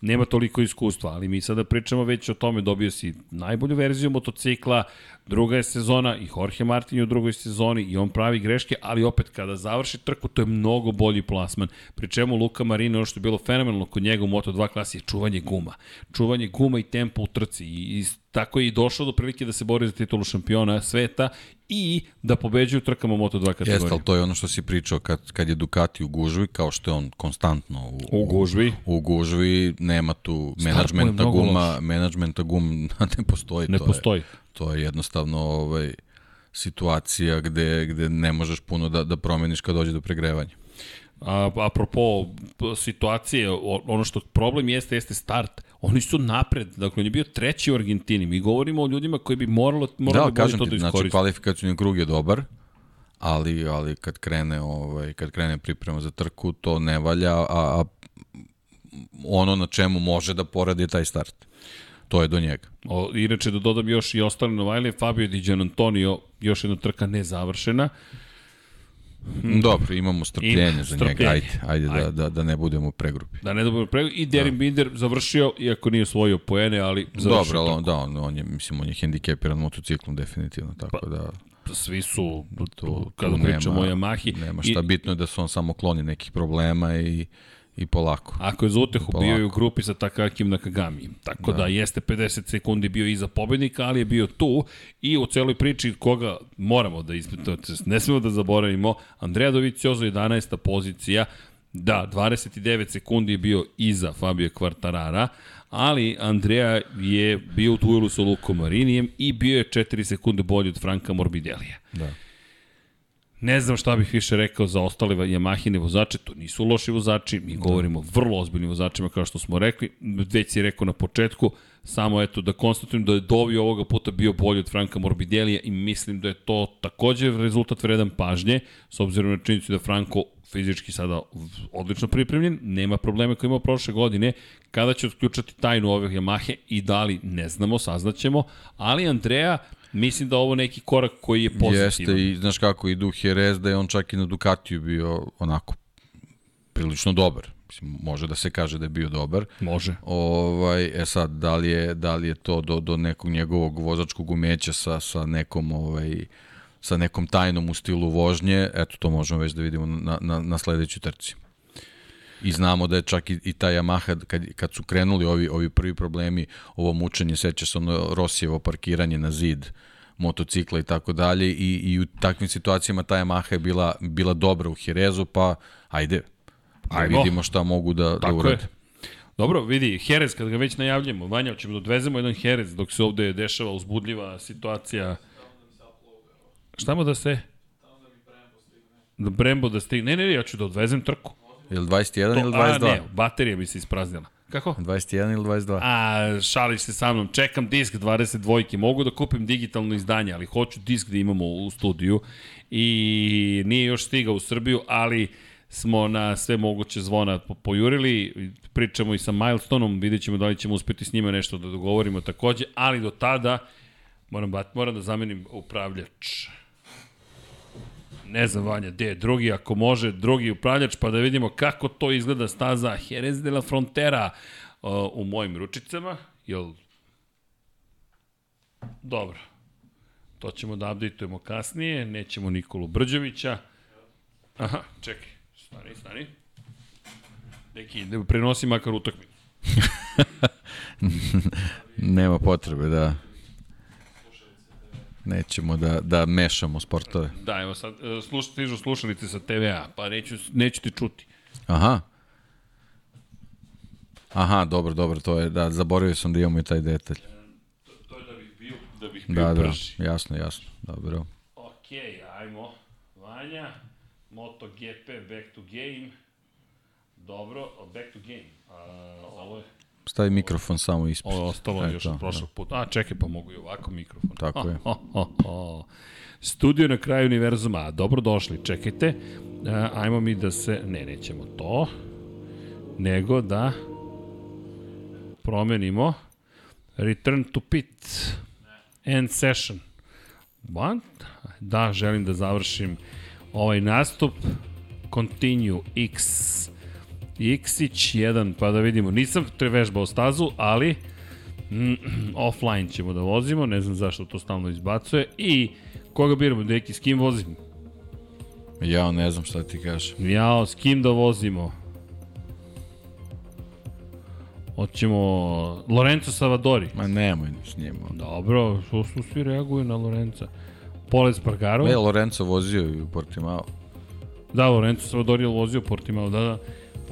nema toliko iskustva, ali mi sada pričamo već o tome, dobio si najbolju verziju motocikla, druga je sezona i Jorge Martin je u drugoj sezoni i on pravi greške, ali opet kada završi trku, to je mnogo bolji plasman. Pri čemu Luka Marino, ono što je bilo fenomenalno kod njega u Moto2 klasi je čuvanje guma. Čuvanje guma i tempo u trci i, i tako je i došao do prilike da se bori za titulu šampiona sveta i da pobeđuju trkama Moto2 kategorije. Jeste, ali to je ono što si pričao kad, kad je Ducati u gužvi, kao što je on konstantno u, u gužvi. U gužvi nema tu menadžmenta guma, menadžmenta gum ne postoji. Ne to postoji. Je, to je jednostavno ovaj, situacija gde, gde ne možeš puno da, da promeniš kad dođe do pregrevanja. A, apropo situacije, ono što problem jeste, jeste start. Oni su napred, dakle on je bio treći u Argentini. Mi govorimo o ljudima koji bi moralo, morali da, kažem to da iskoriste. Znači kvalifikacijni krug je dobar, ali, ali kad krene ovaj kad krene priprema za trku to ne valja a, a ono na čemu može da poradi je taj start to je do njega. O, inače da dodam još i ostale Novajlije, Fabio Di Antonio, još jedna trka nezavršena. Hmm. Dobro, imamo strpljenje Ima, za strpljenje. njega, ajde, ajde, ajde. Da, da, da ne budemo pregrupi. Da ne budemo pregrupi. I Derin da. Binder završio, iako nije osvojio poene, ali završio Dobro, on, da, on, on je, mislim, on je hendikepiran motociklom definitivno, tako pa, da... Svi su, tu, tu, kada tu pričamo nema, o Yamahi. Nema šta, I, bitno je da se on samo kloni nekih problema i I polako. Ako je za utehu, bio je u grupi sa Takakim Nakagami. Tako da. da jeste 50 sekundi bio iza pobednika, ali je bio tu i u celoj priči koga moramo da ispitamo, ne smemo da zaboravimo, Andreja Doviciozo 11. pozicija, da, 29 sekundi je bio iza Fabio Kvartarara, ali Andreja je bio u duelu sa Lukom Marinijem i bio je 4 sekunde bolji od Franka Morbidelija. Da. Ne znam šta bih više rekao za ostale Yamahine vozače, to nisu loši vozači, mi da. govorimo o vrlo ozbiljnim vozačima kao što smo rekli, već si rekao na početku, samo eto da konstatujem da je Dovi ovoga puta bio bolji od Franka Morbidelija i mislim da je to takođe rezultat vredan pažnje, s obzirom na činjenicu da Franko fizički sada odlično pripremljen, nema problema koje imao prošle godine, kada će otključati tajnu ove Yamahe i da li ne znamo, saznaćemo, ali Andreja Mislim da ovo neki korak koji je pozitivan. Jeste i znaš kako i Duh Jerez da je on čak i na Ducatiju bio onako prilično dobar. Mislim, može da se kaže da je bio dobar. Može. Ovaj, e sad, da li je, da li je to do, do nekog njegovog vozačkog umeća sa, sa nekom ovaj, sa nekom tajnom u stilu vožnje, eto to možemo već da vidimo na, na, na sledećoj trci. I znamo da je čak i, i ta Yamaha, kad, kad su krenuli ovi, ovi prvi problemi, ovo mučenje, seća se ono Rosijevo parkiranje na zid motocikla i tako dalje i, i u takvim situacijama ta Yamaha je bila, bila dobra u Herezu, pa ajde, da Ajmo. vidimo šta mogu da, da urade. Je. Dobro, vidi, Jerez, kad ga već najavljamo, Vanja, ćemo da odvezemo jedan Jerez dok se ovde dešava uzbudljiva situacija. Šta mu da se? Da Brembo da stigne. Ne, ne, ne, ja ću da odvezem trku. Ili 21 to, ili 22? A, ne, baterija bi se ispraznila. Kako? 21 ili 22? A, šališ se sa mnom. Čekam disk 22. Mogu da kupim digitalno izdanje, ali hoću disk da imamo u studiju. I nije još stigao u Srbiju, ali smo na sve moguće zvona pojurili, pričamo i sa Milestoneom, vidjet ćemo da li ćemo uspeti s njima nešto da dogovorimo takođe, ali do tada moram, moram da zamenim upravljač. Ne znam, Vanja, gde je drugi, ako može, drugi upravljač, pa da vidimo kako to izgleda staza Jerez de la Frontera uh, u mojim ručicama. Jel... Dobro. To ćemo da updateujemo kasnije, nećemo Nikolu Brđovića. Aha, čekaj, stani, stani. Neki, ne prenosi makar utakmicu. Nema potrebe, da nećemo da, da mešamo sportove. Da, evo sad, e, sluš, stižu slušalice sa TV-a, pa neću, neću ti čuti. Aha. Aha, dobro, dobro, to je, da, zaboravio sam da imamo i taj detalj. To, to je da bih bio, da bih bio da, da brži. Da, jasno, jasno, dobro. Okej, okay, ajmo, Vanja, MotoGP, back to game. Dobro, back to game. A, ovo je... Stavi mikrofon samo ispred. Ovo je ostalo e, još od prošlog puta. A, čekaj, pa mogu i ovako mikrofon. Tako ha, je. Studio na kraju univerzuma. Dobro došli, čekajte. E, ajmo mi da se... Ne, nećemo to. Nego da promenimo Return to pit. End session. What? Da, želim da završim ovaj nastup. Continue X Iksić, jedan, pa da vidimo. Nisam vežbao stazu, ali mm, offline ćemo da vozimo, ne znam zašto to stalno izbacuje. I koga biramo, deki, s kim vozim? Ja ne znam šta ti kažem. Ja, s kim da vozimo? Hoćemo Lorenzo Savadori. Ma nemoj s njim. Dobro, što su svi reaguju na Lorenza. Pole Spargaro. Ne, Lorenzo vozio i u Portimao. Da, Lorenzo Savadori je vozio u Portimao, da, da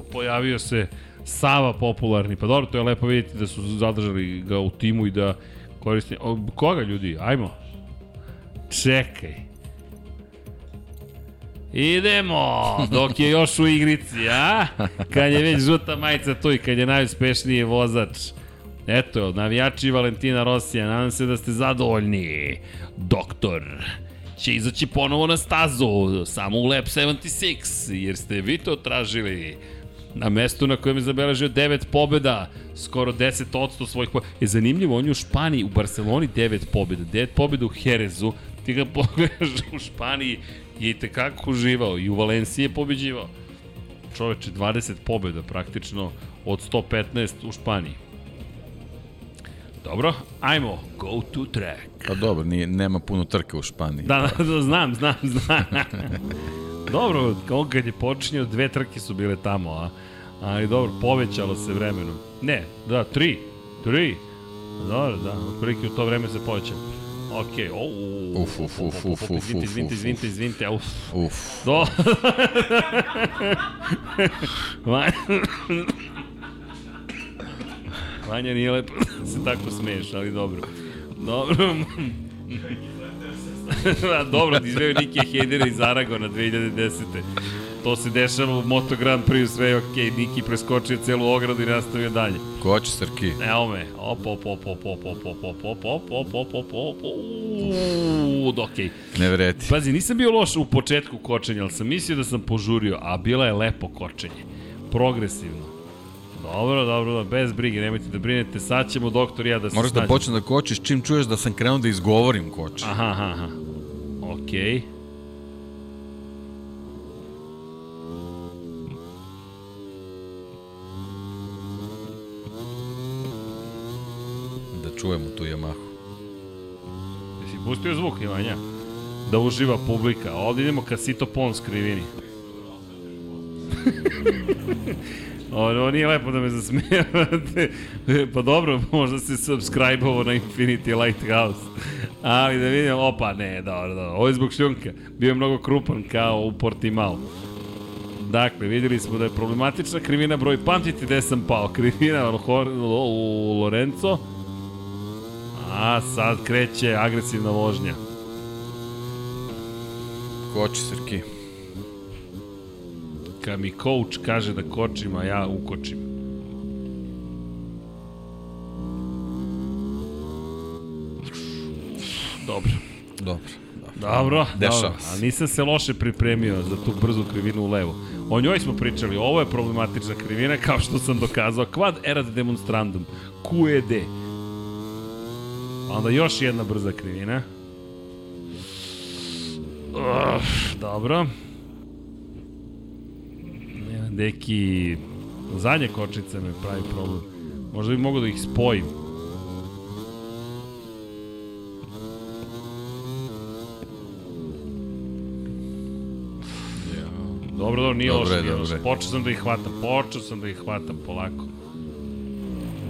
pojavio se Sava popularni, pa dobro, to je lepo vidjeti da su zadržali ga u timu i da koristi... O, koga ljudi? Ajmo. Čekaj. Idemo, dok je još u igrici, a? Kad je već žuta majica tu i kad je najuspešniji vozač. Eto, navijači Valentina Rosija, nadam se da ste zadovoljni. Doktor će izaći ponovo na stazu, samo u Lab 76, jer ste vi to tražili na mestu na kojem je zabeležio 9 pobjeda, skoro 10% svojih pobjeda. Je zanimljivo, on je u Španiji, u Barceloni 9 pobjeda, 9 pobjeda u Herezu, ti ga pogledaš u Španiji je i tekako uživao i u Valenciji je pobeđivao. Čoveče, 20 pobjeda praktično od 115 u Španiji. Dobro, ajmo, go to track. Pa dobro, nije, nema puno trke u Španiji. Da, da, da znam, znam, znam. dobro, kao kad je počinio, dve trke su bile tamo, a? Ali dobro, povećalo se vremenom. Ne, da, tri. Tri. Dobro, da, otprilike u to vreme se povećalo. Ok, o, uf, uf, uf, uf, uf, izvinite, izvinite, izvinite, izvinite, uf. Uf. Do. Vanja nije lepo da se tako smeješ, ali dobro. Dobro. dobro, izveo Niki Heidera iz Aragona 2010 to se dešava u Moto Grand Prix, sve je okej, okay. Niki preskočio celu ogradu i nastavio dalje. Ko će Srki? Evo me, op, op, op, op, op, op, op, op, op, op, op, op, op, op, op, okej. Ne vreti. Pazi, nisam bio loš u početku kočenja, ali sam mislio da sam požurio, a bila je lepo kočenje. Progresivno. Dobro, dobro, dobro, bez brige, nemojte da brinete, sad ćemo doktor i ja da se Moraš da počne da kočiš čim čuješ da sam krenuo da izgovorim koče. Aha, aha, aha. Okej. Okay. čujemo tu Yamahu. Jesi pustio zvuk, Ivanja? Da uživa publika. Ovdje idemo ka Sito Pon skrivini. Ovo nije lepo da me zasmijavate. pa dobro, možda se subscribe-ovo na Infinity Lighthouse. Ali da vidim, opa, ne, dobro, dobro. Ovo je zbog šljunka. Bio je mnogo krupan kao u Portimao. Dakle, videli smo da je problematična krivina broj, pamtite gde sam pao, krivina u Lorenzo, A sad kreće agresivna vožnja. Koči Srki. Kad mi coach kaže da kočim, a ja ukočim. Dobro. Dobro, dobro. Dešava dobro. A nisam se loše pripremio za tu brzu krivinu u levo. O njoj smo pričali, ovo je problematična krivina, kao što sam dokazao. Quad erat demonstrandum, QED. Onda još jedna brza krivina. Uf, dobro. Deki, zadnje kočice me pravi problem. Možda bi mogo da ih spojim. Dobro, dobro, nije loše, nije loše. Počeo sam da ih hvatam, počeo sam da ih hvatam polako.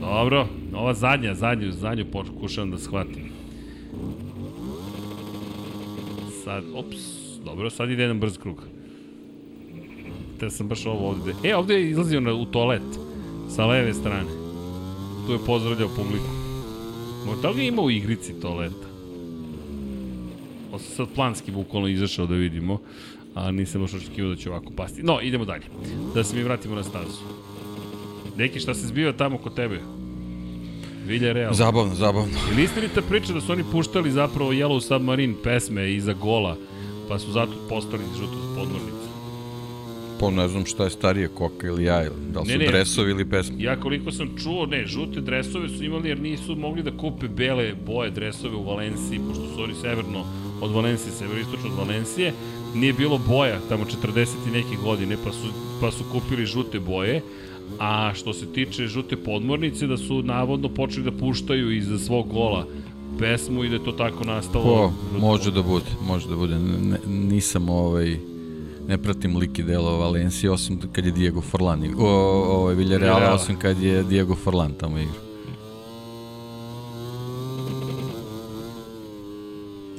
Dobro, ova zadnja, zadnju, zadnju pokušavam da shvatim. Sad, ops, dobro, sad ide jedan brz krug. Te sam baš ovo ovde. E, ovde je izlazio na, u toalet, sa leve strane. Tu je pozdravljao publiku. Da li je imao u igrici toaleta? Ovo sam sad planski bukvalno izašao da vidimo a nisam baš očekivao da će ovako pasti. No, idemo dalje. Da se mi vratimo na stazu. Neki, šta se zbiva tamo kod tebe? Vilja Real. Zabavno, zabavno. Ili istinita priča da su oni puštali zapravo Yellow Submarine pesme iza gola, pa su zato postali žuto podmornice? Pa ne znam šta je starije, Koka ili ja, da li su ne, ne, dresovi ili pesme? Ja koliko sam čuo, ne, žute dresove su imali jer nisu mogli da kupe bele boje dresove u Valenciji, pošto su oni severno od Valencije, severistočno od Valencije, nije bilo boja tamo 40 i neke godine, pa su, pa su kupili žute boje, a što se tiče žute podmornice, da su navodno počeli da puštaju iza svog gola pesmu i da je to tako nastalo. Po, može da bude, može da bude. Ne, nisam ovaj ne pratim lik i delo Valencije, osim kad je Diego Forlan, o, ovaj Villarreal, osim kad je Diego Forlan tamo igra.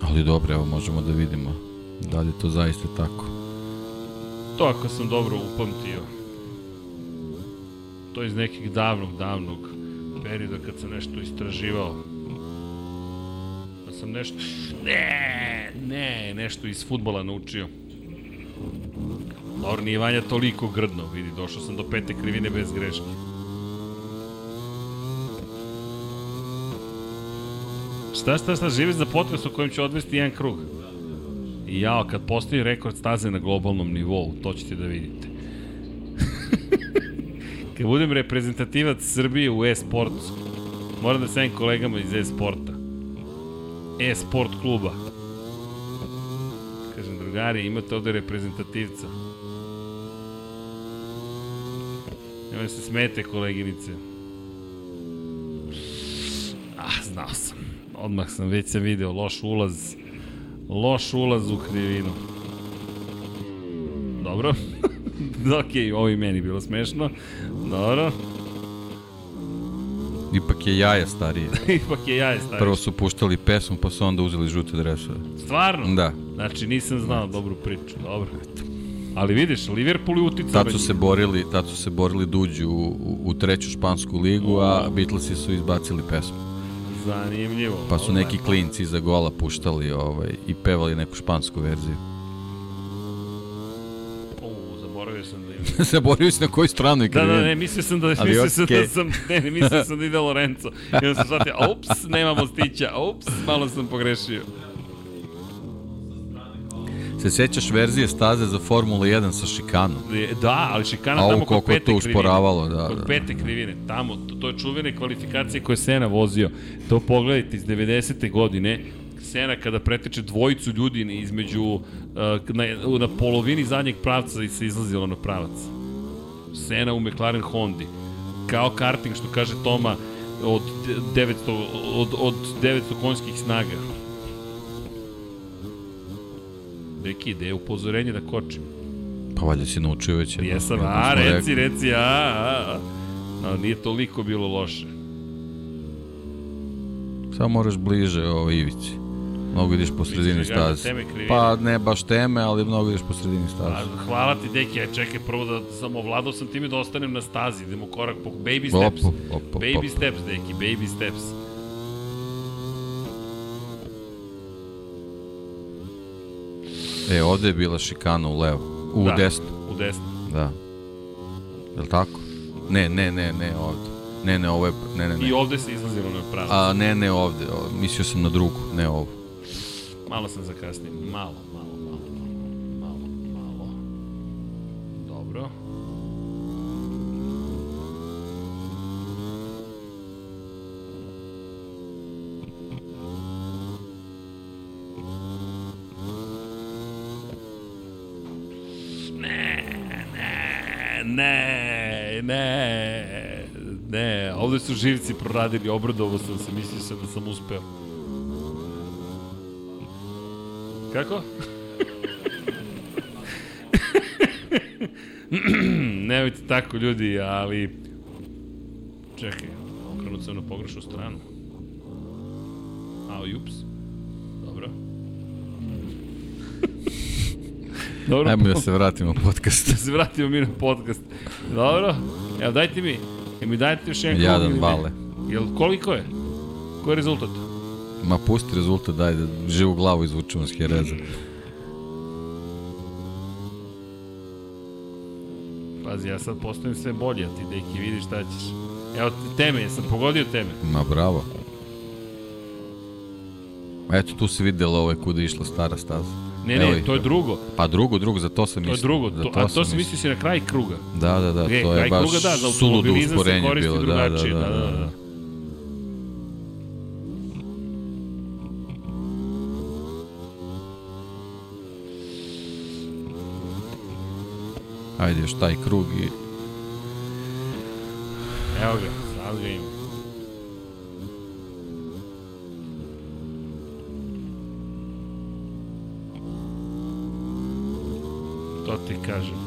Ali dobro, evo možemo da vidimo da li je to zaista tako. To ako sam dobro upamtio. To iz nekih davnog, davnog perioda kad sam nešto istraživao. Da sam nešto... Ne, ne, nešto iz futbola naučio. Dobro, nije Vanja toliko grdno, vidi, došao sam do pete krivine bez greške. Šta, šta, šta, živi za potres u kojem ću odvesti jedan krug. I jao, kad postoji rekord staze na globalnom nivou, to ćete da vidite. kad budem reprezentativac Srbije u e-sportu, moram da savim kolegama iz e-sporta. E-sport kluba. Drugari, imate ovde reprezentativca. Nema se smete, koleginice. Ah, znao sam. Odmah sam, već sam video, loš ulaz Loš ulaz u krivinu. Dobro. ok, ovo i meni bilo smešno. Dobro. Ipak je jaje starije. Ipak je jaje starije. Prvo su puštali pesmu, pa su onda uzeli žute dresove. Stvarno? Da. Znači nisam znao dobru priču. Dobro. Ali vidiš, Liverpool je uticao. Tad su se borili, tad su se borili da uđu u, u, u treću špansku ligu, a Beatlesi su izbacili pesmu. Zanimljivo. Pa su neki klinci za gola puštali ovaj, i pevali neku špansku verziju. zaboravio da si na koju stranu je Da, da, ne, mislio sam da, mislio okay. sam da sam, ne, ne, mislio sam da ide Lorenzo. I onda sam shvatio, ups, nemamo stića, ups, malo sam pogrešio. Se sećaš verzije staze za Formula 1 sa šikanom? Da, ali šikana tamo kod pete to usporavalo, da. Kod da. pete krivine, tamo, to, to je čuvene kvalifikacije koje Sena vozio. To pogledajte iz 90. godine, Sena kada preteče dvojicu ljudi između, uh, na, na polovini zadnjeg pravca i se izlazilo na pravac. Sena u McLaren Hondi. Kao karting, što kaže Toma, od 900, od, od 900 konjskih snaga Deki, gde je upozorenje da kočim? Pa valjda si naučio već jedno. Jesam, a, reci, reci, a, a, a. Nije toliko bilo loše. Samo moraš bliže ovo ivici. Mnogo ideš po sredini staze. Pa ne baš teme, ali mnogo ideš po sredini staze. A, hvala ti, deki, aj čekaj prvo da sam ovladao sam time da ostanem na stazi. Idemo korak po baby steps. Op, op, op, baby op. steps, deki, baby steps. E, ovde je bila šikana u levo. U da, desno. U desno. Da. Je li tako? Ne, ne, ne, ne, ovde. Ne, ne, ovo je... Ne, ne, ne. I ovde se izlazilo na pravo. A, ne, ne, ovde. Mislio sam na drugu, ne ovo. Malo sam zakasnio. Malo, malo, malo, malo, malo. Dobro. Ne, ne, ne, ne, ne, ovde su živci proradili, obradovo sam se, mislio sam da sam uspeo. Kako? Nemojte tako ljudi, ali... Čekaj, okrenut sam na pogrešnu stranu. A, ups. Dobro. Dobro. Ajmo da se vratimo u podcast. da se vratimo mi na podcast. Dobro. Evo, dajte mi, jel mi dajte još jedan Jadan bale. Jel, koliko je? Koji je rezultat? Ma pusti rezultat, daj da živu glavu izvučemo s Jereza. Pazi, ja sad postavim sve bolje, a ti deki vidiš šta ćeš. Evo, teme, jesam pogodio teme. Ma bravo. Eto, tu se videlo ovaj kuda išla stara staza. Ne, ne, to je drugo. Pa drugo, drugo, za to sam mislio. To je drugo, to, to a to sam mislio si na kraj kruga. Da, da, da, e, to je baš kruga, da, za suludo usporenje bilo. Da, da, da, da, da, da. Ajde još taj krug i... Evo ga, sad ga imam. To ti kažem.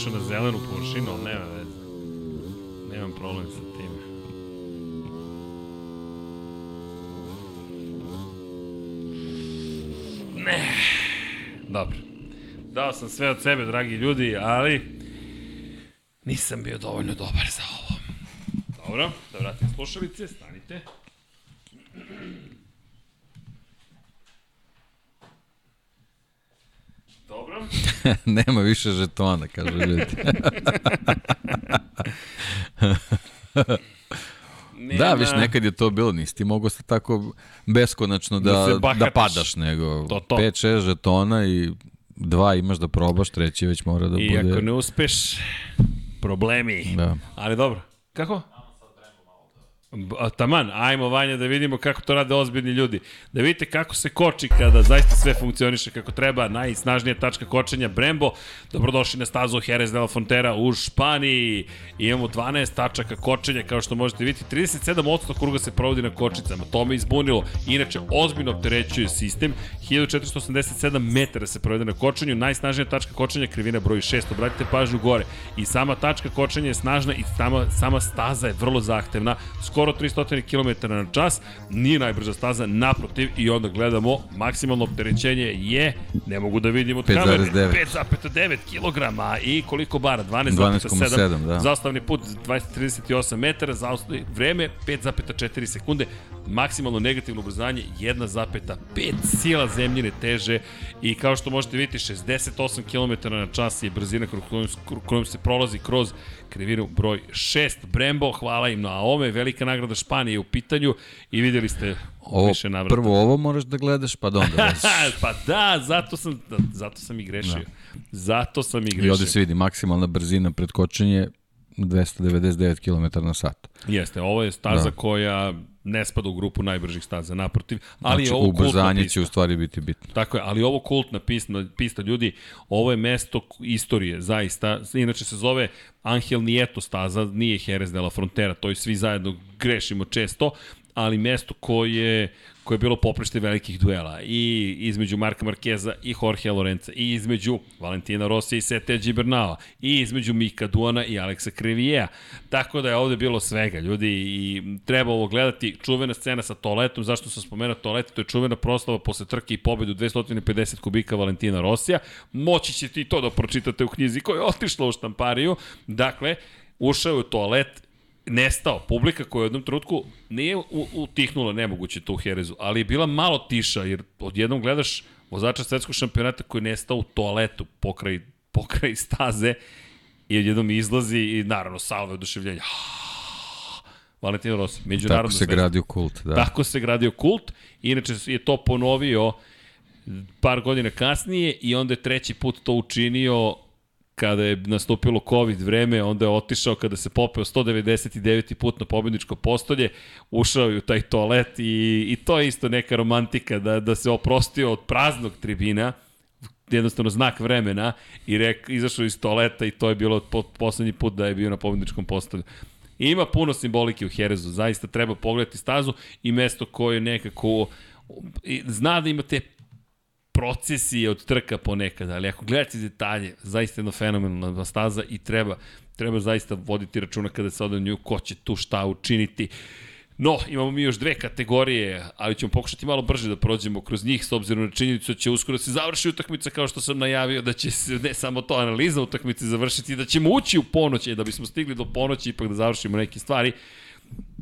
Sišao na zelenu površinu, ali nema veze. Nemam problem sa time. Ne. Dobro. Dao sam sve od sebe, dragi ljudi, ali nisam bio dovoljno dobar za ovo. Dobro, da vratim slušalice, stanite. Dobro. Nema više žetona, kažu ljudi. Nema... Da, viš, nekad je to bilo, nisi ti mogo se tako beskonačno da, da, da padaš, nego to, to. 5-6 žetona i dva imaš da probaš, treći već mora da I bude... I ako ne uspeš, problemi. Da. Ali dobro. Kako? Taman, ajmo Vanja da vidimo kako to rade ozbiljni ljudi. Da vidite kako se koči kada zaista sve funkcioniše kako treba. Najsnažnija tačka kočenja Brembo. Dobrodošli na stazu Jerez de la Fontera u Španiji. Imamo 12 tačaka kočenja kao što možete vidjeti. 37% kruga se provodi na kočicama. To me izbunilo. Inače, ozbiljno opterećuje sistem. 1487 metara se provede na kočenju. Najsnažnija tačka kočenja krivina broj 6. Obratite pažnju gore. I sama tačka kočenja je snažna i sama, sama staza je vrlo zahtevna. Skoro skoro 300 km na čas, nije najbrža staza, naprotiv, i onda gledamo, maksimalno opterećenje je, ne mogu da vidim od kamere, 5,9 kg i koliko bara, 12,7, da. zastavni put 238 metara, zaostavni vreme 5,4 sekunde, maksimalno negativno ubrzanje 1,5 sila zemljine teže i kao što možete vidjeti 68 km na čas je brzina kojom se prolazi kroz krivinu broj 6 Brembo, hvala im na ome, velika nagrada Španije u pitanju i videli ste ovo, više navrata. Prvo ovo moraš da gledaš, pa da onda pa da, zato sam, da, zato sam i grešio. Da. Zato sam i grešio. I ovde se vidi maksimalna brzina pred kočenje 299 km na sat. Jeste, ovo je staza da. koja ne spada u grupu najbržih staza, naprotiv. Ali znači, ovo ubrzanje će u stvari biti bitno. Tako je, ali ovo kultna pista, pista ljudi, ovo je mesto istorije, zaista. Inače se zove Angel Nieto staza, nije Jerez de la Frontera, to i svi zajedno grešimo često, ali mesto koje koje je bilo poprište velikih duela i između Marka Markeza i Jorge Lorenza i između Valentina Rossi i Sete Gibernala i između Mika Duana i Aleksa Krivijea. Tako da je ovde bilo svega, ljudi, i treba ovo gledati. Čuvena scena sa toaletom, zašto sam spomenuo toalet, to je čuvena proslava posle trke i pobedu 250 kubika Valentina Rosija. Moći ćete i to da pročitate u knjizi koja je otišla u štampariju. Dakle, ušao je u toalet, nestao. Publika koja je u jednom trenutku nije utihnula nemoguće to u Herezu, ali je bila malo tiša, jer odjednom gledaš vozača svetskog šampionata koji je nestao u toaletu pokraj, pokraj staze i odjednom izlazi i naravno salve oduševljenja. Valentino Rossi, međunarodno Tako se svetsko. gradio kult, da. Tako se gradio kult, inače je to ponovio par godina kasnije i onda je treći put to učinio kada je nastupilo COVID vreme, onda je otišao kada se popeo 199. put na pobedničko postolje, ušao je u taj toalet i, i to je isto neka romantika da, da se oprostio od praznog tribina, jednostavno znak vremena i rek, izašao iz toaleta i to je bilo po, poslednji put da je bio na pobedničkom postolju. I ima puno simbolike u Herezu, zaista treba pogledati stazu i mesto koje nekako zna da ima te procesije od trka ponekad, ali ako gledate detalje, zaista jedno fenomenalna staza i treba, treba zaista voditi računa kada se ode nju ko će tu šta učiniti. No, imamo mi još dve kategorije, ali ćemo pokušati malo brže da prođemo kroz njih, s obzirom na činjenicu da će uskoro da se završi utakmica, kao što sam najavio, da će se ne samo to analiza utakmice završiti, da ćemo ući u ponoć, da bismo stigli do ponoći ipak da završimo neke stvari.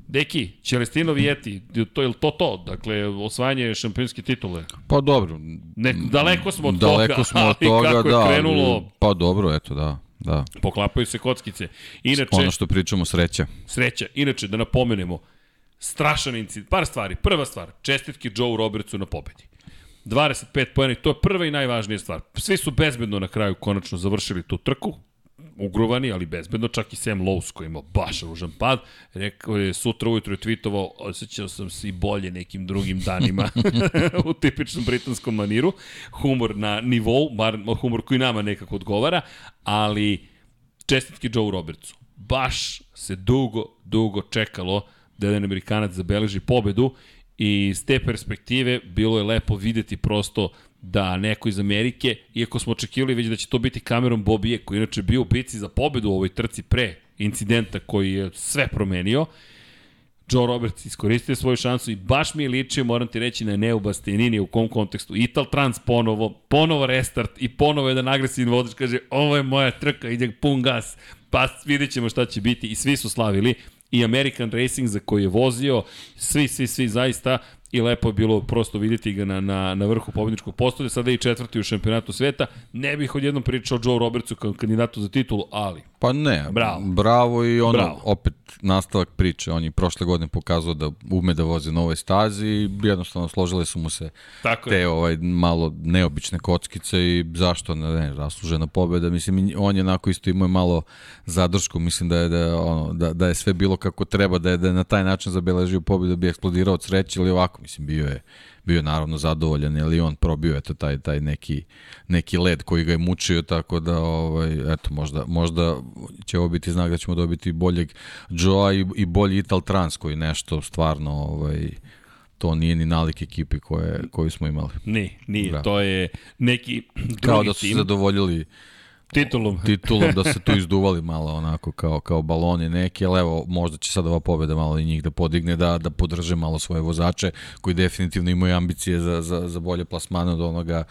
Deki, Čelestino Vijeti, to je to to? Dakle, osvajanje šampionske titule? Pa dobro. Ne, daleko smo od daleko toga, smo od toga, kako da, je krenulo... Pa dobro, eto, da. Da. Poklapaju se kockice. Inače, ono što pričamo, sreća. Sreća. Inače, da napomenemo, strašan incident. Par stvari. Prva stvar, čestitke Joe Robertsu na pobedi. 25 pojena to je prva i najvažnija stvar. Svi su bezbedno na kraju konačno završili tu trku, ugruvani, ali bezbedno, čak i Sam Lowe's koji ima baš ružan pad, rekao je sutra ujutro je tweetovao, osjećao sam se i bolje nekim drugim danima u tipičnom britanskom maniru, humor na nivou, bar humor koji nama nekako odgovara, ali čestitke Joe Robertsu. Baš se dugo, dugo čekalo da jedan Amerikanac zabeleži pobedu i s te perspektive bilo je lepo videti prosto da neko iz Amerike, iako smo očekivali već da će to biti Cameron Bobije, koji inače bio u bici za pobedu u ovoj trci pre incidenta koji je sve promenio, Joe Roberts iskoristio svoju šansu i baš mi je ličio, moram ti reći, na Neu Bastianini u kom kontekstu. Ital Trans ponovo, ponovo restart i ponovo jedan agresivni vozač kaže ovo je moja trka, ide pun gas, pa vidjet ćemo šta će biti i svi su slavili i American Racing za koji je vozio, svi, svi, svi zaista i lepo je bilo prosto vidjeti ga na, na, na vrhu pobjedničkog postolja, sada je i četvrti u šampionatu sveta. Ne bih odjednom pričao Joe Robertsu kao kandidatu za titulu, ali... Pa ne, bravo, bravo i ono, bravo. opet nastavak priče, on je prošle godine pokazao da ume da vozi na ovoj stazi i jednostavno složile su mu se Tako te je. ovaj, malo neobične kockice i zašto ne, ne zaslužena pobjeda, mislim on je onako isto imao malo zadršku, mislim da je, da, ono, da, da je sve bilo kako treba, da je, da je na taj način zabeležio pobjedu, da bi eksplodirao od sreće ili ovako, mislim bio je bio je naravno zadovoljan, jer i on probio eto taj, taj neki, neki led koji ga je mučio, tako da ovaj, eto, možda, možda će ovo biti znak da ćemo dobiti boljeg Joa i, i bolji Ital Trans koji nešto stvarno ovaj, to nije ni nalik ekipi koje, koju smo imali. Ni, nije, da. to je neki drugi Kao da su tim. zadovoljili Titulom. Titulom da se tu izduvali malo onako kao, kao baloni neki, ali evo možda će sad ova pobeda malo i njih da podigne, da, da podrže malo svoje vozače koji definitivno imaju ambicije za, za, za bolje plasmane od onoga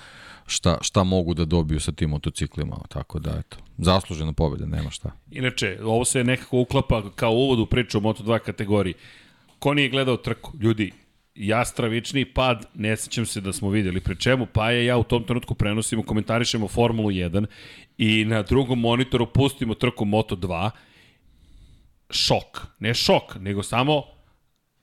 šta, šta mogu da dobiju sa tim motociklima, tako da eto, zaslužena pobeda, nema šta. Inače, ovo se nekako uklapa kao uvod u priču o Moto2 kategoriji. Ko nije gledao trku? Ljudi, ja stravični pad, ne sećam se da smo videli pre čemu, pa je ja u tom trenutku prenosimo, komentarišemo Formulu 1 i na drugom monitoru pustimo trku Moto 2, šok, ne šok, nego samo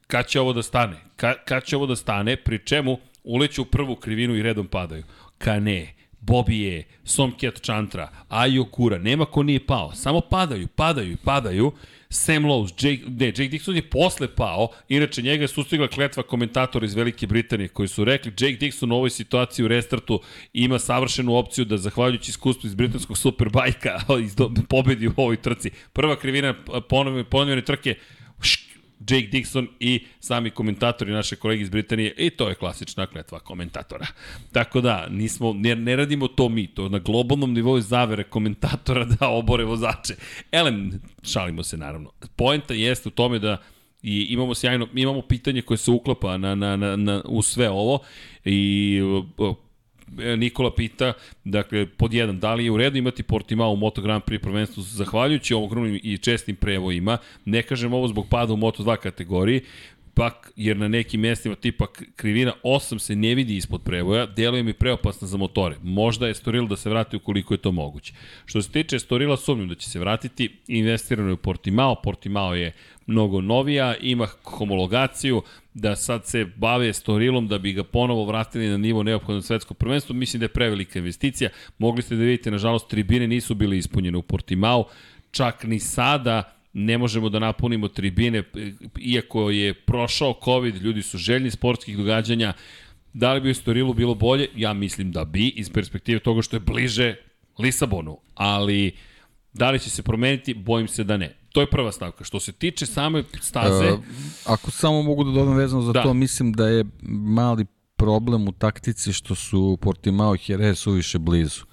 kad će ovo da stane, ka, kad će ovo da stane, pri čemu uleću u prvu krivinu i redom padaju. Ka ne, Bobije, Somkjet Chantra, Ayo Kura, nema ko nije pao, samo padaju, padaju i padaju, Sam Lowe's, Jake, ne, Jake Dixon je posle pao, inače njega je sustigla kletva komentatora iz Velike Britanije koji su rekli Jake Dixon u ovoj situaciji u restartu ima savršenu opciju da zahvaljujući iskustvu iz britanskog superbajka pobedi u ovoj trci. Prva krivina ponovne trke, Jake Dixon i sami komentatori naše kolege iz Britanije i to je klasična kletva komentatora. Tako da, nismo, ne, ne radimo to mi, to na globalnom nivou zavere komentatora da obore vozače. Elem, šalimo se naravno. Poenta jeste u tome da i imamo sjajno, imamo pitanje koje se uklapa na, na, na, na, u sve ovo i Nikola pita, dakle, pod jedan, da li je u redu imati Portimao u Moto Grand Prix prvenstvu zahvaljujući ogromnim i čestim prevojima, ne kažem ovo zbog pada u Moto 2 kategoriji, pak, jer na nekim mestima tipa krivina 8 se ne vidi ispod prevoja, deluje mi preopasna za motore. Možda je Storil da se vrati ukoliko je to moguće. Što se tiče Storila, sumnjam da će se vratiti, investirano je u Portimao, Portimao je mnogo novija, ima homologaciju, da sad se bave Storilom da bi ga ponovo vratili na nivo neophodno svetsko prvenstvo, mislim da je prevelika investicija. Mogli ste da vidite, nažalost, tribine nisu bile ispunjene u Portimao, čak ni sada ne možemo da napunimo tribine, iako je prošao COVID, ljudi su željni sportskih događanja, da li bi u Storilu bilo bolje? Ja mislim da bi, iz perspektive toga što je bliže Lisabonu, ali da li će se promeniti? Bojim se da ne. To je prva stavka. Što se tiče same staze... Uh, ako samo mogu da dodam vezano za da. to, mislim da je mali problem u taktici što su Portimao i Jerez suviše blizu.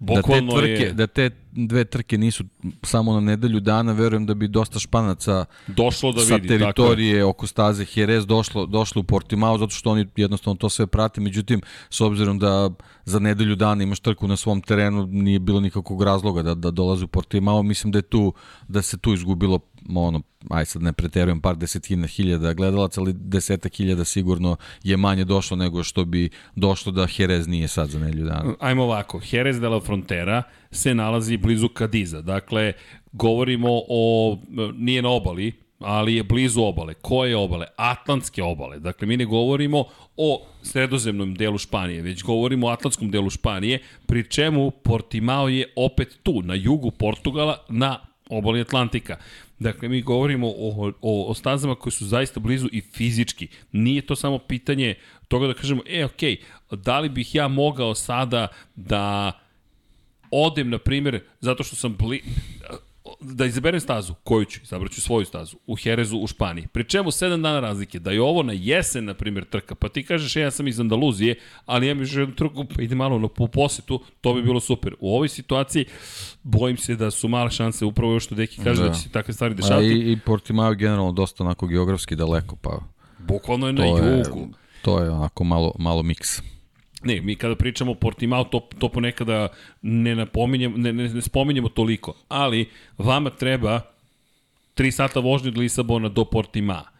Bukvalno da te, trke, je... da te dve trke nisu samo na nedelju dana, verujem da bi dosta španaca došlo da sa vidi, teritorije dakle. oko staze Jerez došlo, došlo u Portimao, zato što oni jednostavno to sve prate, međutim, s obzirom da za nedelju dana imaš trku na svom terenu, nije bilo nikakvog razloga da, da dolaze u Portimao, mislim da je tu, da se tu izgubilo ono, aj sad ne preterujem, par desetina hiljada gledalaca, ali deseta hiljada sigurno je manje došlo nego što bi došlo da Jerez nije sad za nedelju dana. Ajmo ovako, Jerez de la Frontera se nalazi blizu Kadiza, dakle, govorimo o, nije na obali, ali je blizu obale. Koje obale? Atlantske obale. Dakle, mi ne govorimo o sredozemnom delu Španije, već govorimo o atlantskom delu Španije, pri čemu Portimao je opet tu, na jugu Portugala, na obali Atlantika. Dakle, mi govorimo o, o, o stazama koje su zaista blizu i fizički. Nije to samo pitanje toga da kažemo, e, okej, okay, da li bih ja mogao sada da odem, na primjer, zato što sam bli da izaberem stazu, koju ću, izabraću svoju stazu, u Herezu u Španiji. Pri čemu 7 dana razlike, da je ovo na jesen, na primjer, trka, pa ti kažeš, e, ja sam iz Andaluzije, ali ja mi još jednu trku, pa ide malo na posetu, to bi bilo super. U ovoj situaciji, bojim se da su male šanse, upravo još što Deki kaže da, da će se takve stvari dešavati. A i, i Portimao je generalno dosta onako geografski daleko, pa... Bukvalno je na jugu. Je, to je onako malo, malo miks. Ne, mi kada pričamo o Portimao, to, to ponekada ne, napominjem, ne, ne, ne spominjemo toliko, ali vama treba 3 sata vožnje od Lisabona do Portimao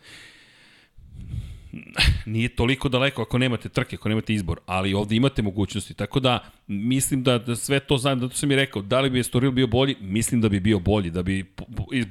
nije toliko daleko ako nemate trke, ako nemate izbor, ali ovde imate mogućnosti, tako da mislim da, da sve to znam, da to sam i rekao, da li bi Estoril bio bolji, mislim da bi bio bolji, da bi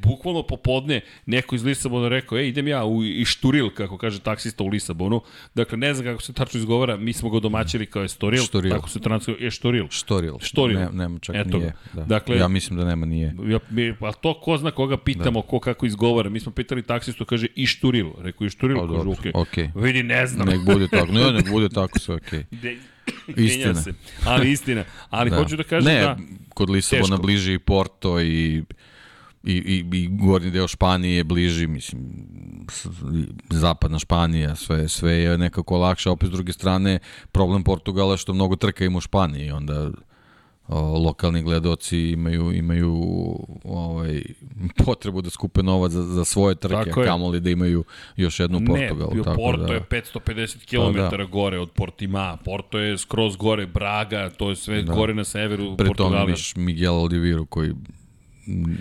bukvalno popodne neko iz Lisabona rekao, ej, idem ja u Išturil, kako kaže taksista u Lisabonu, dakle, ne znam kako se tačno izgovara, mi smo ga domaćili kao Estoril, Štoril. tako se transkripuje, Štoril. Štoril. Štoril. Ne, nema čak Eto, nije. Da. Dakle, ja mislim da nema nije. Ja, mi, pa to ko zna koga pitamo, da. ko kako izgovara, mi smo pitali taksistu, kaže Išturil, rekao Išturil, pa, kaže, okej. Okay. Okay. Vidi, ne znam. Nek bude tako, ne, nek bude tako sve okej. Okay. istina. Se. Ali istina. Ali da. hoću da kažem ne, da... kod Lisabona teško. bliži i Porto i i, i, i gornji deo Španije je bliži, mislim, zapadna Španija, sve, sve je nekako lakše, opet s druge strane, problem Portugala što mnogo trka ima u Španiji, onda o, lokalni gledoci imaju imaju ovaj potrebu da skupe novac za, za svoje trke, kamoli da imaju još jednu Portugal. Ne, tako Porto da... je 550 km pa, da. gore od Portima, Porto je skroz gore Braga, to je sve da. gore na severu Pre Portugala. Pre imaš Miguel Oliviru koji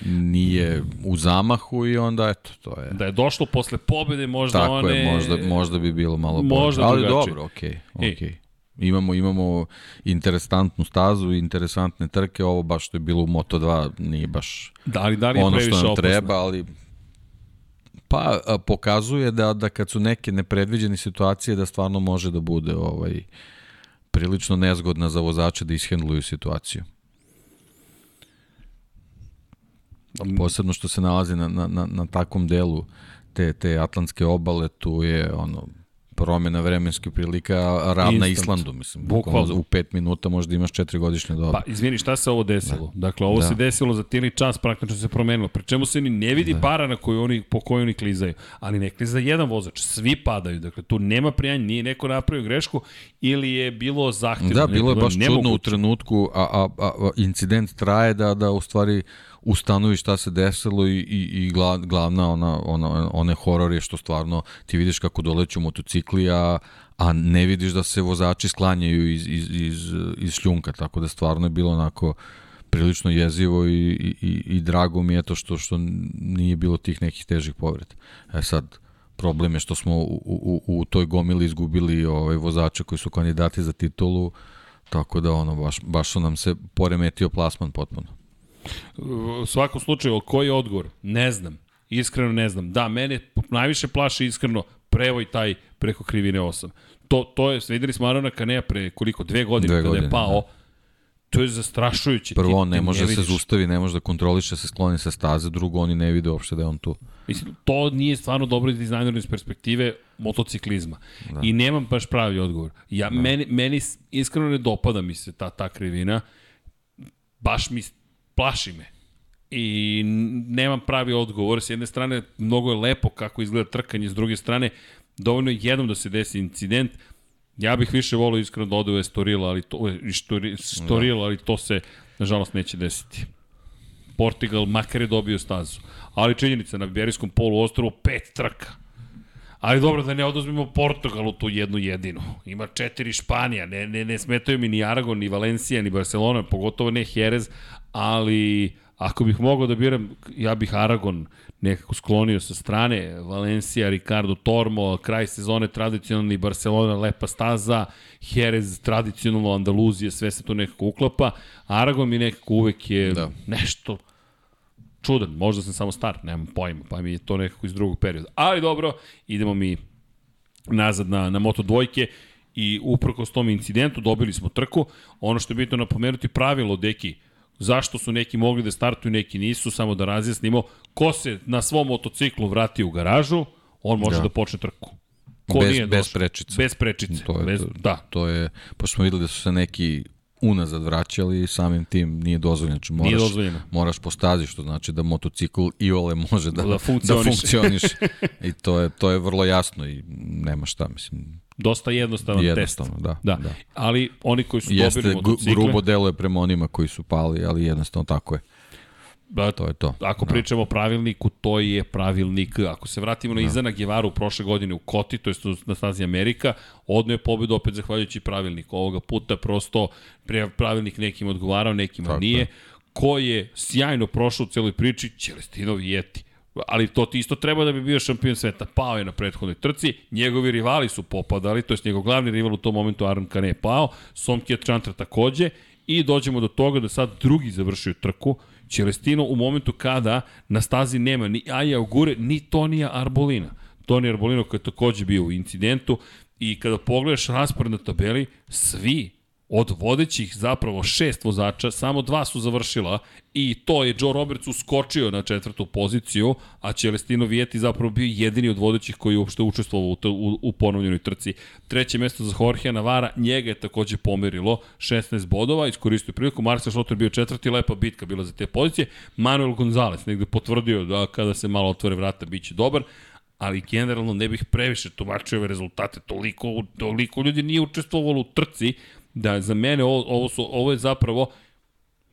nije u zamahu i onda eto to je. Da je došlo posle pobede možda Tako one je, možda možda bi bilo malo bolje. Ali dobro, okej, okay, okej. Okay. Imamo, imamo interesantnu stazu, interesantne trke, ovo baš što je bilo u Moto2 nije baš da li, da li ono što nam opasno? treba, ali pa pokazuje da, da kad su neke nepredviđene situacije da stvarno može da bude ovaj prilično nezgodna za vozače da ishendluju situaciju. Posebno što se nalazi na, na, na, na takvom delu te, te atlantske obale, tu je ono promjena vremenskih prilika ravna Instant. Islandu, mislim. Bukvalno. U pet minuta možda imaš četiri godišnje doba. Pa, izvini, šta se ovo desilo? Da. Dakle, ovo da. se desilo za tijeli čas, praktično se promenilo. Pri čemu se ni ne vidi da. para na koju oni, po kojoj oni klizaju. Ali ne kliza jedan vozač, svi padaju. Dakle, tu nema prijanja, nije neko napravio grešku ili je bilo zahtjevno. Da, bilo je baš čudno u trenutku, a, a, a, incident traje da, da u stvari ustanovi šta se desilo i, i, i glavna ona, ona, one horor je što stvarno ti vidiš kako doleću motocikli, a, a ne vidiš da se vozači sklanjaju iz, iz, iz, iz šljunka, tako da stvarno je bilo onako prilično jezivo i, i, i drago mi je to što, što nije bilo tih nekih težih povreda. E sad, problem je što smo u, u, u toj gomili izgubili ovaj, vozača koji su kandidati za titulu, tako da ono, baš, baš su nam se poremetio plasman potpuno. U svakom slučaju, koji je odgovor? Ne znam. Iskreno ne znam. Da, mene najviše plaši iskreno prevoj taj preko krivine 8. To, to je, videli smo Arona Kanea pre koliko, dve godine, dve kada godine, je pao, da. to je zastrašujuće. Prvo, on ne može da se zustavi, ne može da kontroliše, se skloni sa staze, drugo, oni ne vide uopšte da je on tu. Mislim, to nije stvarno dobro dizajner iz perspektive motociklizma. Da. I nemam baš pravi odgovor. Ja, da. meni, meni iskreno ne dopada mi se ta, ta krivina. Baš mi plaši me i nemam pravi odgovor. S jedne strane, mnogo je lepo kako izgleda trkanje, s druge strane, dovoljno je jednom da se desi incident. Ja bih više volio iskreno da ode u Estorila, ali to, Estoril, Estoril, ali to se, nažalost, neće desiti. Portugal makar je dobio stazu. Ali činjenica, na Biberijskom polu ostrovu pet trka. Ali dobro, da ne oduzmemo Portugalu tu jednu jedinu. Ima četiri Španija, ne, ne, ne smetaju mi ni Aragon, ni Valencija, ni Barcelona, pogotovo ne Jerez, ali Ako bih mogao da biram, ja bih Aragon nekako sklonio sa strane, Valencia, Ricardo Tormo, kraj sezone tradicionalni Barcelona, lepa staza, Jerez, tradicionalno Andaluzija, sve se to nekako uklapa. Aragon mi nekako uvek je da. nešto čudan, možda sam samo star, nemam pojma, pa mi je to nekako iz drugog perioda. Ali dobro, idemo mi nazad na, na Moto dvojke i uprko s tom incidentu dobili smo trku. Ono što je bitno napomenuti pravilo, deki, Zašto su neki mogli da startuju, neki nisu, samo da razjasnimo. Ko se na svom motociklu vrati u garažu, on može da, da počne trku. Ko bez, nije bez prečice. Bez prečice. To je, bez, da. To je, pošto smo videli da su se neki unazad vraćali i samim tim nije dozvoljeno. Znači moraš, nije dozvoljeno. Moraš postazi, što znači da motocikl i ole može da, da funkcioniš. Da funkcioniš. I to je, to je vrlo jasno i nema šta, mislim. Dosta jednostavan jednostavno, test. Da, da. da. Ali oni koji su Jeste, dobili motocikle... grubo deluje prema onima koji su pali, ali jednostavno tako je. Da, to je to. Ako da. pričamo o pravilniku, to je pravilnik. Ako se vratimo na da. Izana Gevaru prošle godine u Koti, to je na stazi Amerika, odno je pobedu opet zahvaljujući pravilniku. Ovoga puta prosto pravilnik nekim odgovarao, nekim Tako nije. Je. Ko je sjajno prošao u celoj priči? Čelestino Vijeti ali to ti isto treba da bi bio šampion sveta. Pao je na prethodnoj trci, njegovi rivali su popadali, to je njegov glavni rival u tom momentu Aron Kane je pao, Somkija Chantra takođe i dođemo do toga da sad drugi završio trku, Čelestino u momentu kada na stazi nema ni Aja Ogure, ni Tonija Arbolina. Tonija Arbolino koji je takođe bio u incidentu i kada pogledaš raspored na tabeli, svi Od vodećih zapravo šest vozača, samo dva su završila i to je Joe Roberts uskočio na četvrtu poziciju, a Celestino Vieti zapravo bio jedini od vodećih koji je uopšte učestvovao u, u, u ponovljenoj trci. Treće mesto za Jorge Navara, njega je takođe pomerilo 16 bodova, iskoristio priliku, Marcel Schrotter bio četvrti, lepa bitka bila za te pozicije, Manuel Gonzalez negde potvrdio da kada se malo otvore vrata biće dobar, ali generalno ne bih previše tumačio ove rezultate, toliko, toliko ljudi nije učestvovalo u trci, da za mene ovo, ovo, su, ovo je zapravo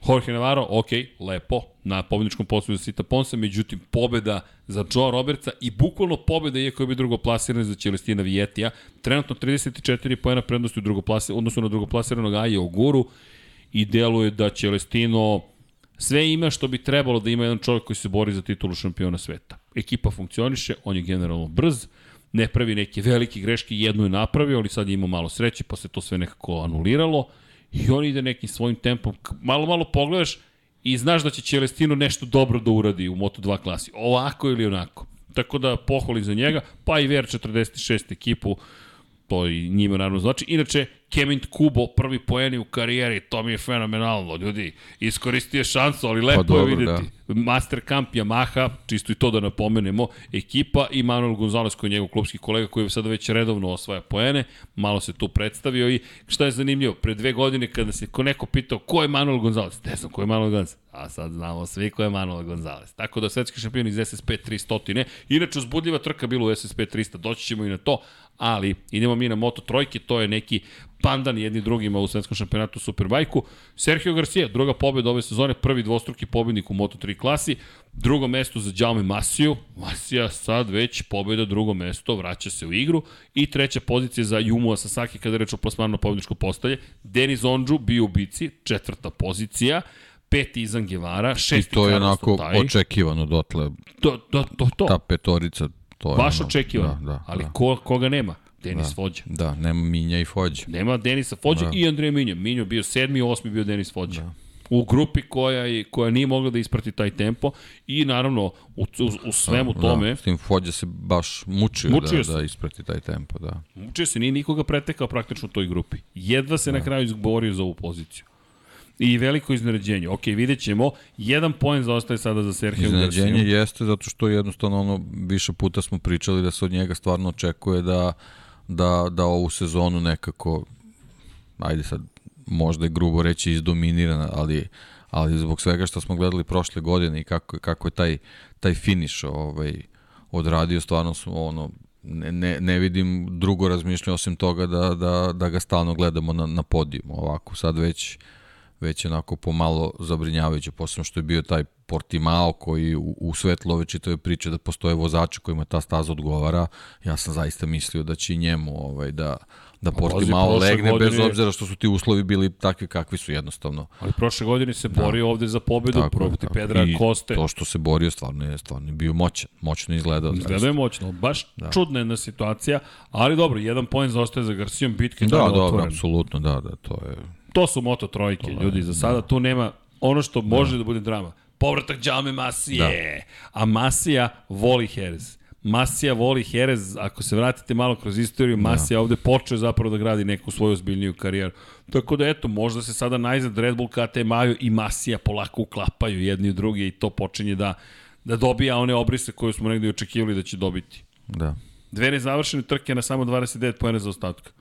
Jorge Navarro, ok, lepo, na pobedničkom poslu za Sita Ponsa, međutim, pobeda za Joe Robertsa i bukvalno pobeda, iako je bi drugo plasirano za Celestina Vijetija, trenutno 34 pojena prednosti u drugoplasi, odnosno na drugoplasiranog Aja Oguru i deluje da Celestino sve ima što bi trebalo da ima jedan čovjek koji se bori za titulu šampiona sveta. Ekipa funkcioniše, on je generalno brz, ne pravi neke velike greške, jednu je napravio, ali sad je imao malo sreće, pa se to sve nekako anuliralo i on ide nekim svojim tempom. Malo, malo pogledaš i znaš da će Celestino nešto dobro da uradi u Moto2 klasi, ovako ili onako. Tako da pohvali za njega, pa i VR46 ekipu, to i njima naravno znači. Inače, Kevin Kubo, prvi poeni u karijeri, to mi je fenomenalno, ljudi. Iskoristio šansu, ali lepo pa, dobro, je videti. Da. Master Camp Yamaha, čisto i to da napomenemo, ekipa i Manuel Gonzalez koji je njegov klubski kolega koji je sada već redovno osvaja poene, malo se tu predstavio i šta je zanimljivo, pre dve godine kada se ko neko pitao ko je Manuel Gonzalez, ne znam ko je Manuel Gonzalez, a sad znamo svi ko je Manuel Gonzalez. Tako da svetski šampion iz SSP 300, inače uzbudljiva trka bila u SSP 300, doći ćemo i na to, ali idemo mi na Moto trojke, to je neki pandan jedni drugima u svetskom šampionatu Superbajku. Sergio Garcia, druga pobeda ove sezone, prvi dvostruki pobednik u Moto3 klasi, drugo mesto za Jaume Masiju, Masija sad već pobeda drugo mesto, vraća se u igru i treća pozicija za Yumu Sasaki kada reč o plasmanu pobedničko postalje, Denis Ondžu bio u bici, četvrta pozicija, peti Izan Gevara, šesti I to je onako taj. očekivano dotle. To, to, to, to. Ta petorica, to je Baš ono, očekivano, da, da, ali da. Ko, koga nema? Denis da, Fođa. Da, nema Minja i Fođa. Nema Denisa Fođa da. i Andreja Minja. Minjo bio sedmi, osmi bio Denis Fođa. Da. U grupi koja, je, koja nije mogla da isprati taj tempo i naravno u, u, u svemu da, tome... Da, s tim Fođa se baš mučio, mučio da, se. da isprati taj tempo. Da. Mučio se, nije nikoga pretekao praktično u toj grupi. Jedva se da. na kraju izborio za ovu poziciju. I veliko iznenađenje. Ok, vidjet ćemo. Jedan poen zaostaje sada za Sergio Garcia. Iznenađenje jeste zato što jednostavno ono, više puta smo pričali da se od njega stvarno očekuje da da, da ovu sezonu nekako, ajde sad, možda je grubo reći izdominirana, ali, ali zbog svega što smo gledali prošle godine i kako, kako je taj, taj finiš ovaj, odradio, stvarno smo ono, ne, ne, ne vidim drugo razmišljanje osim toga da, da, da ga stalno gledamo na, na podijumu. Ovako sad već već onako pomalo zabrinjavajuće, posebno što je bio taj Portimao koji u, u svetlo ove čitave priče da postoje vozači kojima ta staza odgovara, ja sam zaista mislio da će njemu ovaj, da, da Portimao legne godine... bez obzira što su ti uslovi bili takvi kakvi su jednostavno. Ali prošle godine se da. borio ovde za pobedu tako, protiv. Pedra I Koste. to što se borio stvarno je, stvarno je bio moćan, moćno izgledao. Izgledao je moćno, baš da. čudna jedna situacija, ali dobro, jedan poen zaostaje za Garcijom, bitke da, dobro, otvoren. apsolutno, da, da, to je To su Moto trojke, to ljudi, za sada da. tu nema ono što može da, da bude drama. Povratak Džame Masije, da. a Masija voli Jerez. Masija voli Jerez, ako se vratite malo kroz istoriju, da. Masija da. ovde počeo zapravo da gradi neku svoju ozbiljniju karijeru. Tako da eto, možda se sada najzad Red Bull, KT Maju i Masija polako uklapaju jedni u drugi i to počinje da, da dobija one obrise koje smo negde očekivali da će dobiti. Da. Dve nezavršene trke na samo 29 pojene za ostatka.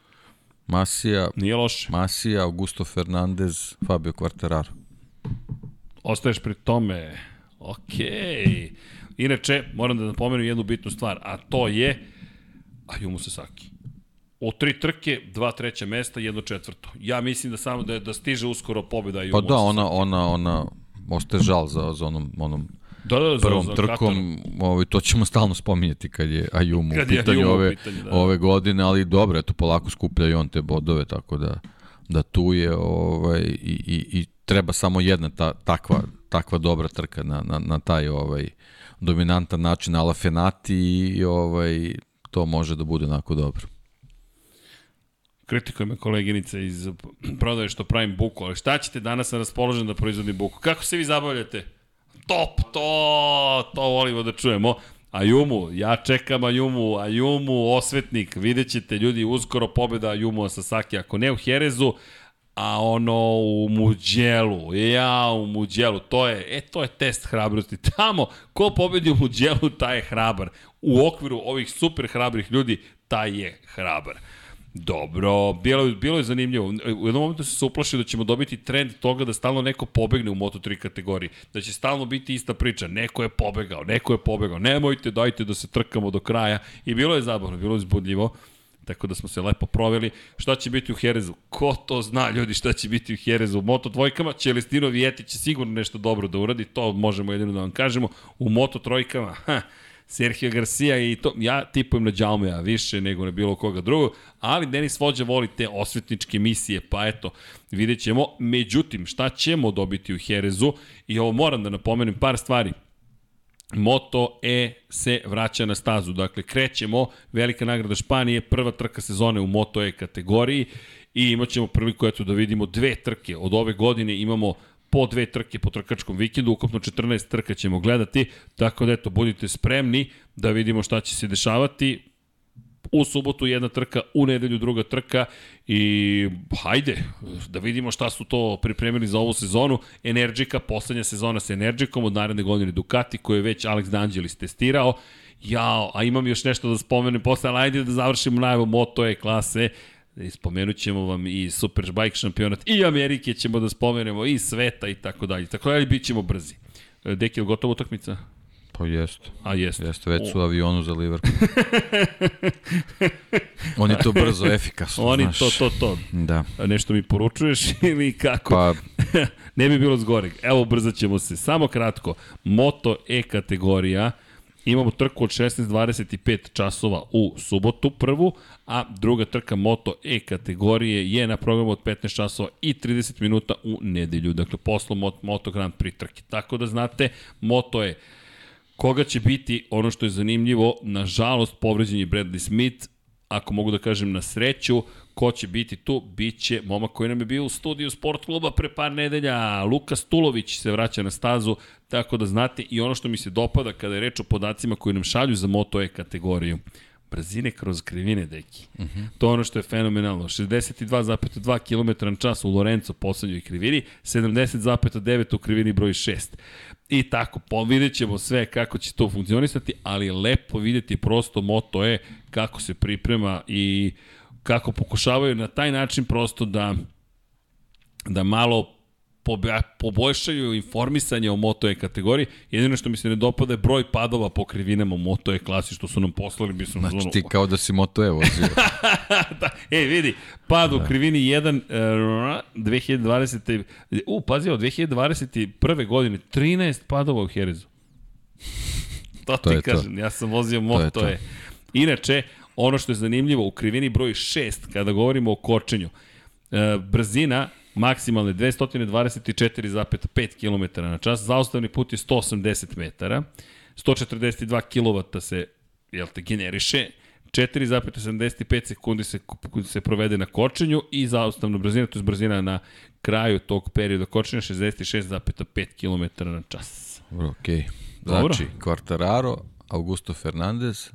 Masija, Nije loše. Masija, Augusto Fernandez, Fabio Quartararo. Ostaješ pri tome. Okej. Inače, moram da napomenem jednu bitnu stvar, a to je Ayumu Sasaki. U tri trke, dva treća mesta, jedno četvrto. Ja mislim da samo da, da stiže uskoro pobjeda Ayumu Pa da, ona, ona, ona, ostaje žal za, za onom, onom da, da, prvom za, za trkom, ovaj, to ćemo stalno spominjati kad je Ayumu kad u pitanju, Ayumu ove, pitanje, da. ove godine, ali dobro, eto, polako skuplja i on te bodove, tako da, da tu je ovaj, i, i, i treba samo jedna ta, takva, takva dobra trka na, na, na taj ovaj, dominantan način ala Fenati i ovaj, to može da bude onako dobro. Kritikuje me koleginica iz prodaje što pravim buku, ali šta ćete danas na raspoložen da proizvodim buku? Kako se vi zabavljate? Top, to, to volimo da čujemo. Ajumu, ja čekam Ajumu, Ajumu, osvetnik, vidjet ćete ljudi, uskoro pobjeda Ajumu Sasaki, ako ne u Herezu, a ono u Muđelu, ja u Muđelu, to je, e, to je test hrabrosti. Tamo, ko pobedi u Muđelu, taj je hrabar. U okviru ovih super hrabrih ljudi, taj je hrabar. Dobro, bilo, bilo je zanimljivo. U jednom momentu se uplašio da ćemo dobiti trend toga da stalno neko pobegne u Moto3 kategoriji. Da će stalno biti ista priča. Neko je pobegao, neko je pobegao. Nemojte, dajte da se trkamo do kraja. I bilo je zabavno, bilo je zbudljivo. Tako da smo se lepo proveli. Šta će biti u Herezu? Ko to zna, ljudi, šta će biti u Herezu? U Moto dvojkama Čelestino Vijeti će sigurno nešto dobro da uradi, to možemo jedino da vam kažemo. U Moto trojkama, ha, Sergio Garcia i to, ja tipujem na Jaumea više nego na bilo koga drugog, ali Denis Vođa voli te osvetničke misije, pa eto, vidjet ćemo. Međutim, šta ćemo dobiti u Herezu, i ovo moram da napomenem par stvari. Moto E se vraća na stazu. Dakle, krećemo, velika nagrada Španije, prva trka sezone u Moto E kategoriji i imat ćemo priliku eto, da vidimo dve trke. Od ove godine imamo po dve trke po trkačkom vikendu, ukupno 14 trka ćemo gledati, tako da eto, budite spremni da vidimo šta će se dešavati. U subotu jedna trka, u nedelju druga trka i hajde da vidimo šta su to pripremili za ovu sezonu. Energika, poslednja sezona sa Energikom od naredne godine Ducati koju je već Alex D'Angelis testirao. Jao, a imam još nešto da spomenem posle, ali ajde da završimo najavu Moto E klase. Spomenut ćemo vam i Superbike šampionat i Amerike ćemo da spomenemo i sveta i tako dalje. Tako dalje, bit ćemo brzi. E, Deki, je gotovo utakmica? Pa jeste. A jeste. Jeste, već su u avionu za Liverpool. Oni to brzo, efikasno, Oni znaš. to, to, to. Da. Nešto mi poručuješ ili kako? Pa, ne bi bilo zgoreg. Evo, brzat ćemo se. Samo kratko. Moto E kategorija. Imamo trku od 16.25 časova u subotu prvu, a druga trka Moto E kategorije je na programu od 15 časova i 30 minuta u nedelju. Dakle, poslo Moto, Moto Grand Prix trke. Tako da znate, Moto E koga će biti, ono što je zanimljivo, nažalost povređen je Bradley Smith, ako mogu da kažem na sreću, ko će biti tu, bit će momak koji nam je bio u studiju sport kluba pre par nedelja, Lukas Tulović se vraća na stazu, tako da znate i ono što mi se dopada kada je reč o podacima koji nam šalju za Moto E kategoriju. Brzine kroz krivine, deki. Uh -huh. To je ono što je fenomenalno. 62,2 km na čas u Lorenzo poslednjoj krivini, 70,9 u krivini broj 6. I tako, po, vidjet ćemo sve kako će to funkcionisati, ali je lepo vidjeti prosto Moto E kako se priprema i kako pokušavaju na taj način prosto da da malo poboljšaju informisanje o Moto E kategoriji. Jedino što mi se ne dopada je broj padova po krivinama Moto E klasi što su nam poslali. Bi znači ono... ti kao da si Moto E vozio. da, e, vidi, pad da. u krivini 1 uh, 2020. U, pazi, od 2021. godine 13 padova u Herezu. to, to ti kažem, to. ja sam vozio Moto to E. Inače, ono što je zanimljivo, u krivini broj 6, kada govorimo o kočenju, uh, brzina maksimalne 224,5 km na čas, zaustavni put je 180 metara, 142 kW se jel te, generiše, 4,75 sekundi se, se provede na kočenju i zaustavna brzina, to je brzina na kraju tog perioda kočenja 66,5 km na čas. Dobro, okej. Okay. Znači, Quartararo, Augusto Fernandez,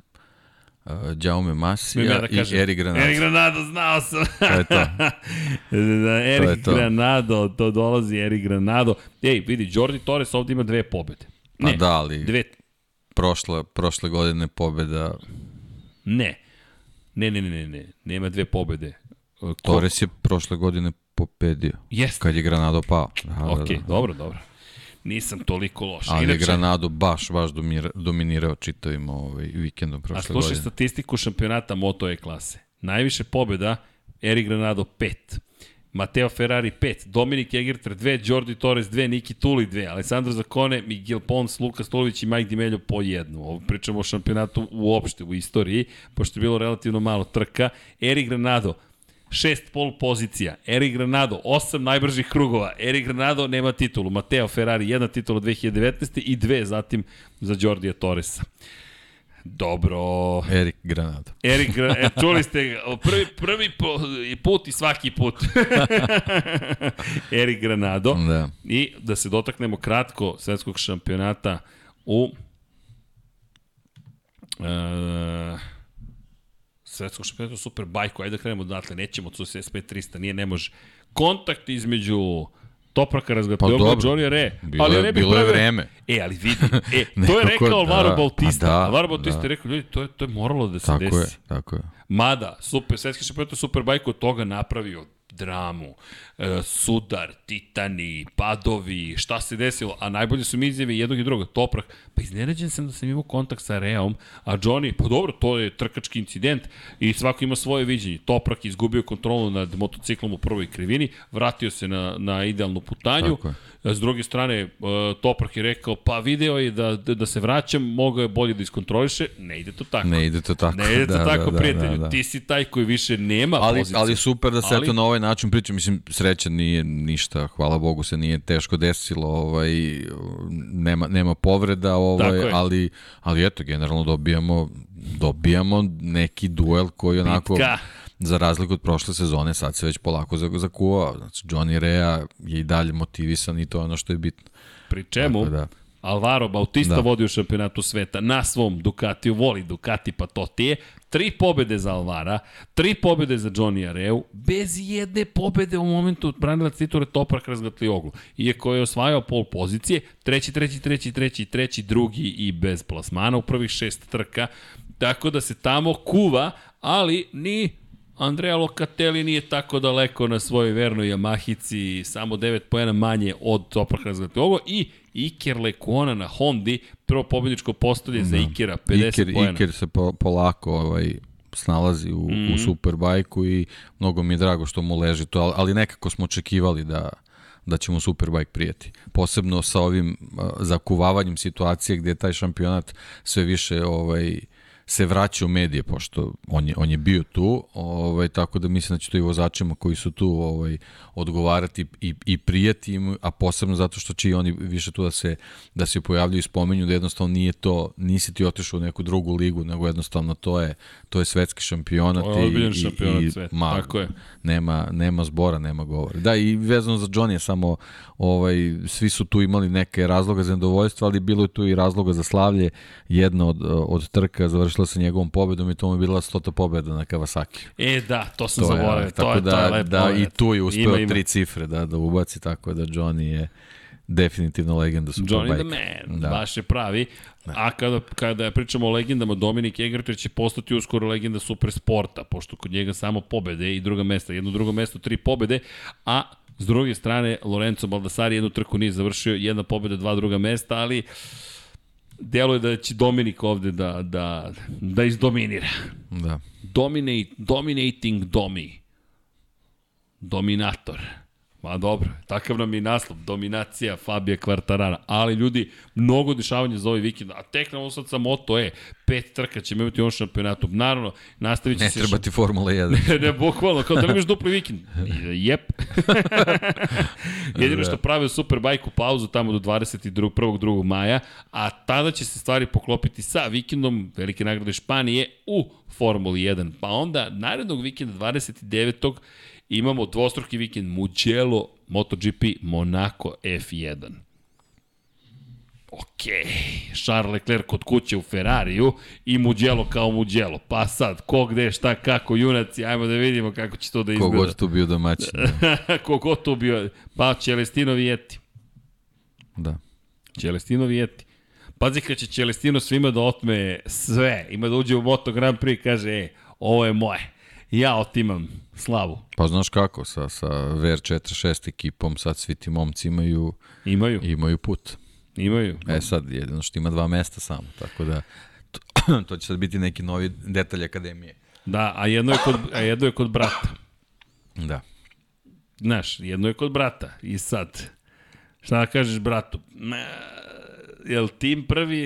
uh, Jaume Masija ja da i Eri Granado. Eri Granado, znao sam. to je to. da, Eri to je to. Granado, to dolazi Eri Granado. Ej, vidi, Jordi Torres ovde ima dve pobede. Ne, pa da, ali dve... prošle, prošle godine pobeda... Ne. Ne, ne, ne, ne, ne. Nema dve pobede. Ko... Torres je prošle godine pobedio. Jeste. Kad je Granado pao. Da, ok, da, da. dobro, dobro nisam toliko loš. Ali Inače, Granado baš, baš dominirao čitavim ovaj vikendom prošle godine. A slušaj statistiku šampionata Moto E klase. Najviše pobjeda, Eri Granado 5. Mateo Ferrari 5, Dominik Egerter 2, Jordi Torres 2, Niki Tuli 2, Alessandro Zakone, Miguel Pons, Luka Stolović i Mike Dimeljo po jednu. Ovo pričamo o šampionatu uopšte u istoriji, pošto je bilo relativno malo trka. Eri Granado šest pol pozicija, Erik Granado, osam najbržih krugova, Erik Granado nema titulu, Mateo Ferrari jedna titula 2019. i dve zatim za Jordija Torresa. Dobro. Erik Granado. Erik Granado. E, čuli ste prvi, prvi put i svaki put. Erik Granado. Da. I da se dotaknemo kratko svetskog šampionata u... Uh, svetskog šampionata super bajku, ajde da krenemo odatle, nećemo od SP300, nije, ne može. Kontakt između Topraka razgatljova, pa Johnny Re. Bilo, ali ne bilo je vreme. E, ali vidi, e, to je rekao da, Alvaro Bautista. Pa da, Alvaro Bautista da. je rekao, ljudi, to je, to je moralo da se tako desi. Je, tako je. Mada, super, svetski šampionat Superbike od toga napravio dramu, sudar, titani, padovi, šta se desilo, a najbolje su mi izjave jednog i drugog, Toprak, pa iznenađen sam da sam imao kontakt sa Reom, a Johnny, pa dobro, to je trkački incident i svako ima svoje viđenje. Toprak izgubio kontrolu nad motociklom u prvoj krivini, vratio se na, na idealnu putanju, Tako je S druge strane, e, Toprak je rekao, pa video je da, da, da se vraćam, mogao je bolje da iskontroliše, ne ide to tako. Ne ide to tako. Ne ide to da, tako, da, da prijatelju. Da, da. Ti si taj koji više nema ali, poziciju. Ali super da se ali... eto na ovaj način priča, mislim, sreća nije ništa, hvala Bogu se nije teško desilo, ovaj, nema, nema povreda, ovaj, ali, ali eto, generalno dobijamo, dobijamo neki duel koji onako... Bitka za razliku od prošle sezone, sad se već polako zakuvao. Znači, Johnny Rea je i dalje motivisan i to je ono što je bitno. Pri čemu, da. Alvaro Bautista da. vodi u šampionatu sveta na svom Ducatiju, voli Ducati, pa to ti je. Tri pobede za Alvara, tri pobede za Johnny Areu, bez jedne pobede u momentu branilac titule Toprak razgatli oglu. Iako je osvajao pol pozicije, treći, treći, treći, treći, treći, drugi i bez plasmana u prvih šest trka. Tako da se tamo kuva, ali ni Andrea Locatelli nije tako daleko na svojoj vernoj Yamahici, samo 9 pojena manje od Topraha ovo i Iker Lekona na Hondi, prvo pobjedičko postolje da. za Ikera, 50 Iker, pojena. Iker se po, polako ovaj, snalazi u, mm. u mhm. Superbajku i mnogo mi je drago što mu leži to, ali nekako smo očekivali da, da će mu Superbike prijeti. Posebno sa ovim uh, zakuvavanjem situacije gde je taj šampionat sve više ovaj, uh, se vraća u medije, pošto on je, on je bio tu, ovaj, tako da mislim da će to i vozačima koji su tu ovaj, odgovarati i, i prijati im, a posebno zato što će i oni više tu da se, da se pojavljaju i spomenju da jednostavno nije to, nisi ti otišao u neku drugu ligu, nego jednostavno to je, to je svetski šampionat. Je i, šampionat i, svet, ma, tako je. Nema, nema zbora, nema govora. Da, i vezano za Johnny samo ovaj, svi su tu imali neke razloga za nedovoljstvo, ali bilo je tu i razloga za slavlje. Jedna od, od trka završila sa njegovom pobedom i to mu je bila stota pobeda na Kawasaki. E, da, to sam to zaboravio. Je, tako to je, da, to je. Da, i tu je uspeo ima, ima. tri cifre da, da ubaci, tako da Johnny je definitivno legenda Superbike. Johnny the man, da. baš je pravi. Da. A kada, kada pričamo o legendama, Dominik Egerter će postati uskoro legenda Supersporta, pošto kod njega samo pobede i druga mesta. Jedno drugo mesto, tri pobede, a S druge strane, Lorenzo Baldassari jednu trku nije završio, jedna pobeda, dva druga mesta, ali delo je da će Dominik ovde da, da, da izdominira. Da. Dominate, dominating Domi. Dominator. Ma dobro, takav nam je naslov, dominacija Fabija Kvartarara. Ali ljudi, mnogo dešavanja za ovaj vikend, a tek na sad sa Moto E, pet trka ćemo imati u ovom šampionatu. Naravno, nastavit će ne se... Ne treba ti Formula 1. ne, ne, bukvalno, kao da li imaš dupli vikend. Jep. Jedino što prave Superbike u pauzu tamo do 22. 1. 2. maja, a tada će se stvari poklopiti sa vikendom Velike nagrade Španije u Formuli 1. Pa onda, narednog vikenda 29 imamo dvostruki vikend Mugello, MotoGP, Monaco F1. Ok, Charles Leclerc kod kuće u Ferrariju i Mugello kao Mugello. Pa sad, ko gde, šta, kako, junaci, ajmo da vidimo kako će to da izgleda. Kogod tu bio domaćin. Da. Kogod tu bio, pa Celestino Vijeti. Da. Celestino Vijeti. Pazi kad će Celestino svima da otme sve, ima da uđe u Moto Grand Prix i kaže, e, ovo je moje ja otimam slavu. Pa znaš kako, sa, sa VR46 ekipom sad svi ti momci imaju, imaju. imaju put. Imaju. E sad, jedino što ima dva mesta samo, tako da to, to će sad biti neki novi detalj akademije. Da, a jedno je kod, a jedno je kod brata. Da. Znaš, jedno je kod brata. I sad, šta da kažeš bratu? jel tim prvi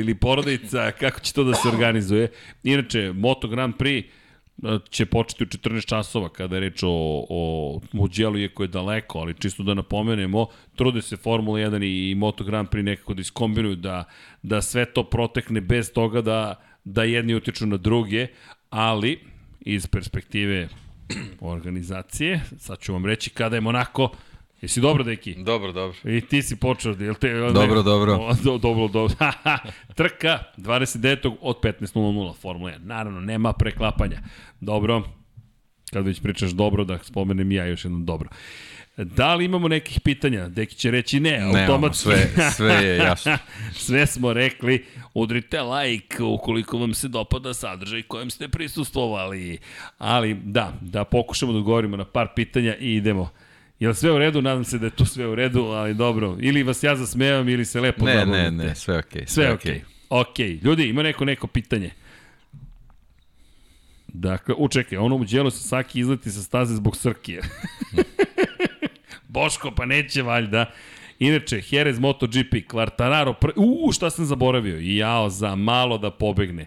ili porodica, kako će to da se organizuje? Inače, Moto Grand Prix, će početi u 14 časova kada je reč o, o Mugello, iako je daleko, ali čisto da napomenemo, trude se Formula 1 i, Moto Grand Prix nekako da iskombinuju, da, da sve to protekne bez toga da, da jedni utiču na druge, ali iz perspektive organizacije, sad ću vam reći kada je Monako Jesi dobro, deki? Dobro, dobro. I ti si počeo, jel te... Dobro, dobro. O, do, dobro, dobro. Trka 29. od 15.00 Formula 1. Naravno, nema preklapanja. Dobro. Kad već pričaš dobro, da spomenem ja još jedno dobro. Da li imamo nekih pitanja? Deki će reći ne, automatski. sve, sve je jasno. sve smo rekli, udrite like ukoliko vam se dopada sadržaj kojem ste prisustvovali. Ali da, da pokušamo da odgovorimo na par pitanja i idemo. Jel sve u redu? Nadam se da je to sve u redu, ali dobro. Ili vas ja zasmevam ili se lepo ne, zabavite. Ne, ne, sve okej. Okay, sve, sve okej. Okay. Okej. Okay. Ljudi, ima neko neko pitanje? Dakle, učekaj, ono u djelu se Saki izleti sa staze zbog Srkije. Boško, pa neće valjda. Inače, Jerez MotoGP, Quartararo, pr... uuu, šta sam zaboravio? Jao, za malo da pobegne.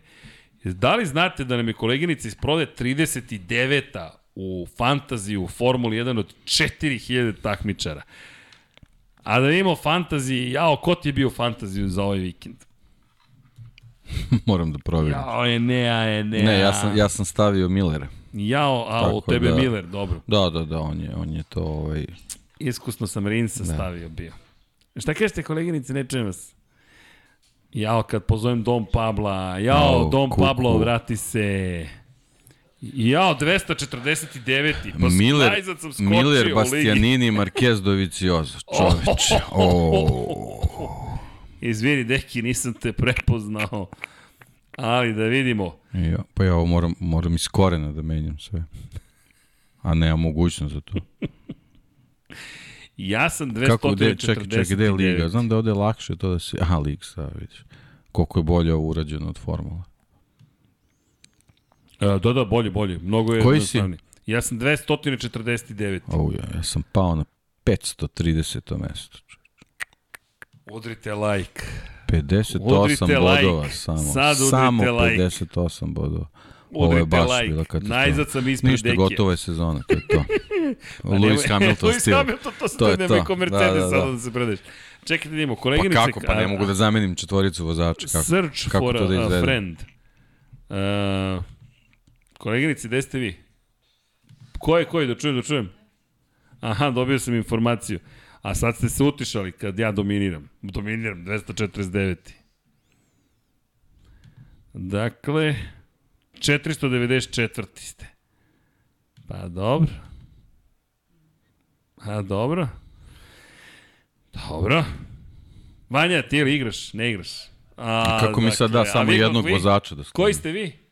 Da li znate da nam je koleginica iz prode 39 u fantaziju u Formuli 1 od 4000 takmičara. A da imamo fantaziji, jao, ko ti je bio fantaziju za ovaj vikend? Moram da provjerim. Jao, je ne, a je ne. Ne, ja sam, ja sam stavio Millera. Jao, a Tako u tebe da, Miller, dobro. Da, da, da, on je, on je to ovaj... Iskusno sam Rinsa da. stavio bio. Šta kažete koleginice, ne čujem vas? Jao, kad pozovem Dom Pabla, jao, oh, Dom kuku. Pablo, vrati se. Jao, 249. Pa Miller, sam skočio Miller, Bastianini, Marquez, Doviciozo. Čoveče. Oh. Izvini, deki, nisam te prepoznao. Ali da vidimo. Ja, pa ja ovo moram, moram iz korena da menjam sve. A nema mogućnost za to. ja sam 249. Kako, gde, čekaj, čekaj, gde je liga? Znam da ovde je lakše to da se... Aha, lig, sad vidiš. Koliko je bolje ovo urađeno od formula. E, da, da, bolje, bolje. Mnogo je Koji si? Ja sam 249. O, ja, ja sam pao na 530. mesto. Udrite like. 58 udrite bodova like. samo. Sad samo like. 58 bodova. Ovo je baš like. bila katastrofa. Najzad sam ispred Ništa, deke. gotova je sezona, to je to. Lewis Hamilton stil. Lewis Hamilton, to, to je to. Neko Mercedes da, da, da. da se predeš. Čekajte da imamo, koleginice... Pa kako, pa ne mogu da zamenim četvoricu vozača. Kako, search kako for to da a friend. Uh, koleginice, gde ste vi? Ko je koji, da čujem, da čujem? Aha, dobio sam informaciju. A sad ste se utišali kad ja dominiram. Dominiram, 249. Dakle, 494. ste. Pa dobro. A dobro. Dobro. Vanja, ti ili igraš? Ne igraš. A, Kako mi sad da dakle, samo jednog vi? vozača da stavim? Koji ste vi?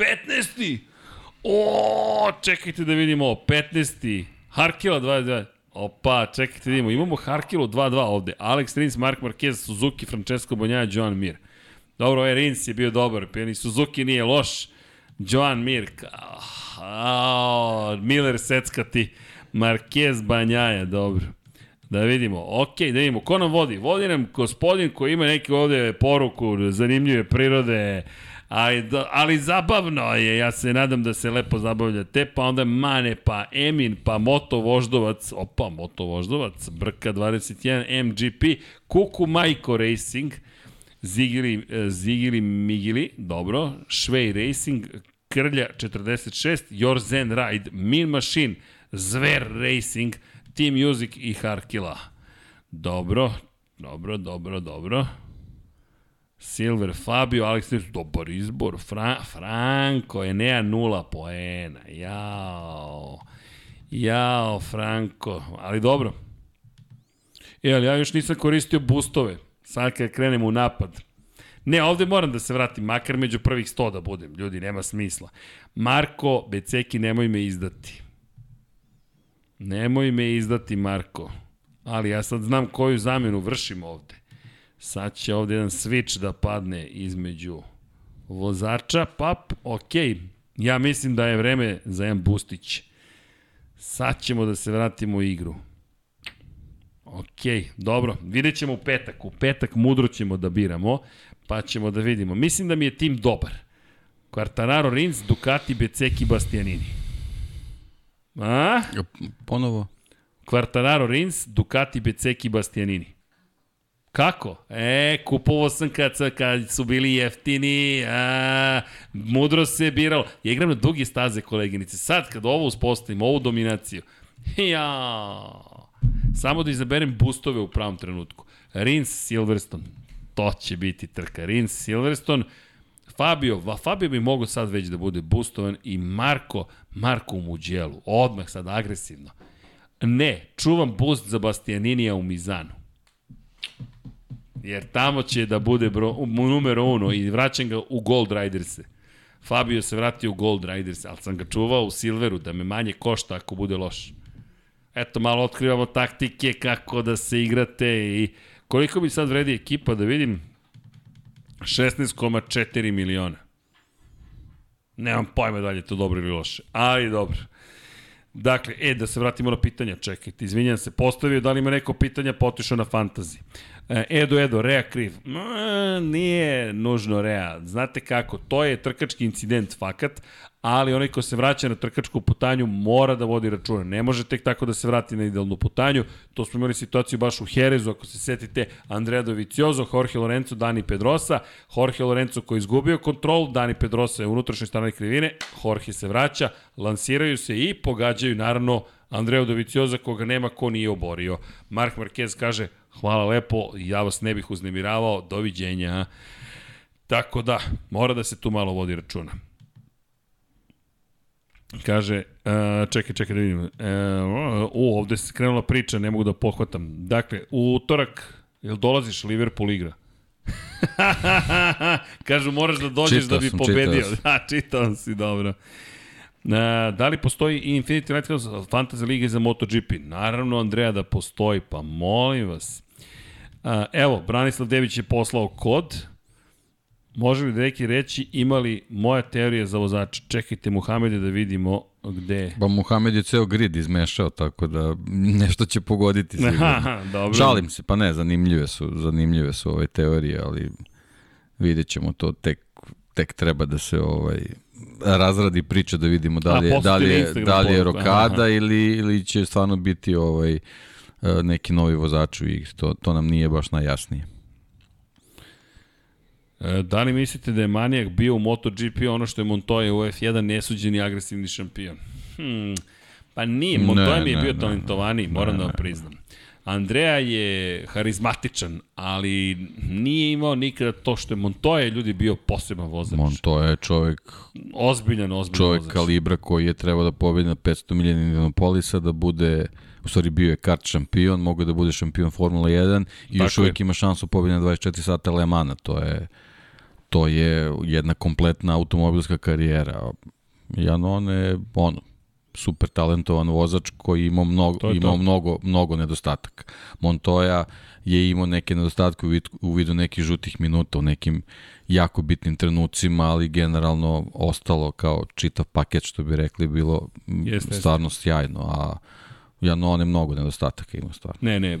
15. 15. O, čekajte da vidimo ovo. 15. Harkila 22. Opa, čekajte da vidimo. Imamo Harkilu 2-2 ovde. Alex Rins, Mark Marquez, Suzuki, Francesco Bonjaja, Joan Mir. Dobro, ovaj Rins je bio dobar. Pijani Suzuki nije loš. Joan Mir. Oh, Miller seckati. Marquez Banjaja, dobro. Da vidimo. Ok, da vidimo. Ko nam vodi? Vodi nam gospodin koji ima neki ovde poruku, zanimljive prirode, ali, ali zabavno je, ja se nadam da se lepo zabavljate, pa onda Mane, pa Emin, pa Moto Voždovac, opa, Moto Voždovac, Brka 21, MGP, Kuku Majko Racing, Zigili, e, Zigili Migili, dobro, Švej Racing, Krlja 46, Jorzen Ride, Min Machine, Zver Racing, Team Music i Harkila. Dobro, dobro, dobro, dobro. Silver, Fabio, Alex dobar izbor. Fra, Franko, Enea nula poena. Jao. Jao, Franko. Ali dobro. E, ali ja još nisam koristio boostove. Sad kad krenem u napad. Ne, ovde moram da se vratim, makar među prvih 100 da budem. Ljudi, nema smisla. Marko, Beceki, nemoj me izdati. Nemoj me izdati, Marko. Ali ja sad znam koju zamenu vršim ovde. Sad će ovde jedan switch da padne između vozača. Pap, ok. Ja mislim da je vreme za jedan bustić. Sad ćemo da se vratimo u igru. Ok, dobro. Vidjet ćemo u petak. U petak mudro ćemo da biramo, pa ćemo da vidimo. Mislim da mi je tim dobar. Quartararo Rins, Ducati, Beceki, Bastianini. A? Ponovo. Quartararo Rins, Ducati, Beceki, Bastianini. Kako? E, kupovao sam kad, kad su bili jeftini, a, mudro se biralo. Ja igram na dugi staze, koleginice. Sad, kad ovo uspostavim, ovu dominaciju, ja, samo da izaberem boostove u pravom trenutku. Rins Silverstone, to će biti trka. Rins Silverstone, Fabio, va Fabio bi mogo sad već da bude boostovan i Marko, Marko u Muđelu, odmah sad agresivno. Ne, čuvam boost za Bastianinija u Mizanu. Jer tamo će da bude bro, numero uno i vraćam ga u Gold Riderse. Fabio se vratio u Gold Riders, ali sam ga čuvao u Silveru da me manje košta ako bude loš. Eto, malo otkrivamo taktike kako da se igrate i koliko bi sad vredi ekipa da vidim? 16,4 miliona. Nemam pojma da li je to dobro ili loše, ali dobro. Dakle, e, da se vratimo na pitanja, čekajte, izvinjam se, postavio da li ima neko pitanja, potišao na fantazi. E, Edo, Edo, Rea kriv. Nije nužno Rea. Znate kako, to je trkački incident fakat, ali onaj ko se vraća na trkačku putanju mora da vodi računa. Ne može tek tako da se vrati na idealnu putanju. To smo imali situaciju baš u Herezu, ako se setite, Andrea Doviciozo, Jorge Lorenzo, Dani Pedrosa. Jorge Lorenzo koji izgubio kontrol, Dani Pedrosa je u unutrašnjoj strani krivine, Jorge se vraća, lansiraju se i pogađaju naravno Andrea Dovicioza koga nema ko nije oborio. Mark Marquez kaže, hvala lepo, ja vas ne bih uznemiravao, doviđenja. Tako da, mora da se tu malo vodi računa. Kaže, uh, čekaj, čekaj da vidim. Uh, u, ovde se krenula priča, ne mogu da pohvatam. Dakle, u utorak, jel dolaziš Liverpool igra? Kažu, moraš da dođeš čitao da bi sam, pobedio. Da, čitao si, dobro. Uh, da li postoji i Infinity Lighthouse Fantasy Liga za MotoGP? Naravno, Andreja, da postoji, pa molim vas. Uh, evo, Branislav Dević je poslao kod. Može li neki reći imali moja teorija za vozača? Čekajte Muhamede da vidimo gde... Ba Muhamed je ceo grid izmešao, tako da nešto će pogoditi sigurno. Aha, dobro. Žalim se, pa ne, zanimljive su, zanimljive su ove teorije, ali vidjet ćemo to tek, tek treba da se ovaj razradi priča da vidimo da li je, da li je, da li je rokada ili, ili će stvarno biti ovaj e, neki novi vozač u igri. To, to nam nije baš najjasnije. Da li mislite da je Manijak bio u MotoGP ono što je Montoya u F1 nesuđeni agresivni šampion? Hmm, pa nije, Montoya ne, mi je ne, bio ne, talentovaniji, moram ne, da vam priznam. Andreja je harizmatičan, ali nije imao nikada to što je Montoya ljudi bio poseban vozač. Montoya je čovjek ozbiljan, ozbiljan čovjek vozač. kalibra koji je trebao da pobedi na 500 milijana Indianapolisa, da bude u stvari bio je kart šampion, mogu da bude šampion Formula 1 i Tako još uvijek je. ima šansu pobedi na 24 sata Le Mana, to je to je jedna kompletna automobilska karijera. Jan je ono, super talentovan vozač koji ima mnogo, ima mnogo, mnogo nedostataka. Montoya je imao neke nedostatke u, vid, u vidu nekih žutih minuta u nekim jako bitnim trenucima, ali generalno ostalo kao čitav paket, što bi rekli, bilo jeste, stvarno jeste. sjajno, a Janone mnogo nedostataka ima stvarno. Ne, ne,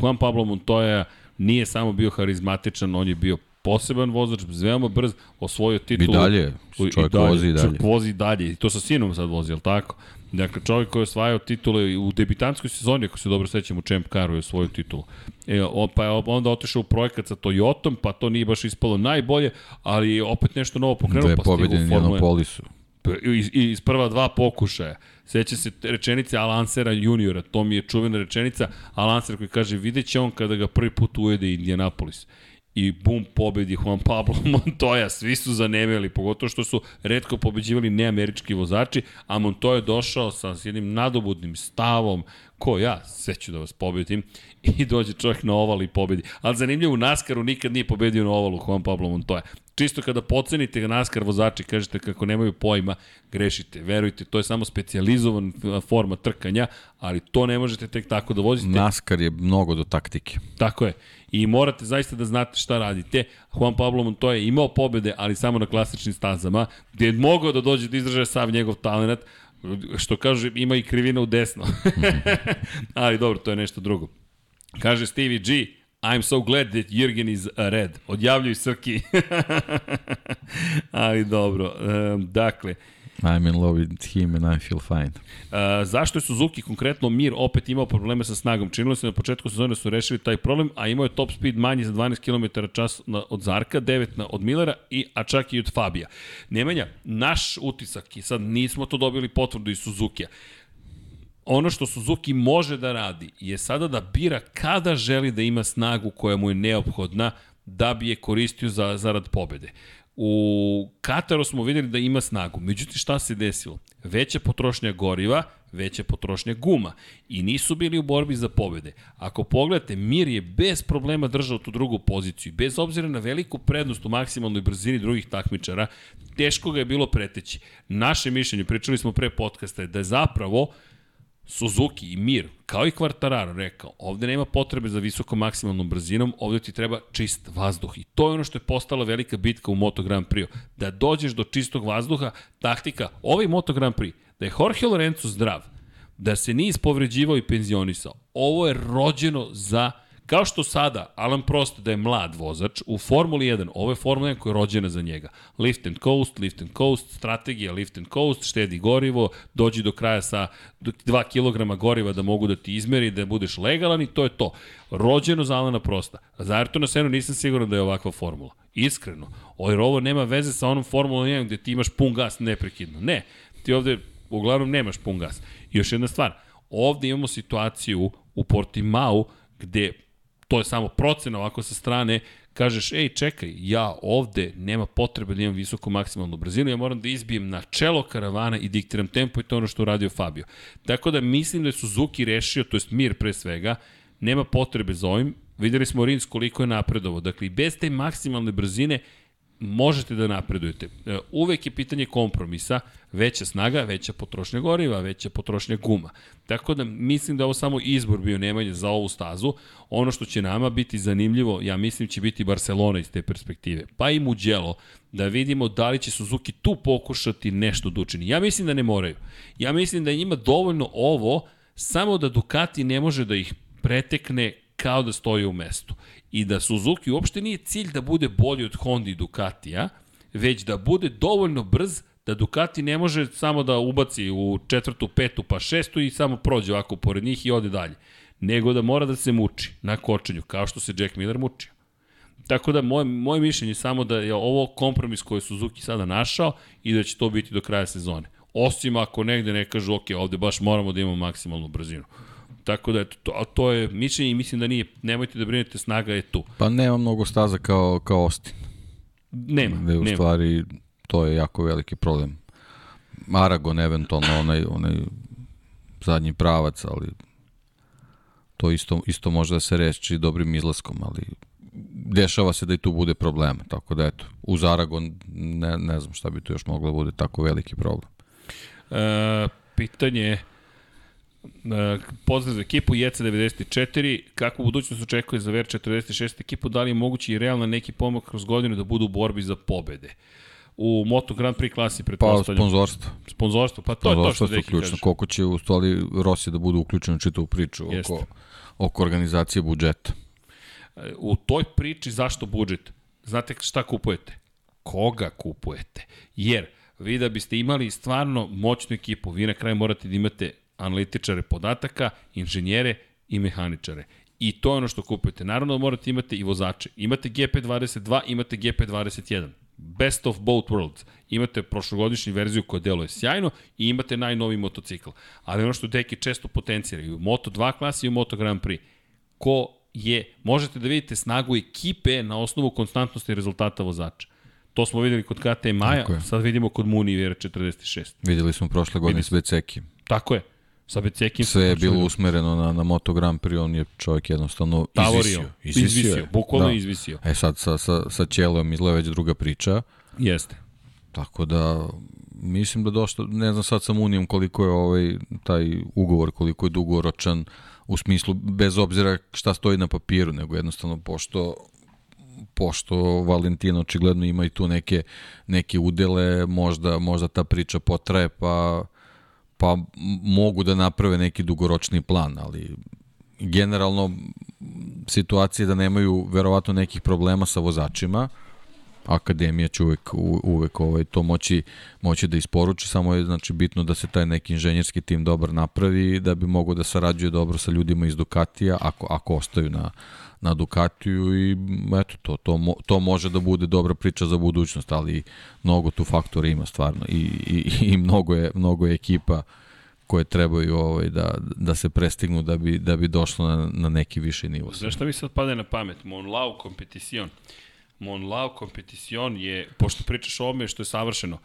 Juan Pablo Montoya nije samo bio harizmatičan, on je bio poseban vozač, veoma brz, osvojio titulu. I dalje, čovjek i dalje, vozi i dalje. Čovjek vozi i dalje, i to sa sinom sad vozi, je tako? Dakle, čovjek koji je osvajao titule u debitanskoj sezoni, ako se dobro sećam, u Champ Caru je osvojio titulu. E, on, pa je onda otišao u projekat sa Toyotom, pa to nije baš ispalo najbolje, ali opet nešto novo pokrenuo, da pa stigu u Formule polisu. Iz, iz prva dva pokušaja. Seća se rečenice Alansera juniora, to mi je čuvena rečenica, Alanser koji kaže, vidjet će on kada ga prvi put ujede Indianapolis i bum pobedi Juan Pablo Montoya, svi su zanemeli, pogotovo što su redko pobeđivali neamerički vozači, a Montoya je došao sa jednim nadobudnim stavom, ko ja, sve ću da vas pobedim, i dođe čovjek na oval i pobedi. Ali zanimljivo, u Naskaru nikad nije pobedio na ovalu Juan Pablo Montoya. Čisto kada pocenite ga Naskar vozači, kažete kako nemaju pojma, grešite. Verujte, to je samo specializovan forma trkanja, ali to ne možete tek tako da vozite. Naskar je mnogo do taktike. Tako je i morate zaista da znate šta radite. Juan Pablo Montoya je imao pobede, ali samo na klasičnim stazama, gde je mogao da dođe da izraže sav njegov talent, što kaže, ima i krivina u desno. ali dobro, to je nešto drugo. Kaže Stevie G, I'm so glad that Jürgen is red. Odjavljuj Srki. ali dobro. Um, dakle, I'm in love with him and I feel fine. Uh, zašto je Suzuki konkretno Mir opet imao probleme sa snagom? Činilo se na početku sezone da su rešili taj problem, a imao je top speed manji za 12 km čas na, od Zarka, 9 na, od Millera, i, a čak i od Fabija. Nemanja, naš utisak, i sad nismo to dobili potvrdu iz Suzuki-a, ono što Suzuki može da radi je sada da bira kada želi da ima snagu koja mu je neophodna da bi je koristio za, zarad pobede. U Kataru smo videli da ima snagu. Međutim, šta se desilo? Veća potrošnja goriva, veća potrošnja guma. I nisu bili u borbi za pobede. Ako pogledate, Mir je bez problema držao tu drugu poziciju. Bez obzira na veliku prednost u maksimalnoj brzini drugih takmičara, teško ga je bilo preteći. Naše mišljenje, pričali smo pre podcasta, je da je zapravo Suzuki i Mir, kao i Quartararo rekao, ovde nema potrebe za visokom maksimalnom brzinom, ovde ti treba čist vazduh. I to je ono što je postala velika bitka u Moto Grand Prix. Da dođeš do čistog vazduha, taktika, ovaj Moto Grand Prix, da je Jorge Lorenzo zdrav, da se nije ispovređivao i penzionisao, ovo je rođeno za Kao što sada Alan Prost da je mlad vozač, u Formuli 1, ovo je Formula 1 koja je rođena za njega. Lift and coast, lift and coast, strategija lift and coast, štedi gorivo, dođi do kraja sa 2 kg goriva da mogu da ti izmeri, da budeš legalan i to je to. Rođeno za Alana Prosta. Za Ayrtona Senu nisam siguran da je ovakva formula. Iskreno. Jer ovo nema veze sa onom Formulom 1 gde ti imaš pun gas neprekidno. Ne. Ti ovde uglavnom nemaš pun gas. I još jedna stvar. Ovde imamo situaciju u Portimao gde to je samo procena ovako sa strane, kažeš, ej, čekaj, ja ovde nema potrebe da imam visoku maksimalnu brzinu, ja moram da izbijem na čelo karavana i diktiram tempo i to je ono što uradio Fabio. Tako da mislim da je Suzuki rešio, to jest Mir pre svega, nema potrebe za ovim, Videli smo Rins koliko je napredovo. Dakle, bez te maksimalne brzine možete da napredujete. E, uvek je pitanje kompromisa, veća snaga, veća potrošnja goriva, veća potrošnja guma. Tako da mislim da ovo samo izbor bio Nemanje za ovu stazu. Ono što će nama biti zanimljivo, ja mislim će biti Barcelona iz te perspektive. Pa i Mugello, da vidimo da li će Suzuki tu pokušati nešto da učini. Ja mislim da ne moraju. Ja mislim da njima dovoljno ovo, samo da Ducati ne može da ih pretekne kao da stoji u mestu i da Suzuki uopšte nije cilj da bude bolji od Honda i Ducatija, već da bude dovoljno brz da Ducati ne može samo da ubaci u četvrtu, petu pa šestu i samo prođe ovako pored njih i ode dalje. Nego da mora da se muči na kočenju, kao što se Jack Miller mučio. Tako da moje, moje mišljenje je samo da je ovo kompromis koji je Suzuki sada našao i da će to biti do kraja sezone. Osim ako negde ne kažu, ok, ovde baš moramo da imamo maksimalnu brzinu. Tako da, eto, to, to je mišljenje i mislim da nije, nemojte da brinete, snaga je tu. Pa nema mnogo staza kao, kao Austin. Nema, Gde u nema. stvari to je jako veliki problem. Aragon eventualno onaj, onaj zadnji pravac, ali to isto, isto može da se reći dobrim izlaskom, ali dešava se da i tu bude problema, tako da eto, uz Aragon ne, ne znam šta bi tu još moglo da bude tako veliki problem. E, pitanje je, pozdrav za ekipu JC94, kakvu budućnost očekuje za VR46 ekipu, da li je mogući i realno neki pomak kroz godinu da budu u borbi za pobede? U Moto Grand Prix klasi Pa pretpostavljam. sponzorstvo. Sponzorstvo, pa to je to što Deki ključno. kaže. Koliko će u stvari Rossi da bude uključen u čitavu priču Jeste. oko, oko organizacije budžeta. U toj priči zašto budžet? Znate šta kupujete? Koga kupujete? Jer vi da biste imali stvarno moćnu ekipu, vi na kraju morate da imate analitičare podataka, inženjere i mehaničare. I to je ono što kupujete. Naravno da morate imate i vozače. Imate GP22, imate GP21. Best of both worlds. Imate prošlogodišnju verziju koja deluje sjajno i imate najnoviji motocikl. Ali ono što deki često potenciraju u Moto2 klasi i u Moto Grand Prix. Ko je, možete da vidite snagu ekipe na osnovu konstantnosti rezultata vozača. To smo videli kod KT Maja, sad vidimo kod Muni Vera 46. Videli smo prošle godine s Beceki. Tako je. Sa Becekim Sve je bilo usmereno na, na Moto Grand Prix, on je čovjek jednostavno izvisio. Tavorio. Izvisio, je. bukvalno da. izvisio. E sad sa, sa, sa Ćelom izgleda već druga priča, Jeste. tako da mislim da došlo, ne znam sad sa Munijom koliko je ovaj, taj ugovor, koliko je dugoročan, u smislu, bez obzira šta stoji na papiru, nego jednostavno pošto pošto Valentin očigledno ima i tu neke, neke udele, možda, možda ta priča potraje, pa, pa mogu da naprave neki dugoročni plan, ali generalno situacije da nemaju verovatno nekih problema sa vozačima, akademija će uvek, uvek ovaj, to moći, moći da isporuči, samo je znači, bitno da se taj neki inženjerski tim dobar napravi, da bi mogo da sarađuje dobro sa ljudima iz Ducatija, ako, ako ostaju na, na Ducatiju i eto, to, to, to može da bude dobra priča za budućnost, ali mnogo tu faktora ima stvarno i, i, i mnogo, je, mnogo je ekipa koje trebaju ovaj, da, da se prestignu da bi, da bi došlo na, na neki viši nivo. Znaš šta mi sad pada na pamet? Monlau kompeticion. Monlau kompeticion je, pošto pričaš o ovome što je savršeno,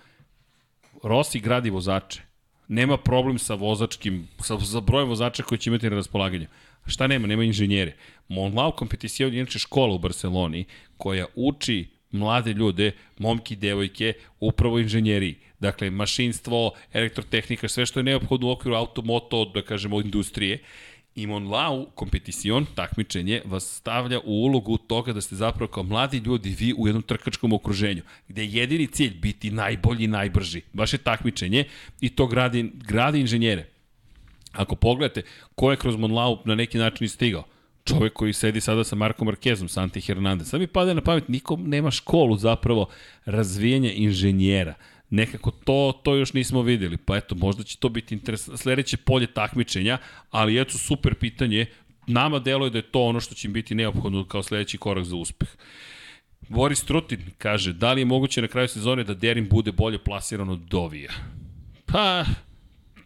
Rossi gradi vozače. Nema problem sa vozačkim, sa, sa brojem vozača koji će imati na raspolaganju. Šta nema? Nema inženjere. Monlau kompeticion je inače škola u Barceloni koja uči mlade ljude, momki i devojke, upravo inženjeriji. Dakle, mašinstvo, elektrotehnika, sve što je neophodno u okviru automoto, da kažemo, industrije. I Monlau kompeticion, takmičenje, vas stavlja u ulogu toga da ste zapravo kao mladi ljudi vi u jednom trkačkom okruženju, gde je jedini cilj biti najbolji i najbrži. Baš je takmičenje i to gradi, gradi inženjere. Ako pogledate ko je kroz Monlau na neki način stigao, čovek koji sedi sada sa Markom Markezom, Santi Hernandez. Sad mi pada na pamet, nikom nema školu zapravo razvijanja inženjera. Nekako to, to još nismo videli, pa eto, možda će to biti interesantno. Sledeće polje takmičenja, ali eto, super pitanje. Nama deluje da je to ono što će im biti neophodno kao sledeći korak za uspeh. Boris Trutin kaže, da li je moguće na kraju sezone da Derin bude bolje plasiran od Dovija? Pa,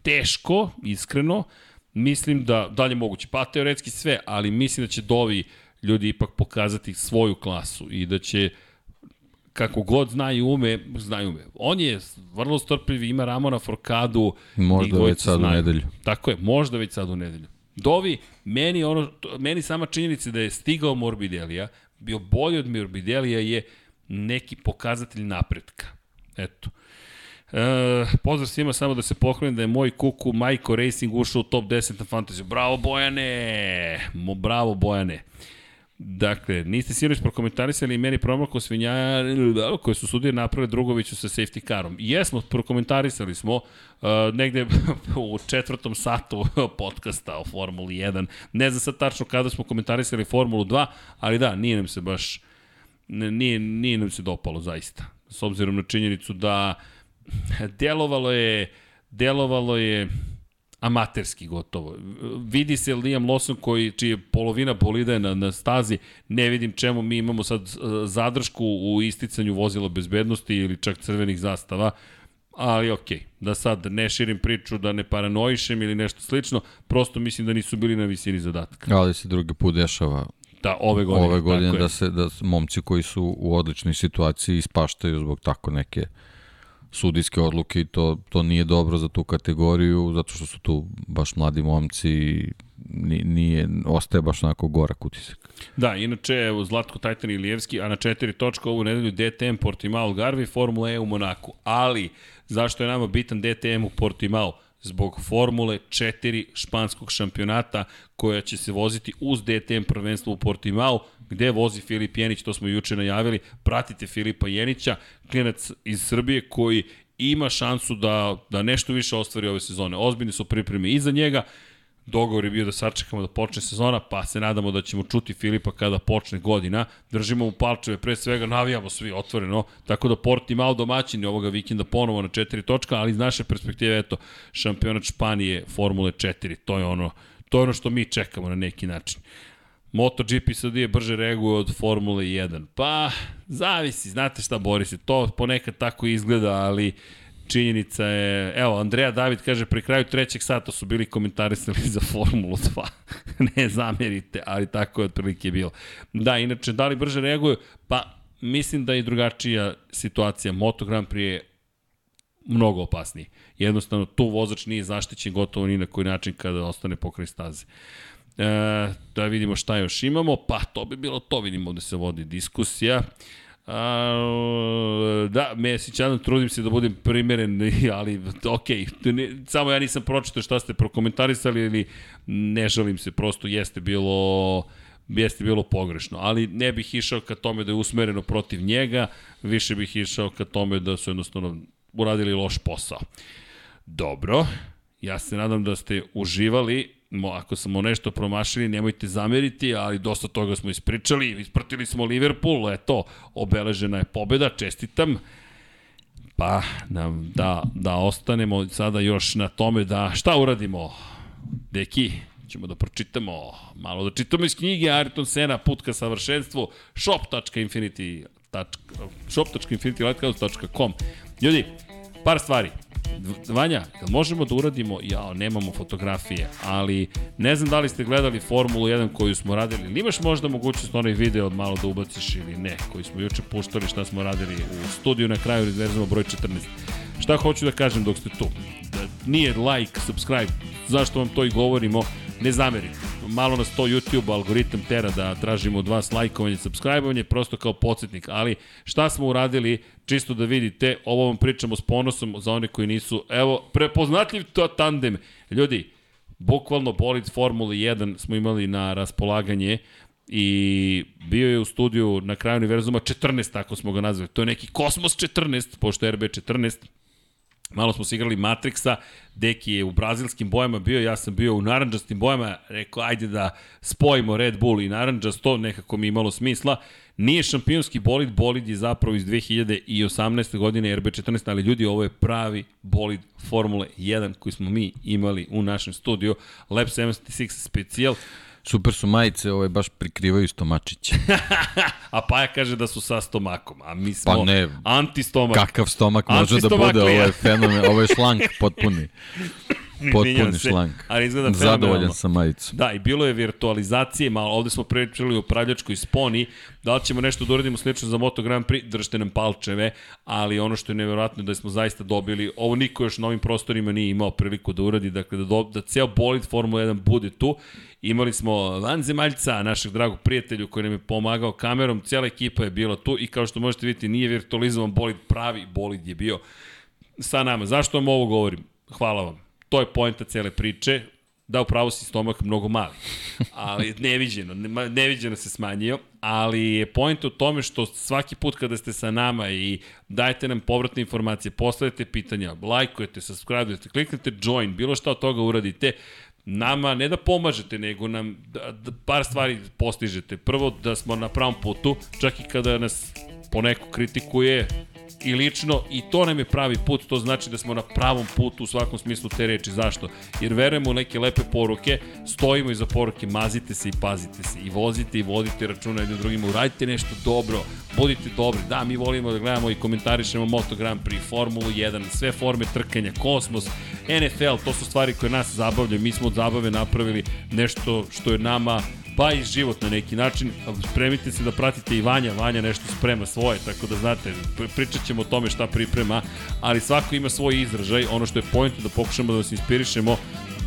teško, iskreno. Mislim da, da li je moguće? Pa, teoretski sve, ali mislim da će Dovi ljudi ipak pokazati svoju klasu i da će kako god zna i ume, zna i ume. On je vrlo strpljiv, ima Ramona Forkadu. Možda već sad u znaju. nedelju. Tako je, možda već sad u nedelju. Dovi, meni, ono, meni sama činjenica da je stigao Morbidelija, bio bolji od Morbidelija je neki pokazatelj napretka. Eto. E, pozdrav svima, samo da se pohvalim da je moj kuku Majko Racing ušao u top 10 na Fantasy. Bravo Bojane! Mo, bravo Bojane! Dakle, niste sinoć prokomentarisali meni promako svinja koje su sudije napravili Drugoviću sa safety carom. Jesmo, prokomentarisali smo uh, negde u četvrtom satu podcasta o Formuli 1. Ne znam sad tačno kada smo komentarisali Formulu 2, ali da, nije nam se baš nije, nije nam se dopalo zaista. S obzirom na činjenicu da delovalo je delovalo je amaterski gotovo. Vidi se Liam Lawson koji, čiji je polovina bolida je na, na stazi, ne vidim čemu mi imamo sad e, zadršku u isticanju vozila bezbednosti ili čak crvenih zastava, ali okej, okay. da sad ne širim priču, da ne paranoišem ili nešto slično, prosto mislim da nisu bili na visini zadatka. Ali se drugi put dešava da ove godine, ove godine da se da momci koji su u odličnoj situaciji ispaštaju zbog tako neke sudijske odluke i to, to nije dobro za tu kategoriju, zato što su tu baš mladi momci i nije, ostaje baš onako gorak utisak. Da, inače, evo, Zlatko Tajtan i Lijevski, a na četiri točka ovu nedelju DTM Portimao Garvi, Formula E u Monaku. Ali, zašto je nama bitan DTM u Portimao? Zbog Formule 4 španskog šampionata koja će se voziti uz DTM prvenstvo u Portimao, gde vozi Filip Jenić, to smo juče najavili, pratite Filipa Jenića, klinac iz Srbije koji ima šansu da, da nešto više ostvari ove sezone. Ozbiljni su pripreme i za njega, dogovor je bio da sačekamo da počne sezona, pa se nadamo da ćemo čuti Filipa kada počne godina. Držimo mu palčeve, pre svega navijamo svi otvoreno, tako da Porti malo domaćini ovoga vikenda ponovo na četiri točka, ali iz naše perspektive, eto, šampionat Španije Formule 4, to je ono, to je ono što mi čekamo na neki način. MotoGP je brže reaguje od Formule 1. Pa, zavisi, znate šta Boris, to ponekad tako izgleda, ali činjenica je, evo, Andreja David kaže, pri kraju trećeg sata su bili komentarisali za Formulu 2. ne zamerite, ali tako je otprilike bilo. Da, inače, da li brže reaguju? Pa, mislim da je drugačija situacija. Moto Grand Prix je mnogo opasniji. Jednostavno, tu vozač nije zaštićen gotovo ni na koji način kada ostane pokraj staze. E, da vidimo šta još imamo, pa to bi bilo to, vidimo da se vodi diskusija. A, da, Mesić, ja trudim se da budem primeren, ali ok, ne, samo ja nisam pročitao šta ste prokomentarisali ili ne žalim se, prosto jeste bilo jeste bilo pogrešno, ali ne bih išao ka tome da je usmereno protiv njega, više bih išao ka tome da su jednostavno uradili loš posao. Dobro, ja se nadam da ste uživali ako smo nešto promašili, nemojte zameriti, ali dosta toga smo ispričali, ispratili smo Liverpool, eto, obeležena je pobeda, čestitam. Pa, nam, da, da ostanemo sada još na tome da šta uradimo, deki, ćemo da pročitamo, malo da čitamo iz knjige Ayrton Sena, Put ka savršenstvu, shop.infinity shop.infinitylighthouse.com Ljudi, par stvari. Vanja, možemo da uradimo, ja, nemamo fotografije, ali ne znam da li ste gledali Formulu 1 koju smo radili, ili imaš možda mogućnost onaj video od malo da ubaciš ili ne, koji smo juče puštali šta smo radili u studiju na kraju univerzuma broj 14. Šta hoću da kažem dok ste tu? Da nije like, subscribe, zašto vam to i govorimo, ne zamerite. Malo nas to YouTube algoritam tera da tražimo od vas lajkovanje, subscribe prosto kao podsjetnik. Ali šta smo uradili, čisto da vidite, ovo vam pričamo s ponosom za one koji nisu. Evo, prepoznatljiv to tandem. Ljudi, bukvalno bolid Formule 1 smo imali na raspolaganje i bio je u studiju na kraju univerzuma 14, tako smo ga nazvali. To je neki Kosmos 14, pošto je RB 14, Malo smo se igrali Matrixa, Deki je u brazilskim bojama bio, ja sam bio u naranđastim bojama, rekao ajde da spojimo Red Bull i naranđast, to nekako mi imalo smisla. Nije šampionski bolid, bolid je zapravo iz 2018. godine RB14, ali ljudi, ovo je pravi bolid Formule 1 koji smo mi imali u našem studiju, Lab 76 specijal. Super su majice, ove baš prikrivaju stomačiće. a Paja kaže da su sa stomakom, a mi smo pa ne, anti-stomak. Kakav stomak može da bude, ovo je fenomen, ovo je šlank potpuni. Potpuni šlank. Ali izgleda Zadovoljan sam majicu. Da, i bilo je virtualizacije, malo ovde smo pričali o upravljačkoj sponi, da li ćemo nešto da uradimo slično za Moto Grand Prix, držite nam palčeve, ali ono što je nevjerojatno je da smo zaista dobili, ovo niko još na ovim prostorima nije imao priliku da uradi, dakle da, do, da ceo bolid Formula 1 bude tu. Imali smo vanzemaljca, našeg dragog prijatelju koji nam je pomagao kamerom, cijela ekipa je bila tu i kao što možete vidjeti nije virtualizovan bolid, pravi bolid je bio sa nama. Zašto vam ovo govorim? Hvala vam. To je poenta cele priče. Da, upravo si stomak mnogo mali. Ali neviđeno, neviđeno se smanjio, ali je point u tome što svaki put kada ste sa nama i dajete nam povratne informacije, postavljate pitanja, lajkujete, subscribe-ujete, kliknete join, bilo šta od toga uradite, nama ne da pomažete, nego nam da, da par stvari postižete. Prvo, da smo na pravom putu, čak i kada nas poneko kritikuje, i lično i to nam je pravi put, to znači da smo na pravom putu u svakom smislu te reči. Zašto? Jer verujemo u neke lepe poruke, stojimo iza poruke, mazite se i pazite se i vozite i vodite računa jednim drugima, uradite nešto dobro, budite dobri. Da, mi volimo da gledamo i komentarišemo Moto Grand Prix, Formulu 1, sve forme trkanja, kosmos, NFL, to su stvari koje nas zabavljaju. Mi smo od zabave napravili nešto što je nama pa i život na neki način. Spremite se da pratite i Vanja, Vanja nešto sprema svoje, tako da znate, pričat ćemo o tome šta priprema, ali svako ima svoj izražaj, ono što je point da pokušamo da vas inspirišemo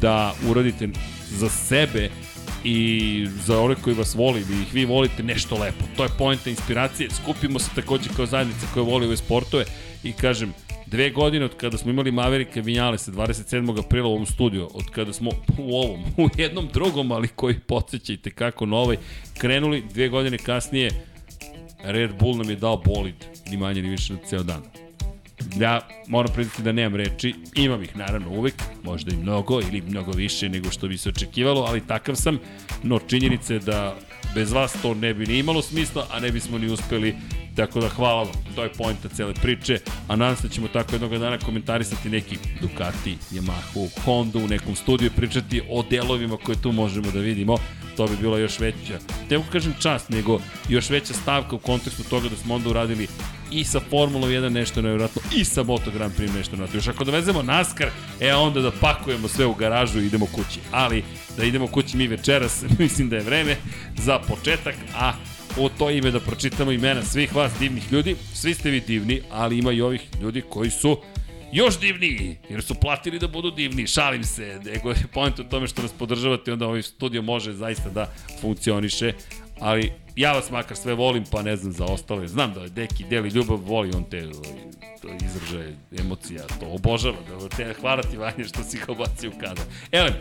da uradite za sebe i za one koji vas voli, da ih vi volite nešto lepo. To je pojenta inspiracije. Skupimo se takođe kao zajednica koja voli ove sportove i kažem, Dve godine od kada smo imali Maverika Vinjale sa 27. aprila u ovom studiju, od kada smo u ovom, u jednom drugom, ali koji podsjećajte kako na ovaj, krenuli dve godine kasnije, Red Bull nam je dao bolid, ni manje ni više na ceo dan. Ja moram priznati da nemam reči, imam ih naravno uvek, možda i mnogo ili mnogo više nego što bi se očekivalo, ali takav sam, no činjenice da bez vas to ne bi ni imalo smisla, a ne bismo ni uspeli Tako da hvala vam, to je pojenta cele priče, a nadam se da ćemo tako jednog dana komentarisati neki Ducati, Yamaha, Honda u nekom studiju pričati o delovima koje tu možemo da vidimo. To bi bilo još veća, ne kažem čast, nego još veća stavka u kontekstu toga da smo onda uradili i sa Formulom 1 nešto nevjerojatno i sa Moto Grand Prix nešto nevjerojatno. Još ako dovezemo NASCAR, e onda da pakujemo sve u garažu i idemo kući. Ali da idemo kući mi večeras, mislim da je vreme za početak, a u to ime da pročitamo imena svih vas divnih ljudi. Svi ste vi divni, ali ima i ovih ljudi koji su još divniji, jer su platili da budu divni, šalim se, nego je point u tome što nas podržavate, onda ovaj studio može zaista da funkcioniše, ali ja vas makar sve volim, pa ne znam za ostale, znam da Deki deli ljubav, voli on te izražaje emocija, to obožava, da te hvala ti Vanja što si ga obacio u kadar. Ele,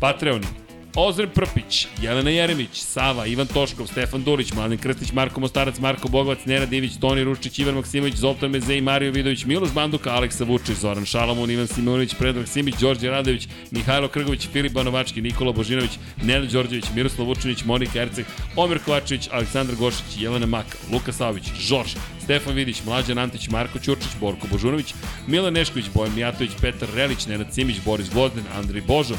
Patreoni, Ozren Prpić, Jelena Jeremić, Sava, Ivan Toškov, Stefan Durić, Mladen Krstić, Marko Mostarac, Marko Bogovac, Nera Divić, Toni Ruščić, Ivan Maksimović, Zoltan Mezej, Mario Vidović, Miloš Banduka, Aleksa Vučić, Zoran Šalamun, Ivan Simonović, Predrag Simić, Đorđe Radović, Mihajlo Krgović, Filip Banovački, Nikola Božinović, Nenad Đorđević, Miroslav Vučinić, Monika Erceg, Omer Kovačević, Aleksandar Gošić, Jelena Maka, Luka Savić, Žorž, Stefan Vidić, Mlađan Antić, Marko Ćurčić, Borko Božunović, Milan Nešković, Bojan Mijatović, Petar Relić, Nenad Simić, Boris Gvozden, Andrej Božo,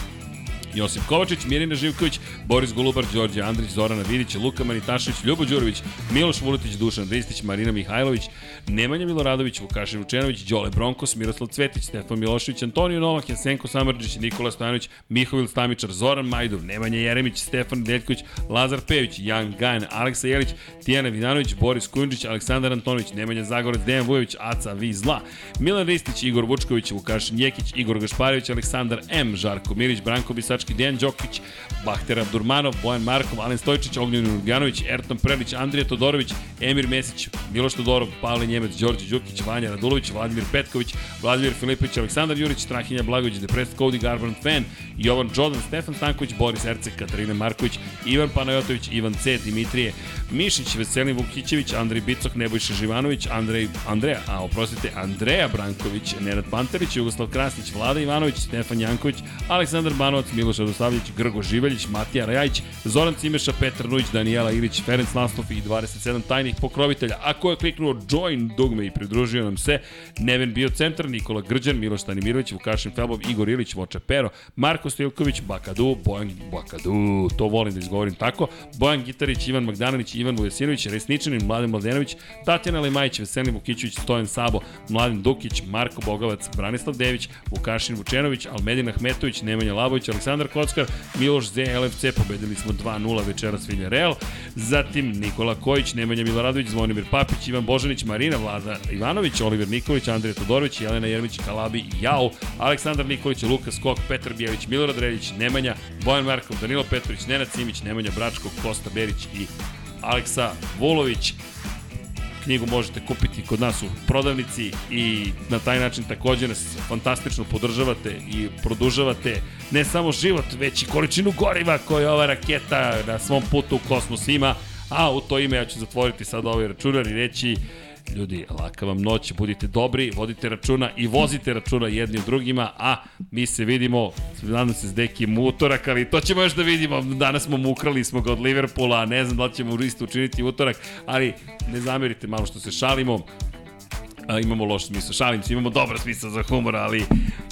Josip Kovačić, Mirina Živković, Boris Golubar, Đorđe Andrić, Zorana Vidić, Luka Manitašević, Ljubo Đurović, Miloš Vuletić, Dušan Ristić, Marina Mihajlović, Nemanja Miloradović, Vukašin Vučenović, Đole Bronkos, Miroslav Cvetić, Stefan Milošević, Antonio Novak, Jasenko Samrđić, Nikola Stojanović, Mihovil Stamičar, Zoran Majdov, Nemanja Jeremić, Stefan Deljković, Lazar Pević, Jan Gajan, Aleksa Jelić, Tijana Vidanović, Boris Kujundžić, Aleksandar Antonović, Nemanja Zagorec, Dejan Vujović, Aca Vizla, Milan Ristić, Igor Vučković, Vukašin Jekić, Igor Gašparević, Aleksandar M, Žarko Mirić, Branko Bisački, Dejan Đokić, Bahter Abdurmanov, Bojan Markov, Alen Stojčić, Ognjen Urganović, Erton Prelić, Andrija Todorović, Emir Mesić, Miloš Todorov, Pavle Njemec, Đorđe Đukić, Vanja Radulović, Vladimir Petković, Vladimir Filipović, Aleksandar Jurić, Strahinja Blagović, Depressed Cody Garbrandt Fan, Jovan Jordan, Stefan Stanković, Boris Ercek, Katarina Marković, Ivan Panajotović, Ivan C, Dimitrije Mišić, Veselin Vukićević, Andrej Bicok, Nebojša Živanović, Andrej, Andreja, a oprostite, Andreja Branković, Nenad Pantarić, Jugoslav Krasnić, Vlada Ivanović, Stefan Janković, Aleksandar Banovac, Milo Miloš Radosavljević, Grgo Živeljić, Matija Rajajić, Zoran Cimeša, Petar Nujić, Danijela Ilić, Ferenc Naslov i 27 tajnih pokrovitelja. Ako je kliknuo join dugme i pridružio nam se, Neven bio centar, Nikola Grđan, Miloš Stanimirović, Vukašin Felbov, Igor Ilić, Voča Pero, Marko Stilković, Bakadu, Bojan Bakadu, to volim da izgovorim tako, Bojan Gitarić, Ivan Magdanović, Ivan Vujesinović, Resničanin, Mladen Mladenović, Tatjana Lemajić, Veselin Vukićević, Stojan Sabo, Mladen Dukić, Marko Bogavac, Branislav Dević, Vukašin Vučenović, Almedin Ahmetović, Nemanja Labović, Aleksandar Kockar, Miloš Z, LFC, pobedili smo 2-0 večeras Villarreal, zatim Nikola Kojić, Nemanja Miloradović, Zvonimir Papić, Ivan Božanić, Marina Vlada Ivanović, Oliver Nikolić, Andrija Todorović, Jelena Jermić, Kalabi i Jao, Aleksandar Nikolić, Lukas Skok, Petar Bijelić, Milorad Reljić, Nemanja, Bojan Markov, Danilo Petrović, Nenad Simić, Nemanja Bračko, Kosta Berić i Aleksa Vulović knjigu možete kupiti kod nas u prodavnici i na taj način takođe nas fantastično podržavate i produžavate ne samo život, već i količinu goriva koje ova raketa na svom putu u kosmos ima, a u to ime ja ću zatvoriti sad ovaj računar i reći Ljudi, laka vam noć, budite dobri, vodite računa i vozite računa jedni u drugima, a mi se vidimo, nadam se s dekim utorak, ali to ćemo još da vidimo. Danas smo mu ukrali smo ga od Liverpoola, ne znam da li ćemo isto učiniti utorak, ali ne zamerite malo što se šalimo a, imamo loš smisla. Šalim se, imamo dobar smisla za humor, ali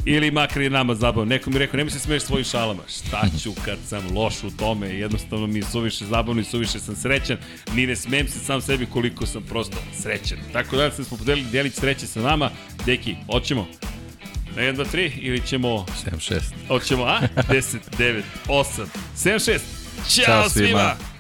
ili makar je nama zabavno. Neko mi rekao, nemoj se smeješ svojim šalama. Šta ću kad sam loš u tome? Jednostavno mi je suviše zabavno i suviše sam srećan. Ni ne smem se sam sebi koliko sam prosto srećan. Tako da smo podelili delić sreće sa nama. Deki, hoćemo? Na 1, 2, 3 ili ćemo... 7, 6. Hoćemo, a? 10, 9, 8, 7, 6. Ćao, Ćao svima! svima.